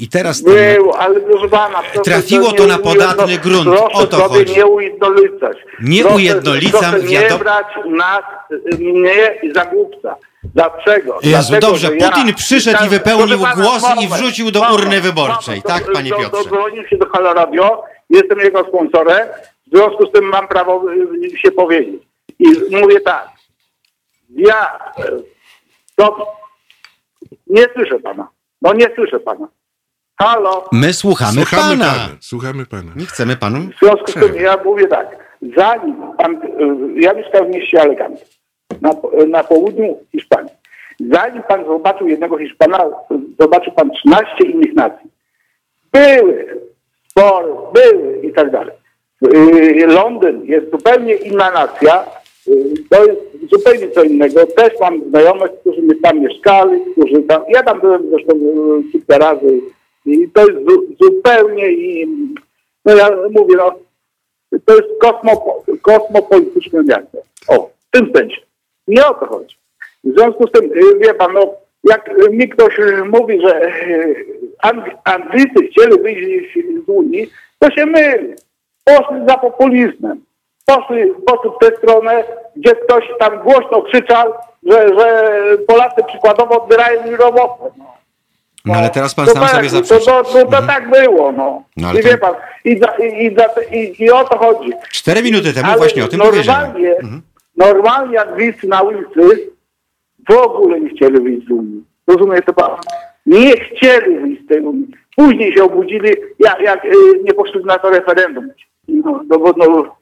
i teraz Był, ale proszę pana, proszę Trafiło nie to na podatny grunt, Proszę o to sobie chodzi. nie ujednolicać. Nie proszę, ujednolicam, Proszę nie wiadomo- brać nas, y, mnie za głupca. Dlaczego? Jezu, Dlatego, dobrze, że ja- Putin przyszedł i Tak, wypełnił proszę pana, głos i moment, wrzucił do moment, urny wyborczej. moment, Tak, do- panie do- Piotrze? Dodzwonił się do Halo Radio, jestem jego sponsorem, w związku z tym mam prawo y, się powiedzieć. I mówię tak, ja e, to nie słyszę pana. No nie słyszę pana. Halo. My słuchamy, Słuchamy pana. pana. Słuchamy pana. Nie chcemy panu W związku z tym ja mówię tak, zanim pan, y, ja mieszkam w mieście Alicante, na, na południu Hiszpanii. Zanim pan zobaczył jednego Hiszpana, zobaczył pan 13 innych nacji. Były spory, były i tak dalej. Y, Londyn jest zupełnie inna nacja, y, to jest zupełnie co innego. Też mam znajomych, którzy mi tam mieszkali, którzy tam, ja tam byłem zresztą y, kilka razy i to jest zu, zupełnie i no ja mówię, no to jest kosmopo, kosmopolityczne miasto. O, w tym sensie. Nie o to chodzi. W związku z tym, y, wie pan, no, jak y, mi ktoś y, mówi, że Ang- Anglicy chcieli wyjść z Unii, to się myli. Poszli za populizmem. Poszli, poszli w tę stronę, gdzie ktoś tam głośno krzyczał, że, że Polacy przykładowo odbierają im robotę. No. No ale teraz pan To sam tak, sobie to, zaprzeczy. to, to, to tak było, no. No, ale I to- wie pan, i, za, i, i, i, o to chodzi. Cztery minuty temu Ale właśnie o tym normalnie, powiedziałem. Mhm. Normalnie Anglicy na ulicy w ogóle nie chcieli wyjść z Unii. Rozumie to pan? Nie chcieli wyjść z tej Unii. Później się obudzili, jak, jak y, nie poszli na to referendum. No, no, bo, no,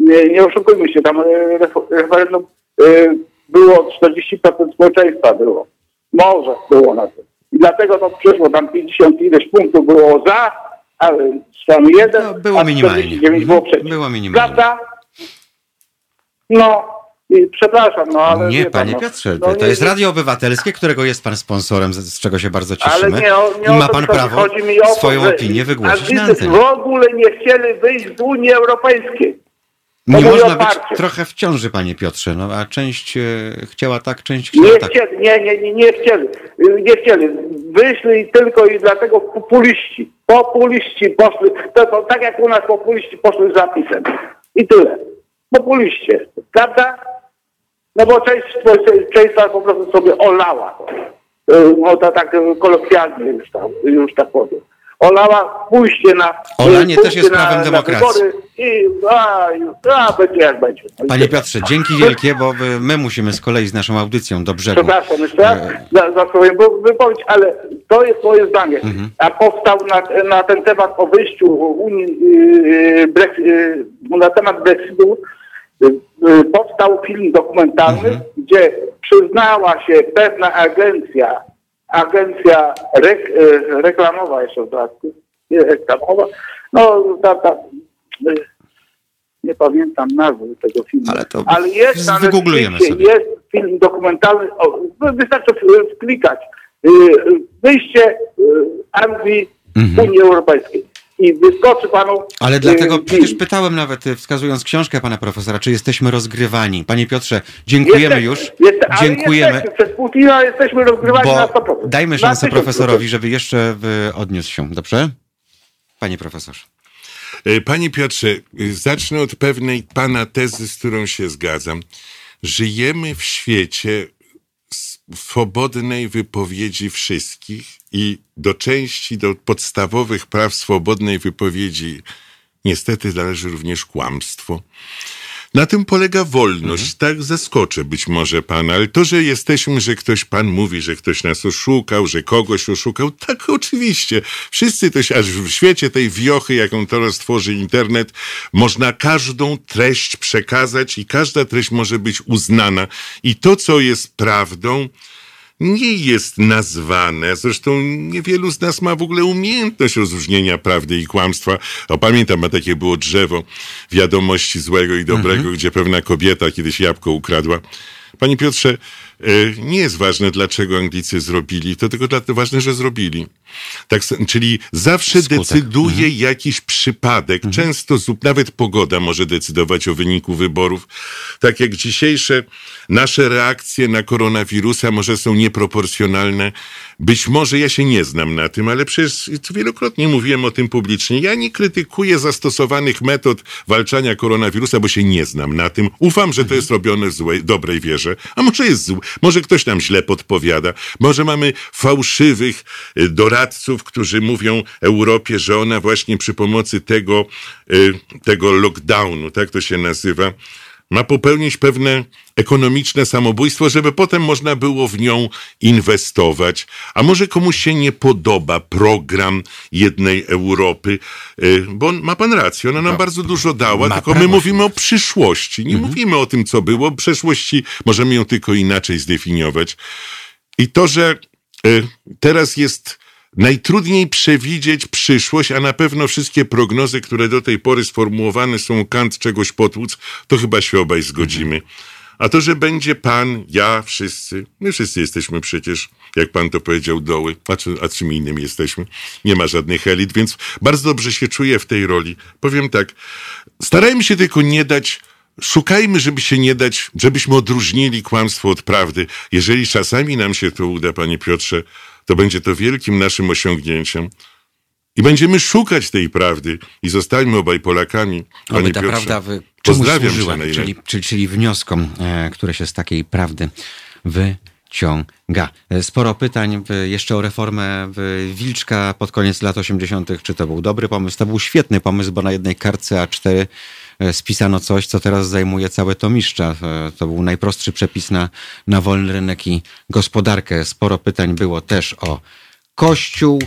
nie, nie oszukujmy się, tam y, refer- referendum y, było 40% społeczeństwa było. Może było na to. I dlatego to przyszło, tam 50 ileś punktów było za, ale tam jeden, No, było a minimalnie. 49 było Mhm. przeciw. Było minimalnie. Prawda? No, przepraszam, no ale... Nie, wie pan, panie no, Piotrze, no, to nie- jest Radio Obywatelskie, którego jest pan sponsorem, z, z czego się bardzo Ale cieszymy. nie, o- nie I ma to pan chodzi. prawo Chodzi mi o to, swoją że opinię wygłosić na antenie. w ogóle nie chcieli wyjść z Unii Europejskiej. Nie mówię można być oparcie. trochę w ciąży, panie Piotrze, no a część e, chciała tak, część chciała Nie tak. chcieli, nie, nie, nie, nie chcieli. Nie chcieli. Wyszli tylko i dlatego populiści. Populiści poszli, to, to tak jak u nas populiści poszli z zapisem. I tyle. Populiście. Prawda? No bo część społeczeństwa po prostu sobie olała. No to tak kolokwialnie już, tam, już tak powiem. Olała pójście na... Olanie pójście też jest na- prawem na demokracji. I a, już, a, będzie jak będzie. Panie. Piotrze, dzięki wielkie, bo my musimy z kolei z naszą audycją do brzegu. Przepraszam, jeszcze raz E, za, za swoją wy- wypowiedź, ale to jest moje zdanie. Mhm. A powstał na, na ten temat o wyjściu Unii, yy, Brexit, yy, na temat Brexitu, powstał film dokumentalny, Mhm. gdzie przyznała się pewna agencja, agencja rek, yy, reklamowa jeszcze w dodatku, nie reklamowa, no ta, ta, nie pamiętam nazwy tego filmu. Ale to jest Netflixie, sobie. Jest film dokumentalny, o, wy- wystarczy y, Wyjście y, Anglii z Mhm. Unii Europejskiej. I wyskoczy panu. Ale y, dlatego film. przecież pytałem nawet, y, wskazując książkę pana profesora, czy jesteśmy rozgrywani. Panie Piotrze, dziękujemy już. Jeste- jeste- ale Dziękujemy. Jesteśmy, przez Putina jesteśmy rozgrywani na 100%. Bo dajmy Na szansę 1000%. profesorowi, żeby jeszcze y, odniósł się. Dobrze? Panie profesorze. Panie Piotrze, y, zacznę od pewnej pana tezy, z którą się zgadzam. Żyjemy w świecie swobodnej wypowiedzi wszystkich i do części, do podstawowych praw swobodnej wypowiedzi niestety należy również kłamstwo. Na tym polega wolność. Tak zaskoczę być może pana, ale to, że jesteśmy, że ktoś pan mówi, że ktoś nas oszukał, że kogoś oszukał, tak oczywiście. Wszyscy to się, aż w świecie tej wiochy, jaką teraz tworzy internet, można każdą treść przekazać i każda treść może być uznana. I to, co jest prawdą, nie jest nazwane. Zresztą niewielu z nas ma w ogóle umiejętność rozróżnienia prawdy i kłamstwa. O, pamiętam, a takie było drzewo wiadomości złego i dobrego, gdzie pewna kobieta kiedyś jabłko ukradła. Panie Piotrze, nie jest ważne, dlaczego Anglicy zrobili, to tylko dlatego ważne, że zrobili. Tak, czyli zawsze Skutek. decyduje jakiś przypadek. Często zup- nawet pogoda może decydować o wyniku wyborów. Tak jak dzisiejsze nasze reakcje na koronawirusa może są nieproporcjonalne. Być może ja się nie znam na tym, ale przecież wielokrotnie mówiłem o tym publicznie. Ja nie krytykuję zastosowanych metod walczania koronawirusa, bo się nie znam na tym. Ufam, że to jest robione w złej, dobrej wierze. A może jest zły, może ktoś nam źle podpowiada. Może mamy fałszywych y, doradców, którzy mówią Europie, że ona właśnie przy pomocy tego, y, tego lockdownu, tak to się nazywa, ma popełnić pewne ekonomiczne samobójstwo, żeby potem można było w nią inwestować. A może komuś się nie podoba program jednej Europy, y, bo ma pan rację, ona nam bardzo dużo dała, tylko my mówimy o przyszłości. Nie mówimy o tym, co było. Przeszłości możemy ją tylko inaczej zdefiniować. I to, że y, teraz jest najtrudniej przewidzieć przyszłość, a na pewno wszystkie prognozy, które do tej pory sformułowane są, Kant czegoś potłuc, to chyba się obaj zgodzimy. A to, że będzie pan, ja, wszyscy, my wszyscy jesteśmy przecież, jak pan to powiedział, doły, a, czy, a czym innym jesteśmy. Nie ma żadnych elit, więc bardzo dobrze się czuję w tej roli. Powiem tak, starajmy się tylko nie dać Szukajmy, żeby się nie dać, żebyśmy odróżnili kłamstwo od prawdy. Jeżeli czasami nam się to uda, panie Piotrze, to będzie to wielkim naszym osiągnięciem. I będziemy szukać tej prawdy i zostańmy obaj Polakami. Panie Oby ta Piotrze, prawda pozdrawiam służyła, cię czyli, czyli, czyli wnioskom, e, które się z takiej prawdy wyciąga. E, Sporo pytań jeszcze o reformę Wilczka pod koniec lat 80. Czy to był dobry pomysł? To był świetny pomysł, bo na jednej kartce A4 e, spisano coś, co teraz zajmuje całe tomiszcza. E, To był najprostszy przepis na, na wolny rynek i gospodarkę. Sporo pytań było też o Kościół,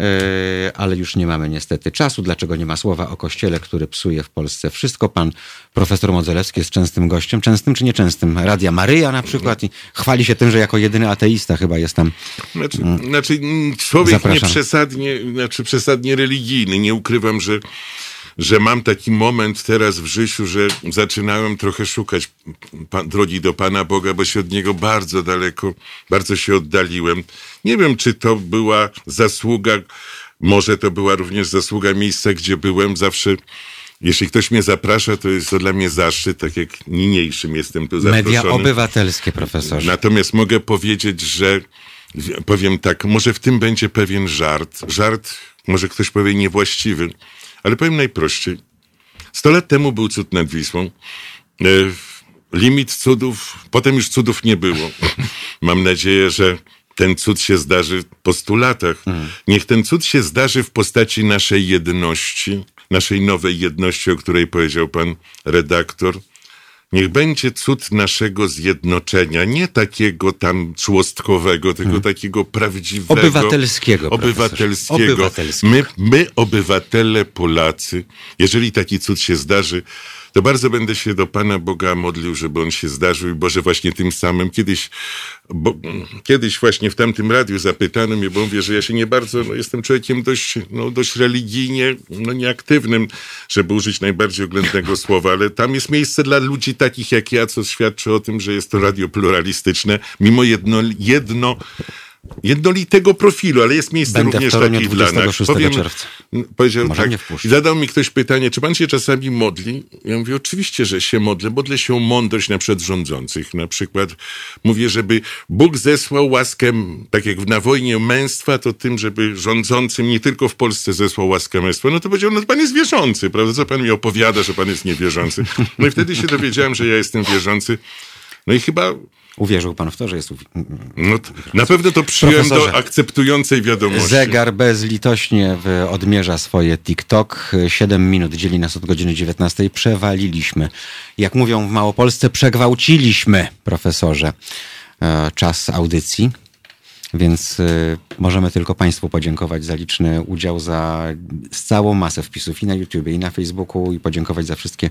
e, ale już nie mamy niestety czasu. Dlaczego nie ma słowa o Kościele, który psuje w Polsce wszystko? Pan profesor Modzelewski jest częstym gościem, częstym czy nieczęstym? Radia Maryja na przykład i chwali się tym, że jako jedyny ateista chyba jest tam. Znaczy, znaczy mm, człowiek Zapraszam. nie przesadnie, znaczy przesadnie religijny. Nie ukrywam, że, że mam taki moment teraz w życiu, że zaczynałem trochę szukać drogi do Pana Boga, bo się od Niego bardzo daleko, bardzo się oddaliłem. Nie wiem, czy to była zasługa, może to była również zasługa miejsca, gdzie byłem zawsze. Jeśli ktoś mnie zaprasza, to jest to dla mnie zaszczyt, tak jak niniejszym jestem tu zaproszony. Media obywatelskie, profesorze. Natomiast mogę powiedzieć, że powiem tak, może w tym będzie pewien żart. Żart, może ktoś powie niewłaściwy, ale powiem najprościej. Sto lat temu był cud nad Wisłą. E, Limit cudów, potem już cudów nie było. Mam nadzieję, że ten cud się zdarzy po stu latach. Niech ten cud się zdarzy w postaci naszej jedności, naszej nowej jedności, o której powiedział pan redaktor. Niech będzie cud naszego zjednoczenia, nie takiego tam człostkowego, tylko takiego prawdziwego. Obywatelskiego. Obywatelskiego. Obywatelskiego. My, my, obywatele Polacy, jeżeli taki cud się zdarzy, to bardzo będę się do Pana Boga modlił, żeby on się zdarzył i Boże właśnie tym samym. Kiedyś, bo, kiedyś właśnie w tamtym radiu zapytano mnie, bo mówię, że ja się nie bardzo, no, jestem człowiekiem dość, no, dość religijnie, no nieaktywnym, żeby użyć najbardziej oględnego słowa, ale tam jest miejsce dla ludzi takich jak ja, co świadczy o tym, że jest to radio pluralistyczne, mimo jedno, jedno jednolitego profilu, ale jest miejsce Będę również takie dla nas. 26 czerwca. powiedział Może tak, zadał mi ktoś pytanie, czy pan się czasami modli? Ja mówię, oczywiście, że się modlę. Modlę się o mądrość na przykład rządzących. Na przykład mówię, żeby Bóg zesłał łaskę, tak jak na wojnie męstwa, to tym, żeby rządzącym nie tylko w Polsce zesłał łaskę męstwa. No to powiedział, no to pan jest wierzący, prawda? Co pan mi opowiada, że pan jest niewierzący? No i wtedy się dowiedziałem, że ja jestem wierzący. No i chyba Uwierzył pan w to, że jest... no, t- na pewno to przyjąłem do akceptującej wiadomości. Zegar bezlitośnie odmierza swoje TikTok. 7 minut dzieli nas od godziny 19. Przewaliliśmy. Jak mówią w Małopolsce, przegwałciliśmy, profesorze, e, czas audycji. Więc e, możemy tylko Państwu podziękować za liczny udział, za całą masę wpisów i na YouTubie, i na Facebooku, i podziękować za wszystkie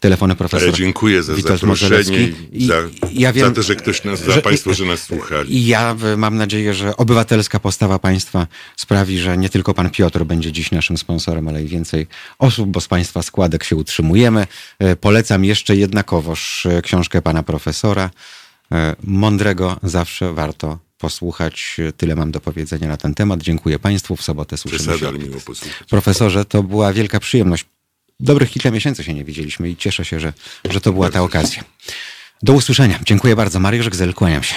telefony profesora. Ale dziękuję za Witold zaproszenie i za, ja wiem, za to, że ktoś nas, za Państwo, że nas słuchali. I ja e, mam nadzieję, że obywatelska postawa państwa sprawi, że nie tylko pan Piotr będzie dziś naszym sponsorem, ale i więcej osób, bo z państwa składek się utrzymujemy. E, Polecam jeszcze jednakowoż e, książkę pana profesora. Mądrego zawsze warto posłuchać. Tyle mam do powiedzenia na ten temat. Dziękuję państwu. W sobotę słyszymy Przesada, się. Profesorze, to była wielka przyjemność. Dobrych kilka miesięcy się nie widzieliśmy i cieszę się, że, że to była ta okazja. Do usłyszenia. Dziękuję bardzo. Mariusz Gzel, kłaniam się.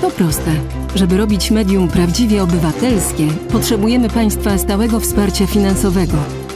To proste. Żeby robić medium prawdziwie obywatelskie, potrzebujemy Państwa stałego wsparcia finansowego.